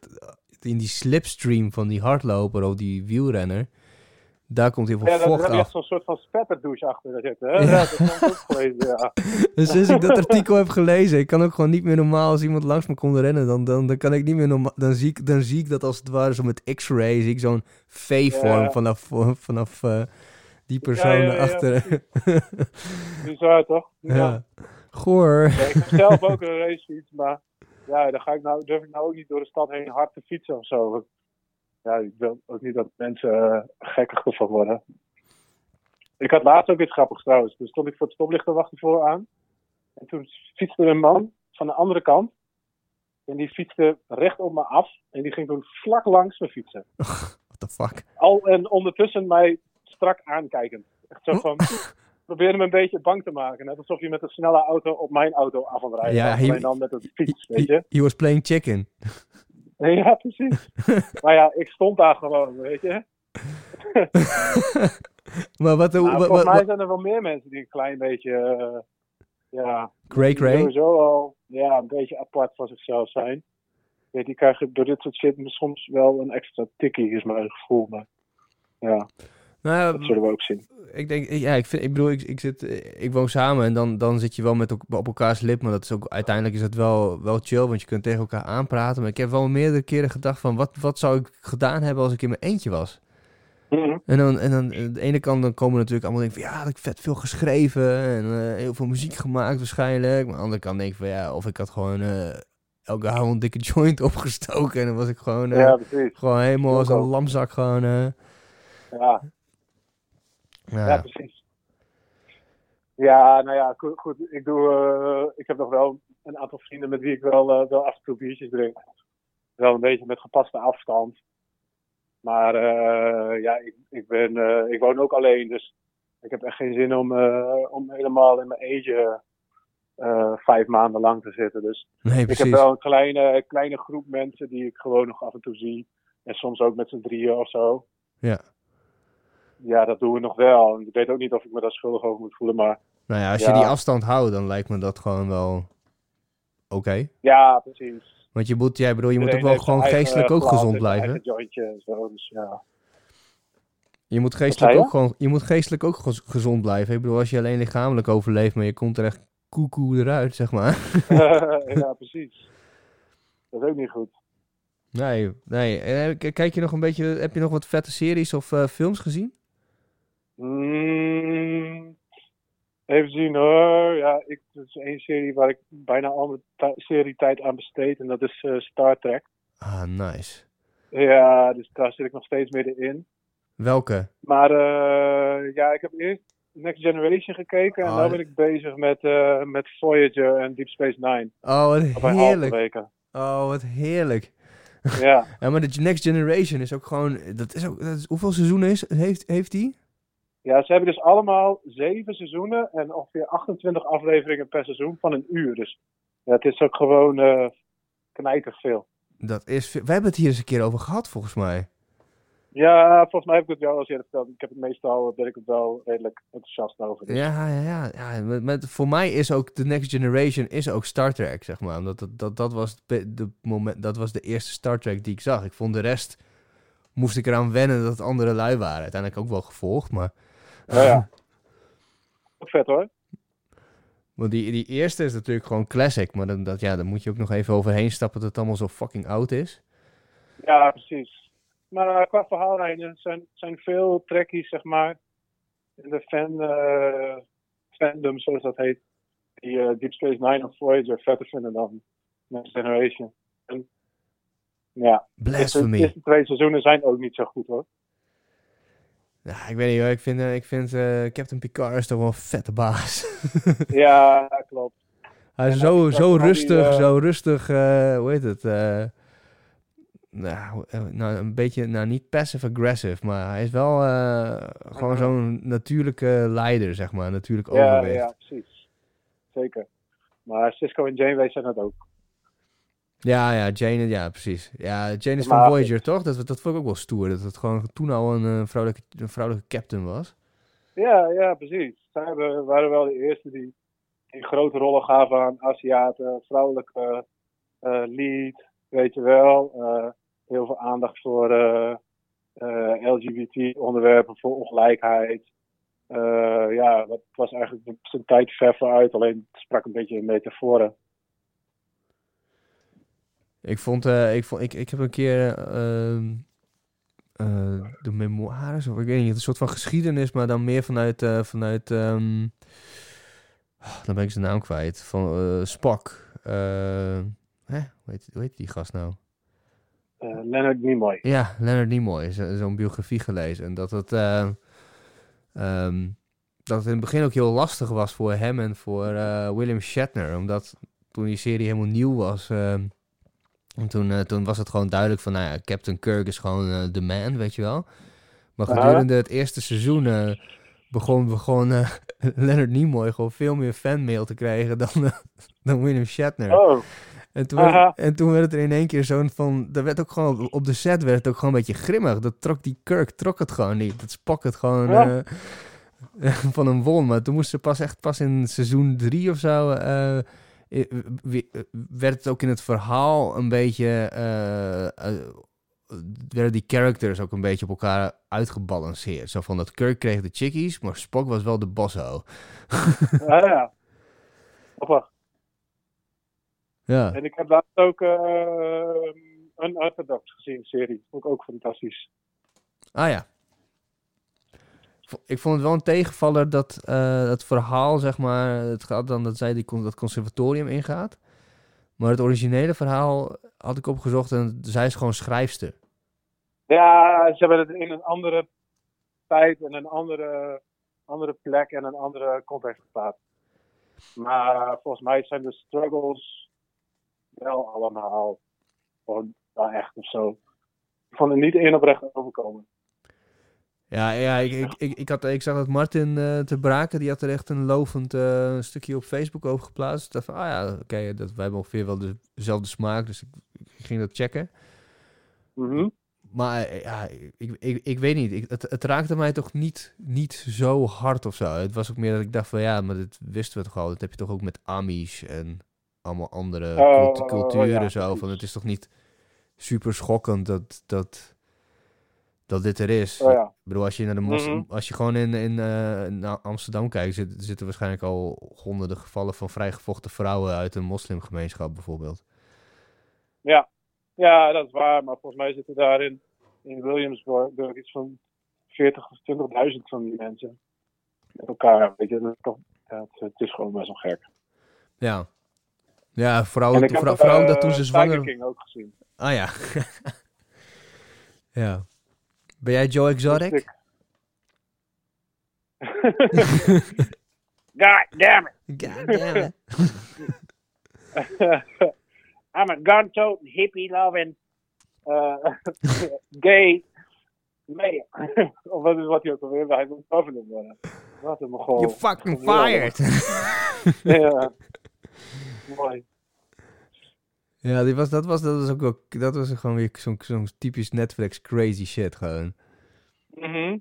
in die slipstream van die hardloper of die wielrenner, daar komt heel veel ja vocht heb je af. echt zo'n soort van spetterdouche achter zitten. Hè? Ja. Ja. dat ook gelezen, ja. [LAUGHS] Dus sinds ik dat artikel heb gelezen, ik kan ook gewoon niet meer normaal als iemand langs me komt rennen, dan, dan, dan kan ik niet meer normaal, dan zie ik, dan zie ik dat als het ware zo met x-ray, zie ik zo'n V-vorm Ja. vanaf, vanaf eh, die persoon Ja, ja, ja, achter. [LAUGHS] Bizar toch? ja. Goor. Ja, ik heb zelf ook een racefiets, maar ja, dan ga ik nou, durf ik nou ook niet door de stad heen hard te fietsen of zo. Ja, ik wil ook niet dat mensen eh, gekkig ervan worden. Ik had laatst ook iets grappigs trouwens. Toen stond ik voor het stoplicht te wachten vooraan. En toen fietste een man van de andere kant. En die fietste recht op me af. En die ging toen vlak langs me fietsen. [LAUGHS] What the fuck? Al en ondertussen mij strak aankijkend. Echt zo van... [LAUGHS] Probeerde me een beetje bang te maken. Net alsof je met een snelle auto op mijn auto af aan rijden Ja, hij- dan met een fiets, weet je. He, he was playing chicken. [LAUGHS] [LAUGHS] Ja, precies. maar ja, ik stond daar gewoon, weet je. [LAUGHS] maar wat, Maar wat, wat, volgens mij zijn er wel meer mensen die een klein beetje... eh, ja, Cray Cray? sowieso al ja, een beetje apart van zichzelf zijn. Weet, die krijgen door dit soort shit soms wel een extra tikkie, is mijn gevoel. Maar ja, Nou, dat zullen we ook zien. ik denk, ja, ik, vind, ik bedoel, ik, ik, zit, ik woon samen en dan, dan zit je wel met op elkaars lip, maar dat is ook, uiteindelijk is het wel, wel chill, want je kunt tegen elkaar aanpraten. Maar ik heb wel meerdere keren gedacht van, wat, wat zou ik gedaan hebben als ik in mijn eentje was? Mhm. En dan, en dan aan de ene kant dan komen natuurlijk allemaal denken van, ja, had ik vet veel geschreven en eh, heel veel muziek gemaakt waarschijnlijk. Maar aan de andere kant denk ik van, ja, of ik had gewoon eh, elke avond een dikke joint [LAUGHS] opgestoken en dan was ik gewoon, eh, Ja, gewoon helemaal als een lamzak gewoon, Ja, ja. Ja, precies. Ja, nou ja, goed. goed. Ik, doe, eh, ik heb nog wel een aantal vrienden met wie ik wel, eh, wel af en toe biertjes drink. Wel een beetje met gepaste afstand. Maar eh, ja, ik, ik, ben, ik woon ook alleen, dus ik heb echt geen zin om, om helemaal in mijn eentje vijf maanden lang te zitten. Dus nee, ik heb wel een kleine, kleine groep mensen die ik gewoon nog af en toe zie. En soms ook met z'n drieën of zo. Ja. Ja, dat doen we nog wel. Ik weet ook niet of ik me daar schuldig over moet voelen, maar Nou ja, als Ja. je die afstand houdt, dan lijkt me dat gewoon wel oké. ja, precies. Want je moet, jij bedoel, je moet ook wel gewoon geestelijk ook gezond blijven. jointje zo, dus ja. Je moet geestelijk ook gewoon, je moet geestelijk ook gez- gezond blijven. Ik bedoel, als je alleen lichamelijk overleeft, maar je komt er echt koekoe eruit, zeg maar. [LAUGHS] [LAUGHS] ja, precies. Dat is ook niet goed. Nee, nee. En, eh, kijk je nog een beetje, heb je nog wat vette series of eh, films gezien? Mm, even zien hoor. Ja, ik, het is één serie waar ik bijna al mijn serie tijd aan besteed. En dat is eh, Star Trek. Ah, nice. Ja, dus daar zit ik nog steeds middenin. Welke? Maar eh, ja, ik heb eerst Next Generation gekeken. En Oh, nu ja. ben ik bezig met, eh, met Voyager en Deep Space Nine. Oh, wat heerlijk. Oh, wat heerlijk. Ja. [LAUGHS] Ja, maar de Next Generation is ook gewoon, dat is ook, dat is, hoeveel seizoenen is, heeft, heeft die? Ja, ze hebben dus allemaal zeven seizoenen en ongeveer 28 afleveringen per seizoen van een uur. Dus ja, het is ook gewoon eh knijtig veel. Dat is, we hebben het hier eens een keer over gehad, volgens mij. Ja, volgens mij heb ik het jou al eens eerder verteld. Ik heb het meestal, ben ik het wel redelijk enthousiast over. Dus. Ja, ja, ja. ja met, voor mij is ook de Next Generation is ook Star Trek, zeg maar. Omdat dat, dat, dat, was de moment, dat was de eerste Star Trek die ik zag. Ik vond de rest, moest ik eraan wennen dat het andere lui waren. Uiteindelijk ook wel gevolgd, maar... Ja, ja. Ook vet hoor. Want die, die eerste is natuurlijk gewoon classic. Maar dan, dat, ja, dan moet je ook nog even overheen stappen dat het allemaal zo fucking oud is. Ja, precies. Maar eh, qua verhaallijnen zijn, zijn veel trekkies, zeg maar, in de fan, eh, fandom, zoals dat heet, die eh, Deep Space Nine of Voyager vetter vinden dan Next Generation. En Ja, de Blasphemy. eerste twee seizoenen zijn ook niet zo goed hoor. Ja, ik weet niet hoor. Ik vind, eh, ik vind eh, Captain Picard is toch wel een vette baas. [LAUGHS] Ja, klopt. Hij is zo, je zo die, rustig, eh, zo rustig, eh, hoe heet het? eh, nou, eh, nou, een beetje, nou niet passive-aggressive, maar hij is wel eh, gewoon Mhm. zo'n natuurlijke leider, zeg maar. Natuurlijk Ja, overwicht. ja, precies. Zeker. Maar Cisco en Janeway zijn dat ook. Ja, ja, Jane, ja, precies. Ja, Jane is Maar- van Voyager, toch? Dat, dat vond ik ook wel stoer, dat het gewoon toen al een, eh, vrouwelijke, een vrouwelijke captain was. Ja, ja, precies. Zij waren wel de eerste die, die grote rollen gaven aan Aziaten, vrouwelijke eh, lead, weet je wel. Eh, heel veel aandacht voor LGBT-onderwerpen, voor ongelijkheid. Ja, dat was eigenlijk zijn tijd ver vooruit, alleen het sprak een beetje in metaforen. Ik vond, eh, ik, vond ik, ik heb een keer eh, de memoires, of ik weet niet, een soort van geschiedenis, maar dan meer vanuit, vanuit ehm, ah, dan ben ik zijn naam kwijt, van Spock. Eh, hè? Hoe, heet, hoe heet die gast nou? Leonard Nimoy. Ja, Leonard Nimoy, zo- zo'n biografie gelezen. En dat het, eh, ehm, dat het in het begin ook heel lastig was voor hem en voor William Shatner. Omdat toen die serie helemaal nieuw was, en toen, eh, toen was het gewoon duidelijk van, nou ja, Captain Kirk is gewoon eh, de man, weet je wel. Maar gedurende het eerste seizoen eh, begon, begon eh, [LAUGHS] Leonard Nimoy gewoon veel meer fanmail te krijgen dan, eh, [LAUGHS] dan William Shatner. Oh, En toen, werd, en toen werd het er in één keer zo'n van... Er werd ook gewoon, op de set werd het ook gewoon een beetje grimmig. Dat trok die Kirk, trok het gewoon niet. Dat Spock het gewoon Ja. eh, [LAUGHS] van een won. Maar toen moest ze pas echt pas in seizoen drie of zo... eh, eh, eh, werd het ook in het verhaal een beetje... eh, eh, werden die characters ook een beetje op elkaar uitgebalanceerd. Zo van dat Kirk kreeg de chickies, maar Spock was wel de bosso. [LAUGHS] ja, ja. Grappig. Ja. En ik heb laatst ook uh, Unorthodox gezien, de serie. Vond ik ook fantastisch. Ah ja. Ik vond het wel een tegenvaller dat eh, het verhaal, zeg maar, het gaat dan dat zij die, dat conservatorium ingaat. Maar het originele verhaal had ik opgezocht en zij is gewoon schrijfster. Ja, ze hebben het in een andere tijd en een andere, andere plek en een andere context geplaatst. Maar volgens mij zijn de struggles wel allemaal gewoon echt of zo. Ik vond het niet één oprecht overkomen. Ja, ja ik, ik, ik, ik, had, ik zag dat Martin eh te Braken, die had er echt een lovend eh, stukje op Facebook over geplaatst. Dacht van, ah ja, oké, dat wij hebben ongeveer wel de- dezelfde smaak, dus ik, ik ging dat checken. Mhm. Maar eh, ja, ik, ik, ik weet niet. Ik, het, het raakte mij toch niet, niet zo hard of zo. Het was ook meer dat ik dacht van ja, maar dit wisten we toch al. Dat heb je toch ook met Amish en allemaal andere Oh, cult- oh, culturen ja, zo. Van, het is toch niet super schokkend dat, dat, dat dit er is. Oh ja. Ik bedoel, als je, naar de mos Mhm. als je gewoon in, in eh, Amsterdam kijkt, zit, zitten waarschijnlijk al honderden gevallen van vrijgevochten vrouwen uit een moslimgemeenschap bijvoorbeeld. Ja. ja, dat is waar. Maar volgens mij zitten daar in, in Williamsburg iets van 40 of 20.000 van die mensen. Met elkaar. Weet je, dat is toch, ja, het, is gewoon best wel gek. Ja. Ja, vooral, En ik heb vooral, eh, dat toen ze Tiger zwanger... King ook gezien. Ah ja. [LAUGHS] ja. Ben jij Joe Exotic? [LAUGHS] God damn it! God damn it. [LAUGHS] I'm a gun-toting, hippie-loving, uh, [LAUGHS] gay male. of wat is wat hij ook alweer Hij wil worden. Wat een mogol. You fucking fired. Ja. Mooi. Ja, die was, dat, was, dat was ook wel, dat was gewoon weer zo'n zo'n typisch Netflix crazy shit gewoon. Mhm.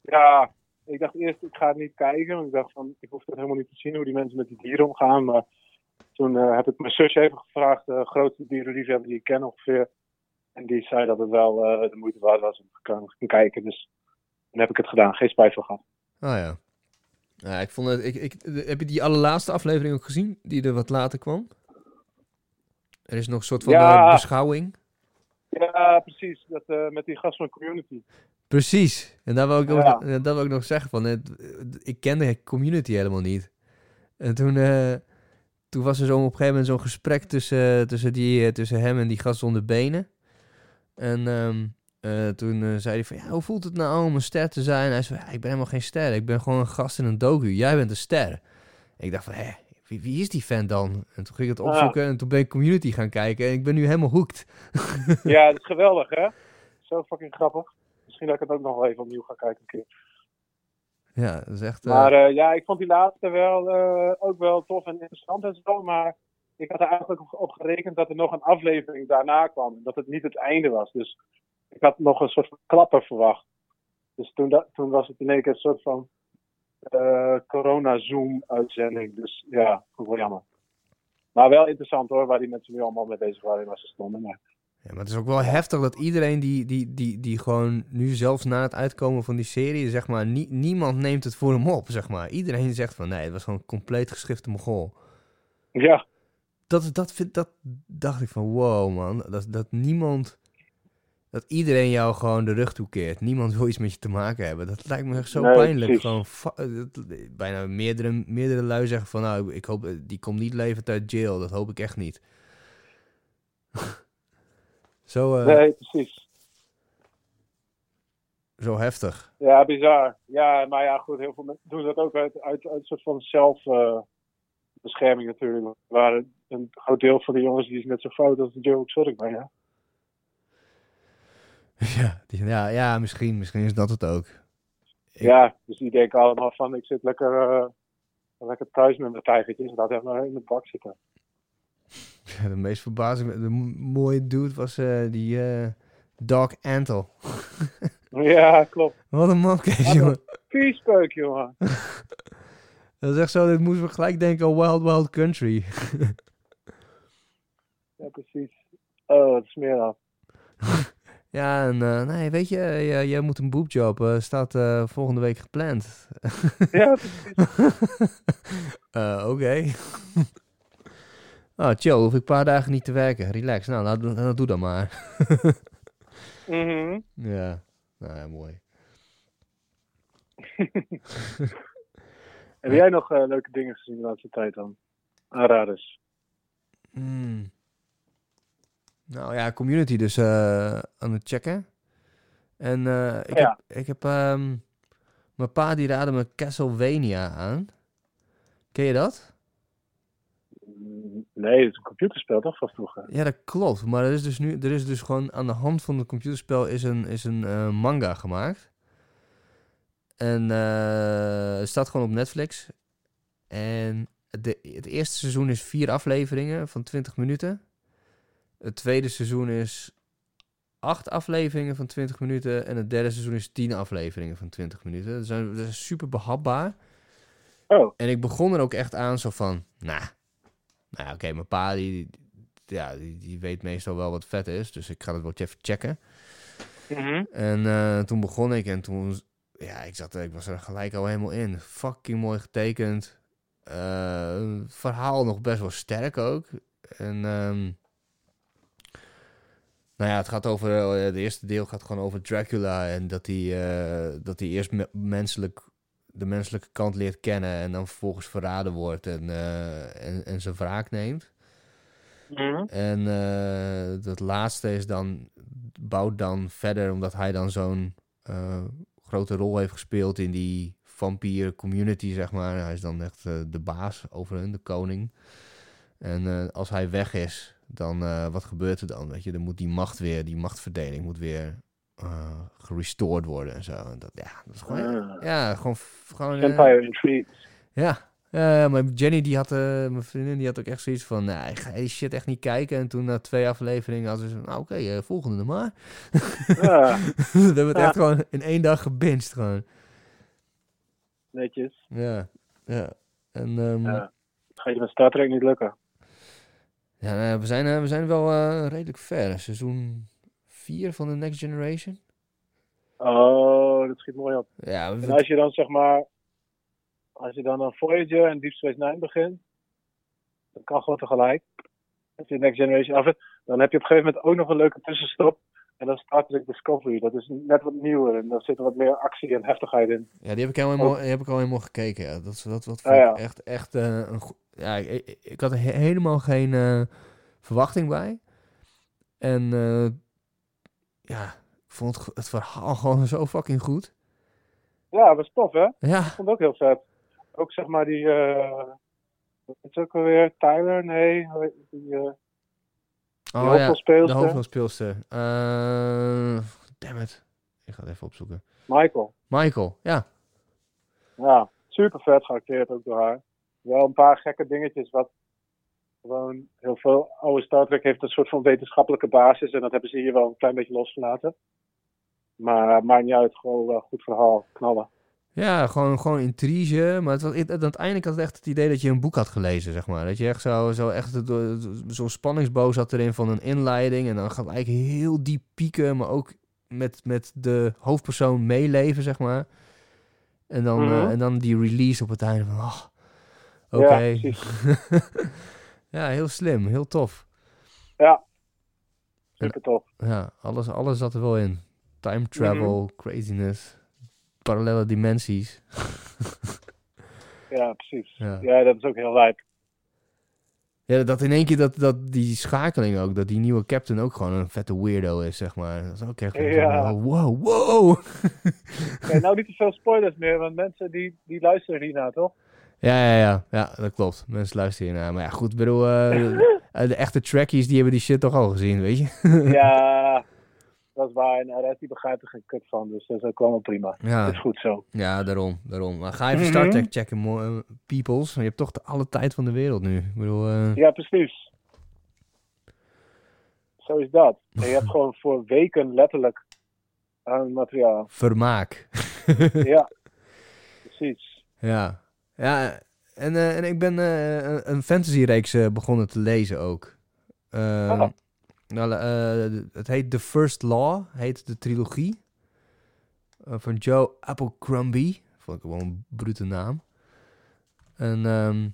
Ja, ik dacht eerst, ik ga het niet kijken. Want ik dacht van, ik hoef het helemaal niet te zien hoe die mensen met die dieren omgaan. Maar toen eh, heb ik mijn zusje even gevraagd, de grootste dierenliefhebber die ik ken ongeveer. En die zei dat het wel eh, de moeite waard was om te gaan kijken. Dus toen heb ik het gedaan, geen spijt van gehad. Ah ja. Ja, ik vond het, ik, ik, heb je die allerlaatste aflevering ook gezien? Die er wat later kwam? Er is nog een soort van Ja. eh, beschouwing. Ja, precies. Dat, eh, met die gast van Community. Precies. En daar wil ik, ook, Ja. ja, dat wil ik nog zeggen van, het, ik kende de community helemaal niet. En toen, eh, toen was er zo op een gegeven moment zo'n gesprek tussen, tussen, die, tussen hem en die gast zonder benen. En ehm, eh, toen zei hij van, ja, hoe voelt het nou om een ster te zijn? Hij zei, ja, ik ben helemaal geen ster. Ik ben gewoon een gast in een docu. Jij bent een ster. Ik dacht van, hé, wie, wie is die fan dan? En toen ging ik het Ah. opzoeken en toen ben ik Community gaan kijken. En ik ben nu helemaal hooked. Ja, [LAUGHS] dat is geweldig, hè? Zo fucking grappig. Misschien dat ik het ook nog wel even opnieuw ga kijken een keer. Ja, dat is echt... eh, Maar eh, ja, ik vond die laatste wel eh, ook wel tof en interessant en zo. Maar ik had er eigenlijk op- gerekend dat er nog een aflevering daarna kwam. Dat het niet het einde was. Dus ik had nog een soort van klapper verwacht. Dus toen, toen was het in één keer een soort van eh, corona-zoom-uitzending. Dus ja, wel jammer. Maar wel interessant hoor, waar die mensen nu allemaal mee bezig waren en waar ze stonden. Maar Ja, maar het is ook wel heftig dat iedereen die, die, die, die gewoon nu zelfs na het uitkomen van die serie, zeg maar, nie- niemand neemt het voor hem op, zeg maar. Iedereen zegt van, nee, het was gewoon compleet geschifte mogol. ja, Dat, dat, vind, dat dacht ik van, wow man, dat, dat niemand, dat iedereen jou gewoon de rug toekeert. Niemand wil iets met je te maken hebben. Dat lijkt me echt zo Nee, pijnlijk. precies. Gewoon, eh, dat- bijna meerdere, meerdere lui zeggen van, nou, ik hoop, eh, die komt niet levend uit jail. Dat hoop ik echt niet. [LAUGHS] zo, eh, nee, precies. zo heftig. Ja, bizar. Ja, maar ja, goed, heel veel mensen doen dat ook uit, uit, uit een soort van zelfbescherming natuurlijk. Waar een groot deel van de jongens die is net zo fout als Joe Exotic bijna. Ja, [LAUGHS] die, ja, ja misschien, misschien is dat het ook. Ik- Ja, dus die denken allemaal van ik zit lekker, eh, lekker thuis met mijn tijgertjes. Laat hem maar in de bak zitten. [LAUGHS] Ja, de meest verbazing, de mooie dude was eh, die eh Doc Antle. [LAUGHS] Ja, klopt. Wat een een- jongen. Viespeuk, jongen. Dat is echt zo, dit moesten we gelijk denken aan Wild Wild Country. Ja, precies. Oh, wat smerig. Ja, en eh, nee, weet je, jij, jij moet een boobjob, eh staat eh, volgende week gepland. Ja, [LAUGHS] Eh, Oké. oh, [LAUGHS] chill, hoef ik een paar dagen niet te werken. Relax, nou, laat, nou, doe dan maar. mhm. [LAUGHS] ja, nou ja, mooi. Heb jij nog eh, leuke dingen gezien de laatste tijd dan? Aanraders. Hmm. Nou ja, community dus eh, aan het checken. En eh, ik Ja. heb, ik heb ehm, mijn pa die raadde me Castlevania aan. Ken je dat? Mm, Nee, het is een computerspel toch van vroeger? Ja, dat klopt. Maar er is dus nu, er is dus gewoon aan de hand van het computerspel is een, is een eh, manga gemaakt. En het staat gewoon op Netflix. En de, het eerste seizoen is vier afleveringen van 20 minuten. Het tweede seizoen is acht afleveringen van 20 minuten. En het derde seizoen is 10 afleveringen van 20 minuten. Dat is super behapbaar. Oh, En ik begon er ook echt aan zo van, nou, nou oké, mijn pa die, die- ja, die, die weet meestal wel wat vet is, dus ik ga het wel even checken. mhm. En eh, toen begon ik en toen, ja, ik, zat, ik was er gelijk al helemaal in. Fucking mooi getekend. Het verhaal nog best wel sterk ook. En ehm, nou ja, het gaat over, eh, het eerste deel gaat gewoon over Dracula en dat hij, eh, dat hij eerst me- menselijk, de menselijke kant leert kennen en dan vervolgens verraden wordt en, eh, en, en zijn wraak neemt. Mhm. En eh, dat laatste is dan, bouwt dan verder, omdat hij dan zo'n grote rol heeft gespeeld in die vampier community, zeg maar. Hij is dan echt de baas over hun, de koning. En als hij weg is, dan eh, wat gebeurt er dan? Weet je, dan moet die macht weer, die machtverdeling moet weer eh gerestored worden en zo. En dat, ja, dat is gewoon, Ah. ja, gewoon, gewoon eh, Empire Intrigues. ja, ja, maar Jenny die had, eh, mijn vriendin die had ook echt zoiets van, nou, ik ga die shit echt niet kijken. En toen na twee afleveringen hadden ze, nou oké, eh, volgende dan maar. Ja, [LAUGHS] We hebben het Ja. echt gewoon in één dag gebinged gewoon. netjes. Ja, ja. En ehm, ja. Ja. Gaat je met Star Trek niet lukken? Nou, we, zijn, eh, we zijn wel eh, redelijk ver. Seizoen 4 van de Next Generation. Oh, dat schiet mooi op. Ja, we- En als je dan zeg maar, als je dan aan Voyager en Deep Space Nine begint, dat kan gewoon tegelijk. Als je Next Generation af dan heb je op een gegeven moment ook nog een leuke tussenstop. En dan Star Trek Discovery. Dat is net wat nieuwer en daar zit wat meer actie en heftigheid in. Ja, die heb ik, al helemaal, die heb ik al helemaal gekeken. Ja. Dat, dat, dat ja. ik echt, echt eh, een Ja, ik, had er he- helemaal geen eh, verwachting bij. En eh, ja, ik vond het, het verhaal [LAUGHS] gewoon zo fucking goed. Ja, dat was tof, hè? Ja, Ik vond het ook heel vet. Ook zeg maar die, eh wat is het ook alweer? Tyler? Nee, die, eh, die oh ja, de hoofdrolspeelster. Eh damn it. Ik ga het even opzoeken. Michael. Michael, ja. Ja, super vet geacteerd ook door haar. Wel een paar gekke dingetjes wat gewoon heel veel oude Star Trek heeft een soort van wetenschappelijke basis en dat hebben ze hier wel een klein beetje losgelaten. Maar maakt niet uit, gewoon een goed verhaal, knallen. Ja, gewoon, gewoon intrige. Maar het was, het, uiteindelijk had ik echt het idee dat je een boek had gelezen, zeg maar. Dat je echt zo, zo echt het- zo'n spanningsboog zat erin van een inleiding. En dan gaat het eigenlijk heel diep pieken, maar ook met, met de hoofdpersoon meeleven, zeg maar. En dan, Mhm. eh, en dan die release op het einde van, oh, oké. Ja, [LAUGHS] ja, heel slim, heel tof. Super tof. Ja, alles, alles zat er wel in. Time travel, craziness, parallele dimensies. Ja, precies. Ja. Ja, dat is ook heel lijp. Ja, dat in één keer dat, dat die schakeling ook, dat die nieuwe captain ook gewoon een vette weirdo is, zeg maar. Dat is ook echt Ja. zo, wow, wow. [LAUGHS] Nou niet te veel spoilers meer, want mensen die, die luisteren hiernaar, toch? Ja, ja, ja, ja, dat klopt. Mensen luisteren hiernaar. Maar ja, goed, bedoel, eh, [LAUGHS] eh, de echte trackies, die hebben die shit toch al gezien, weet je? [LAUGHS] ja, dat is waar. En rest die begrijpt er geen kut van, dus dat is ook allemaal prima. Ja, Dat is goed zo. ja daarom, daarom. Maar ga even Mhm. Star Trek checken, eh, peoples. Je hebt toch de alle tijd van de wereld nu. Ik bedoel, Ja, precies. Zo is dat. En je hebt [LAUGHS] gewoon voor weken letterlijk aan materiaal. vermaak. Ja, precies. Ja, ja en, eh, en ik ben eh, een- fantasyreeks eh, begonnen te lezen ook. Ehm, Oh. nou, het heet The First Law, heet de trilogie. Van Joe Abercrombie. Vond ik wel een brute naam. En ehm,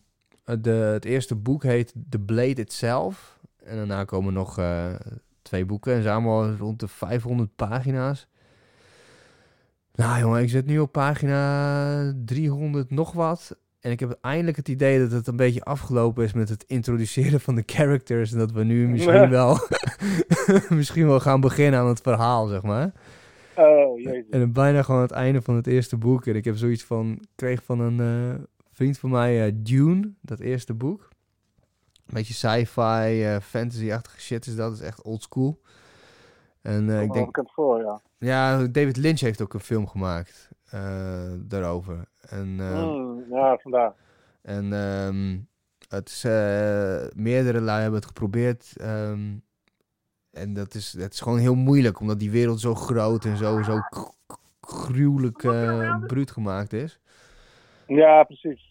de, het eerste boek heet The Blade Itself. En daarna komen nog twee boeken. En ze allemaal rond de 500 pagina's. Nou jongen, ik zit nu op pagina 300 nog wat. En ik heb eindelijk het idee dat het een beetje afgelopen is met het introduceren van de characters. En dat we nu [LAUGHS] misschien wel, [LAUGHS] misschien wel gaan beginnen aan het verhaal, zeg maar. Oh, jezus. En dan bijna gewoon het einde van het eerste boek. En ik heb zoiets van, kreeg van een eh, vriend van mij eh, Dune, dat eerste boek. Een beetje sci-fi, eh, fantasy-achtige shit is dat. is echt old school. En ik denk, het voor, ja. Ja, David Lynch heeft ook een film gemaakt eh, daarover. En, eh, Mm, ja, vandaar. en ehm, het is, eh, meerdere lui hebben het geprobeerd. ehm, en dat is, het is gewoon heel moeilijk, omdat die wereld zo groot en zo, zo gruwelijk eh bruut gemaakt is. Ja, precies.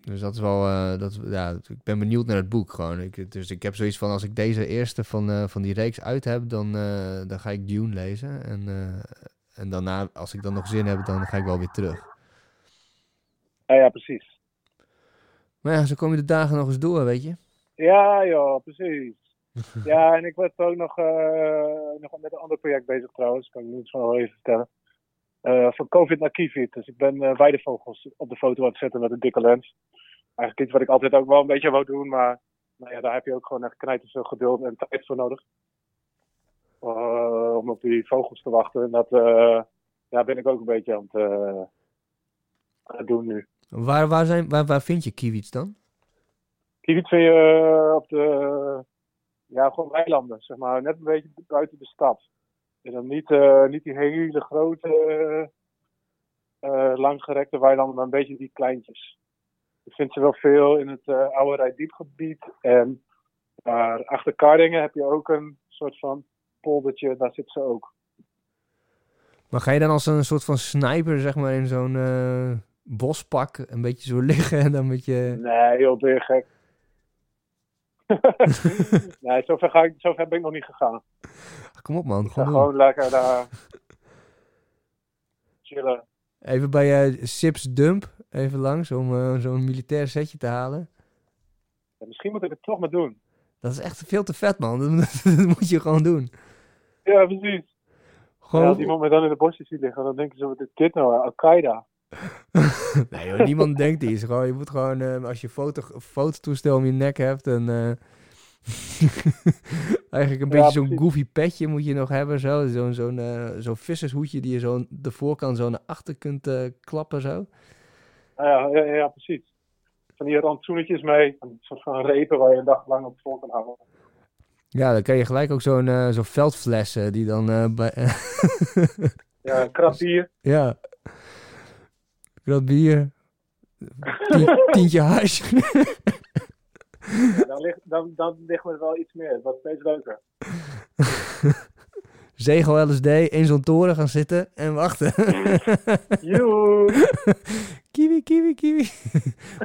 Dus dat is wel, eh, dat, ja, ik ben benieuwd naar het boek gewoon. Ik, dus ik heb zoiets van, als ik deze eerste van, eh, van die reeks uit heb, dan, eh, dan ga ik Dune lezen. En, en daarna, als ik dan nog zin heb, dan ga ik wel weer terug. Ja, ja, precies. Maar ja, zo kom je de dagen nog eens door, weet je. Ja, joh, precies. [LAUGHS] Ja, en ik was ook nog, nog met een ander project bezig trouwens. Kan ik nu zo wel even vertellen. Eh, van COVID naar Kivit. Dus ik ben eh, weidevogels op de foto aan het zetten met een dikke lens. Eigenlijk iets wat ik altijd ook wel een beetje wou doen. Maar nou ja, daar heb je ook gewoon echt knijters veel geduld en tijd voor nodig. Eh, om op die vogels te wachten. En dat ja, ben ik ook een beetje aan het, aan het doen nu. Waar, waar, zijn, waar, waar vind je kiwits dan? Kivit vind je op de, ja, gewoon weilanden, zeg maar, net een beetje buiten de stad. En dan niet, eh, niet die hele grote, eh, langgerekte weilanden, maar een beetje die kleintjes. Je vindt ze wel veel in het eh, oude Rijdiepgebied. En maar achter Kardingen heb je ook een soort van poldertje, daar zit ze ook. Maar ga je dan als een soort van sniper, zeg maar, in zo'n eh, bospak een beetje zo liggen en dan met je... Nee, heel weer gek. [LAUGHS] [LAUGHS] nee, zover, ga ik, zover ben ik nog niet gegaan. Kom op man, gewoon lekker daar chillen. Even bij eh Sips Dump, even langs om eh, zo'n militair setje te halen. Ja, misschien moet ik het toch maar doen. Dat is echt veel te vet man, [LAUGHS] dat, moet- je gewoon doen. Ja, precies. Gewoon... Ja, als iemand me dan in de bosjes ziet liggen, dan denken ze, wat is dit nou? Al-Qaeda. [LAUGHS] nee joh, niemand denkt iets. Gewoon, je moet gewoon, eh, als je foto, fototoestel om je nek hebt en, [LAUGHS] Eigenlijk een Ja, beetje zo'n goofy petje moet je nog hebben. Zo. Zo'n zo'n eh, zo'n vissershoedje die je zo de voorkant zo naar achter kunt eh, klappen. Zo. Nou ja, ja, ja, precies. Van die rantsoenetjes mee. Een soort van repen waar je een dag lang op vol kan houden. Ja, dan kan je gelijk ook zo'n eh, zo'n veldfles die dan bij... [LAUGHS] Ja, een krat bier. ja. Krat bier. Tien- [LAUGHS] tientje hash. [LAUGHS] Ja, [LAUGHS] dan, ligt, dan, dan ligt me wel iets meer. Het wordt steeds leuker. [LAUGHS] Zegel LSD, in zo'n toren gaan zitten en wachten. [LAUGHS] Joe! kiwi, kiwi, kiwi.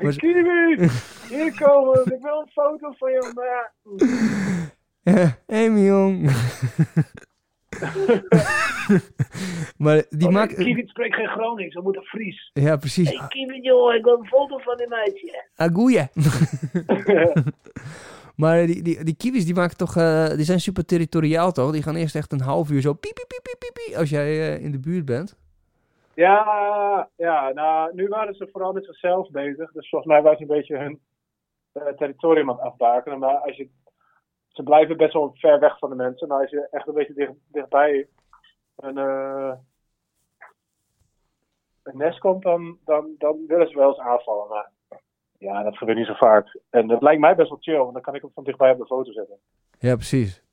Maar Kiwi! Hier komen! Ik wil een foto van je maken! Ja, Amy jong. [LAUGHS] maar die Oh, maakt... Kiwi spreekt geen Gronings, we moeten Fries. Ja, precies. Hey Kiwi, joh, ik wil een foto van die meisje. Agoeie. [LAUGHS] [LAUGHS] maar die, die, die kiwis, die maken toch... eh, die zijn super territoriaal, toch? Die gaan eerst echt een half uur zo piep, piep, piep, piep, piep, als jij eh, in de buurt bent. Ja, ja, nou, nu waren ze vooral met zichzelf bezig. Dus volgens mij waren ze een beetje hun eh, territorium aan het afbakenen. Maar als je, ze blijven best wel ver weg van de mensen. Maar als je echt een beetje dicht, dichtbij een, eh, een nest komt, dan, dan, dan willen ze wel eens aanvallen. Maar ja, dat gebeurt niet zo vaak. En dat lijkt mij best wel chill, want dan kan ik hem van dichtbij op de foto zetten. Ja, precies.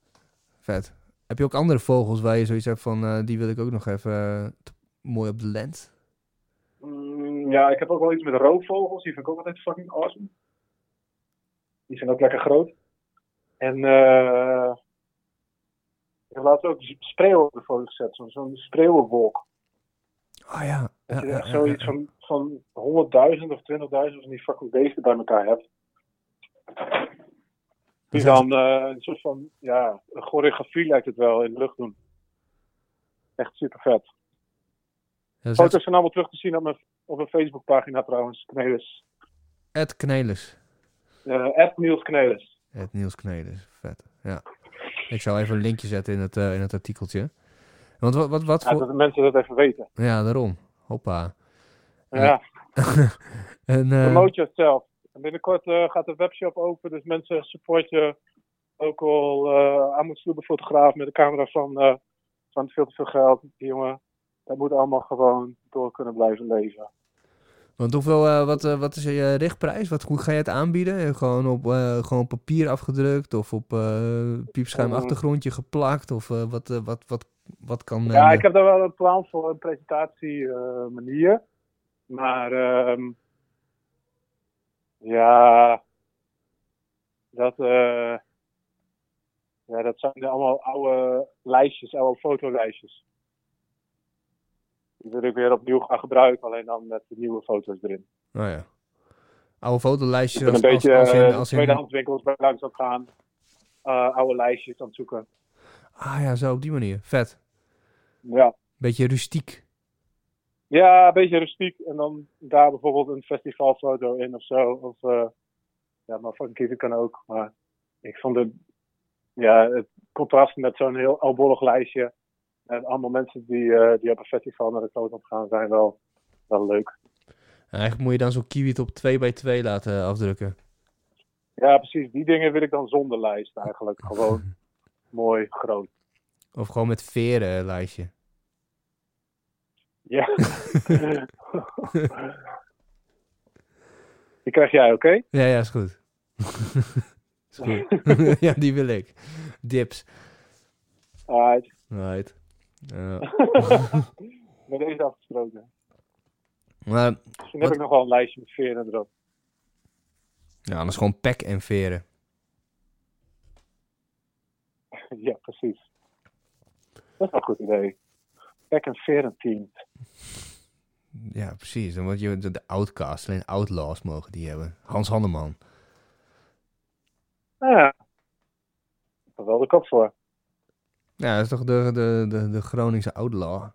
Vet. Heb je ook andere vogels waar je zoiets hebt van... eh, die wil ik ook nog even eh, mooi op de lens? Mm, ja, ik heb ook wel iets met roofvogels. Die vind ik ook altijd fucking awesome. Die zijn ook lekker groot. En eh ik heb laatst ook spreeuwen op de foto gezet. Zo'n spreeuwenwolk. Ah ja. Dat ja, je ja, echt ja, zoiets van, van 100.000 of 20.000 van die fucking beesten bij elkaar hebt. Die dan eh, een soort van, ja, een choreografie lijkt het wel in de lucht doen. Echt super vet. Ja, Foto's zijn allemaal terug te zien op mijn, op mijn Facebookpagina trouwens. Knelis. Ed Knelis. Eh Niels Knelis. Ed Niels Knelis. Vet. Ja. Ik zal even een linkje zetten in het, eh, in het artikeltje. Want wat, wat, wat Ja, voor... dat de mensen dat even weten. Ja, daarom. Hoppa. Ja, [LAUGHS] en, eh, promote yourself. En binnenkort eh, gaat de webshop open, dus mensen support je. Ook al aan moet fotograaf met een camera van, van veel te veel geld. Die jongen, dat moet allemaal gewoon door kunnen blijven leven. Want hoeveel, eh, wat, eh, wat is je richtprijs? Wat, hoe ga je het aanbieden? Eh, Gewoon op eh, gewoon papier afgedrukt of op eh piepschuim achtergrondje geplakt? Of eh, wat, eh, wat, wat, wat kan... Ja, eh, ik heb daar wel een plan voor, een presentatie eh, manier. Maar ehm, ja, dat, eh, ja, dat zijn allemaal oude lijstjes, oude fotolijstjes. Die wil ik weer opnieuw gaan gebruiken, alleen dan met de nieuwe foto's erin. Nou ja. Oude fotolijstjes. Ik ben een als- beetje als, als in, eh, als in- tweedehandswinkels bij langs het gaan. eh, oude lijstjes aan het zoeken. Ah ja, zo op die manier. Vet. Ja. Beetje rustiek. Ja, een beetje rustiek. En dan daar bijvoorbeeld een festivalfoto in of zo. Of, eh, ja, maar fucking kiezen kan ook. Maar ik vond het, ja, het contrast met zo'n heel albollig lijstje. En allemaal mensen die, eh, die op een festival naar de foto gaan zijn wel, wel leuk. Eigenlijk moet je dan zo'n kiwi op 2 bij 2 laten afdrukken. Ja, precies. Die dingen wil ik dan zonder lijst eigenlijk. [LAUGHS] Gewoon mooi, groot. Of gewoon met veren eh, lijstje. Ja. [LAUGHS] [LAUGHS] Die krijg jij, oké? Ja, ja, is goed. is goed. ja, die wil ik. Dips. Alright. Right. Ja. [LAUGHS] Met deze afgesproken. maar Misschien heb Wat- ik nog wel een lijstje met veren erop. ja, anders gewoon pek en veren. [LAUGHS] ja, precies. Dat is wel een goed idee. Back en veren team. Ja, precies. Dan word je de, de outcast. Alleen outlaws mogen die hebben. Hans Hanneman. Ja. Ik heb er wel de kop voor. Ja, dat is toch de, de, de, de Groningse outlaw.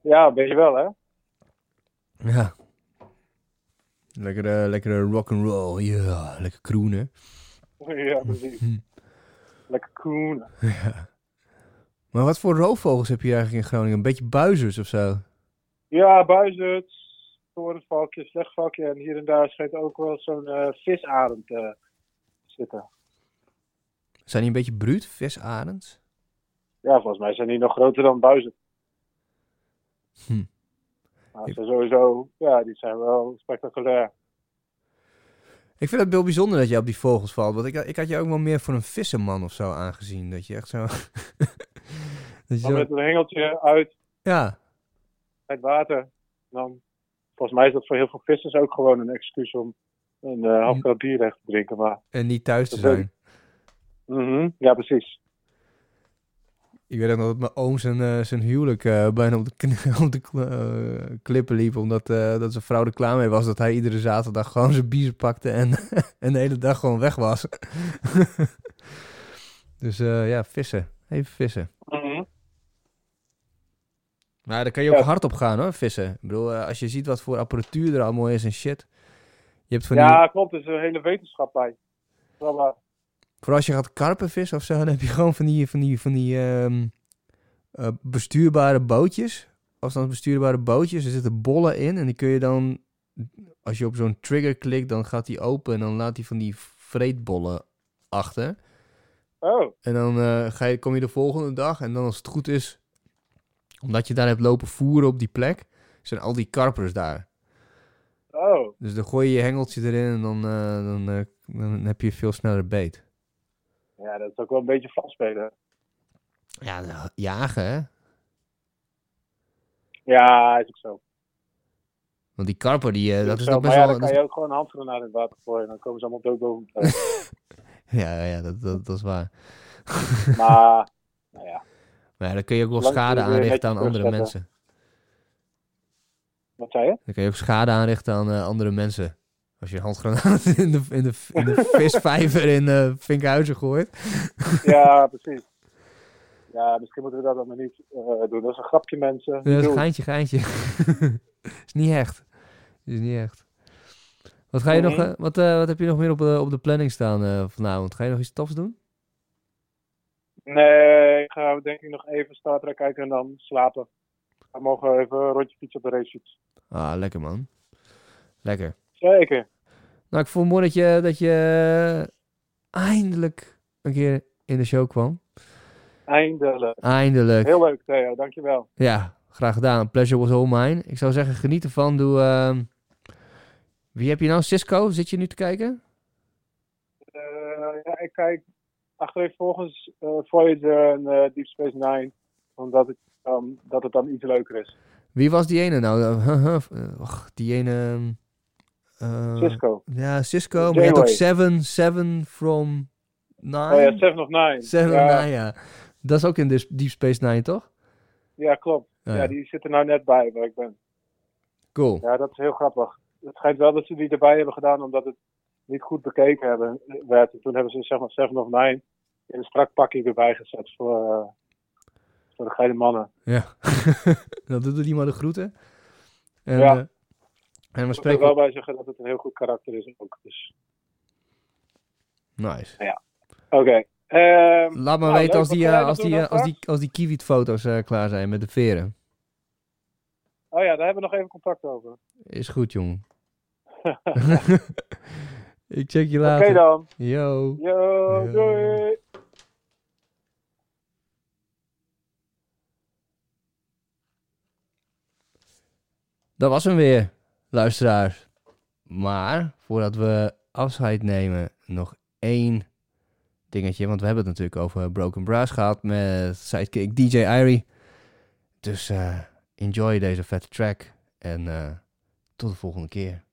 Ja, weet je wel, hè? Ja. Lekkere, lekkere rock'n'roll. Ja, lekker kroenen. [LAUGHS] ja, precies. Lekker koen. [LAUGHS] Maar wat voor roofvogels heb je eigenlijk in Groningen? Een beetje buizers of zo? Ja, buizerds, torenvalkje, slechtvalkje. En hier en daar schijnt ook wel zo'n eh, visarend te zitten. Zijn die een beetje bruut, visarends? Ja, volgens mij zijn die nog groter dan buizen. Hm. Maar ze sowieso, ja, die zijn wel spectaculair. Ik vind het heel bijzonder dat je op die vogels valt. Want ik, ik had je ook wel meer voor een visserman of zo aangezien. Dat je echt zo... [LAUGHS] dat je zo... met een hengeltje uit Ja, het water. Dan, volgens mij is dat voor heel veel vissers ook gewoon een excuus om een eh half bier weg te drinken. Maar, en niet thuis te zijn. Mhm, ja, precies. Ik weet nog dat mijn oom zijn, eh, zijn huwelijk eh, bijna op de, [LAUGHS] op de eh, klippen liep. Omdat dat zijn vrouw er klaar mee was dat hij iedere zaterdag gewoon zijn bier pakte en, [LAUGHS] en de hele dag gewoon weg was. [LAUGHS] dus ja, vissen. Even vissen. Mhm. Maar daar kan je ook Ja. hard op gaan hoor, vissen. Ik bedoel, als je ziet wat voor apparatuur er allemaal is en shit. Je hebt van die, Ja, klopt. Er is een hele wetenschap bij. Wel. Voor als je gaat karpenvissen of zo, dan heb je gewoon van die, van die, van die ehm, eh, bestuurbare bootjes. Afstandsbestuurbare bootjes. Er zitten bollen in en die kun je dan, als je op zo'n trigger klikt, dan gaat die open en dan laat hij van die vreetbollen achter. Oh, En dan eh, ga je, kom je de volgende dag en dan als het goed is, omdat je daar hebt lopen voeren op die plek, zijn al die karpers daar. oh. Dus dan gooi je je hengeltje erin en dan, eh, dan, dan heb je veel sneller beet. Ja, dat is ook wel een beetje vastspelen. Ja, nou, jagen hè. Ja, is ook zo. Want die karper, die, eh, dat is zo. nog maar best ja, wel... dan kan je ook gewoon een handgranaat in het water gooien. Dan komen ze allemaal dood boven. [LAUGHS] Ja, ja dat, dat, dat is waar. [LAUGHS] maar, nou ja. Maar ja, dan kun je ook wel schade aanrichten aan andere mensen. Wat zei je? Dan kun je ook schade aanrichten aan eh, andere mensen. Als je een handgranaat [LAUGHS] in de, in de, in de visvijver in eh Vinkhuizen gooit. Ja, [LAUGHS] precies. Ja, misschien moeten we dat dan maar niet eh, doen. Dat is een grapje, mensen. Ja, dat is Doei. geintje, geintje. [LAUGHS] is niet echt. Is niet echt. Wat, ga je nog, eh, wat, wat heb je nog meer op, de op de planning staan vanavond? Ga je nog iets tofs doen? Nee, ik ga denk ik nog even Star Trek kijken en dan slapen. We mogen even een rondje fietsen op de racefiets. Ah, lekker man. Lekker. Zeker. Nou, ik vond het mooi dat je, dat je eindelijk een keer in de show kwam. Eindelijk. Eindelijk. Heel leuk, Theo. Dankjewel. Ja, graag gedaan. Pleasure was all mine. Ik zou zeggen, geniet ervan. Doe, ehm, Wie heb je nou? Cisco? Zit je nu te kijken? Eh, ja, ik kijk achtereenvolgens eh Voyager en eh, Deep Space Nine. Omdat het, dan dat het dan iets leuker is. Wie was die ene nou? Eh, [LAUGHS] Och, die ene... eh, Cisco. Ja, Cisco. Maar je had ook. Seven, Seven from Nine. Oh ja, Seven of Nine. Seven ja, of Nine, ja. Dat is ook in Deep Space Nine, toch? ja, klopt. Ja, Ja, ja. die zit er nou net bij waar ik ben. Cool. Ja, dat is heel grappig. Het schijnt wel dat ze die erbij hebben gedaan omdat het niet goed bekeken hebben, werd. En toen hebben ze zeg maar Seven of Nine in een strak pakje erbij gezet voor, eh, voor de geile mannen. Ja. [LAUGHS] Dan doet die maar de groeten. En, Ja. eh, en we Ik wil er spreken... wel bij zeggen dat het een heel goed karakter is ook. Dus. Nice. Oké. Ehm, Laat maar nou, weten als die, eh, jij als die, eh, dan als die, als die kiwiet-foto's eh, klaar zijn met de veren. Oh ja, daar hebben we nog even contact over. Is goed, jongen. [LAUGHS] Ik check je Oké later. dan. Yo. Yo, Ja. doei. Dat was hem weer, luisteraars. Maar voordat we afscheid nemen, nog één dingetje. Want we hebben het natuurlijk over Broken Brass gehad met sidekick DJ Irie. Dus eh, enjoy deze vette track. En eh, tot de volgende keer.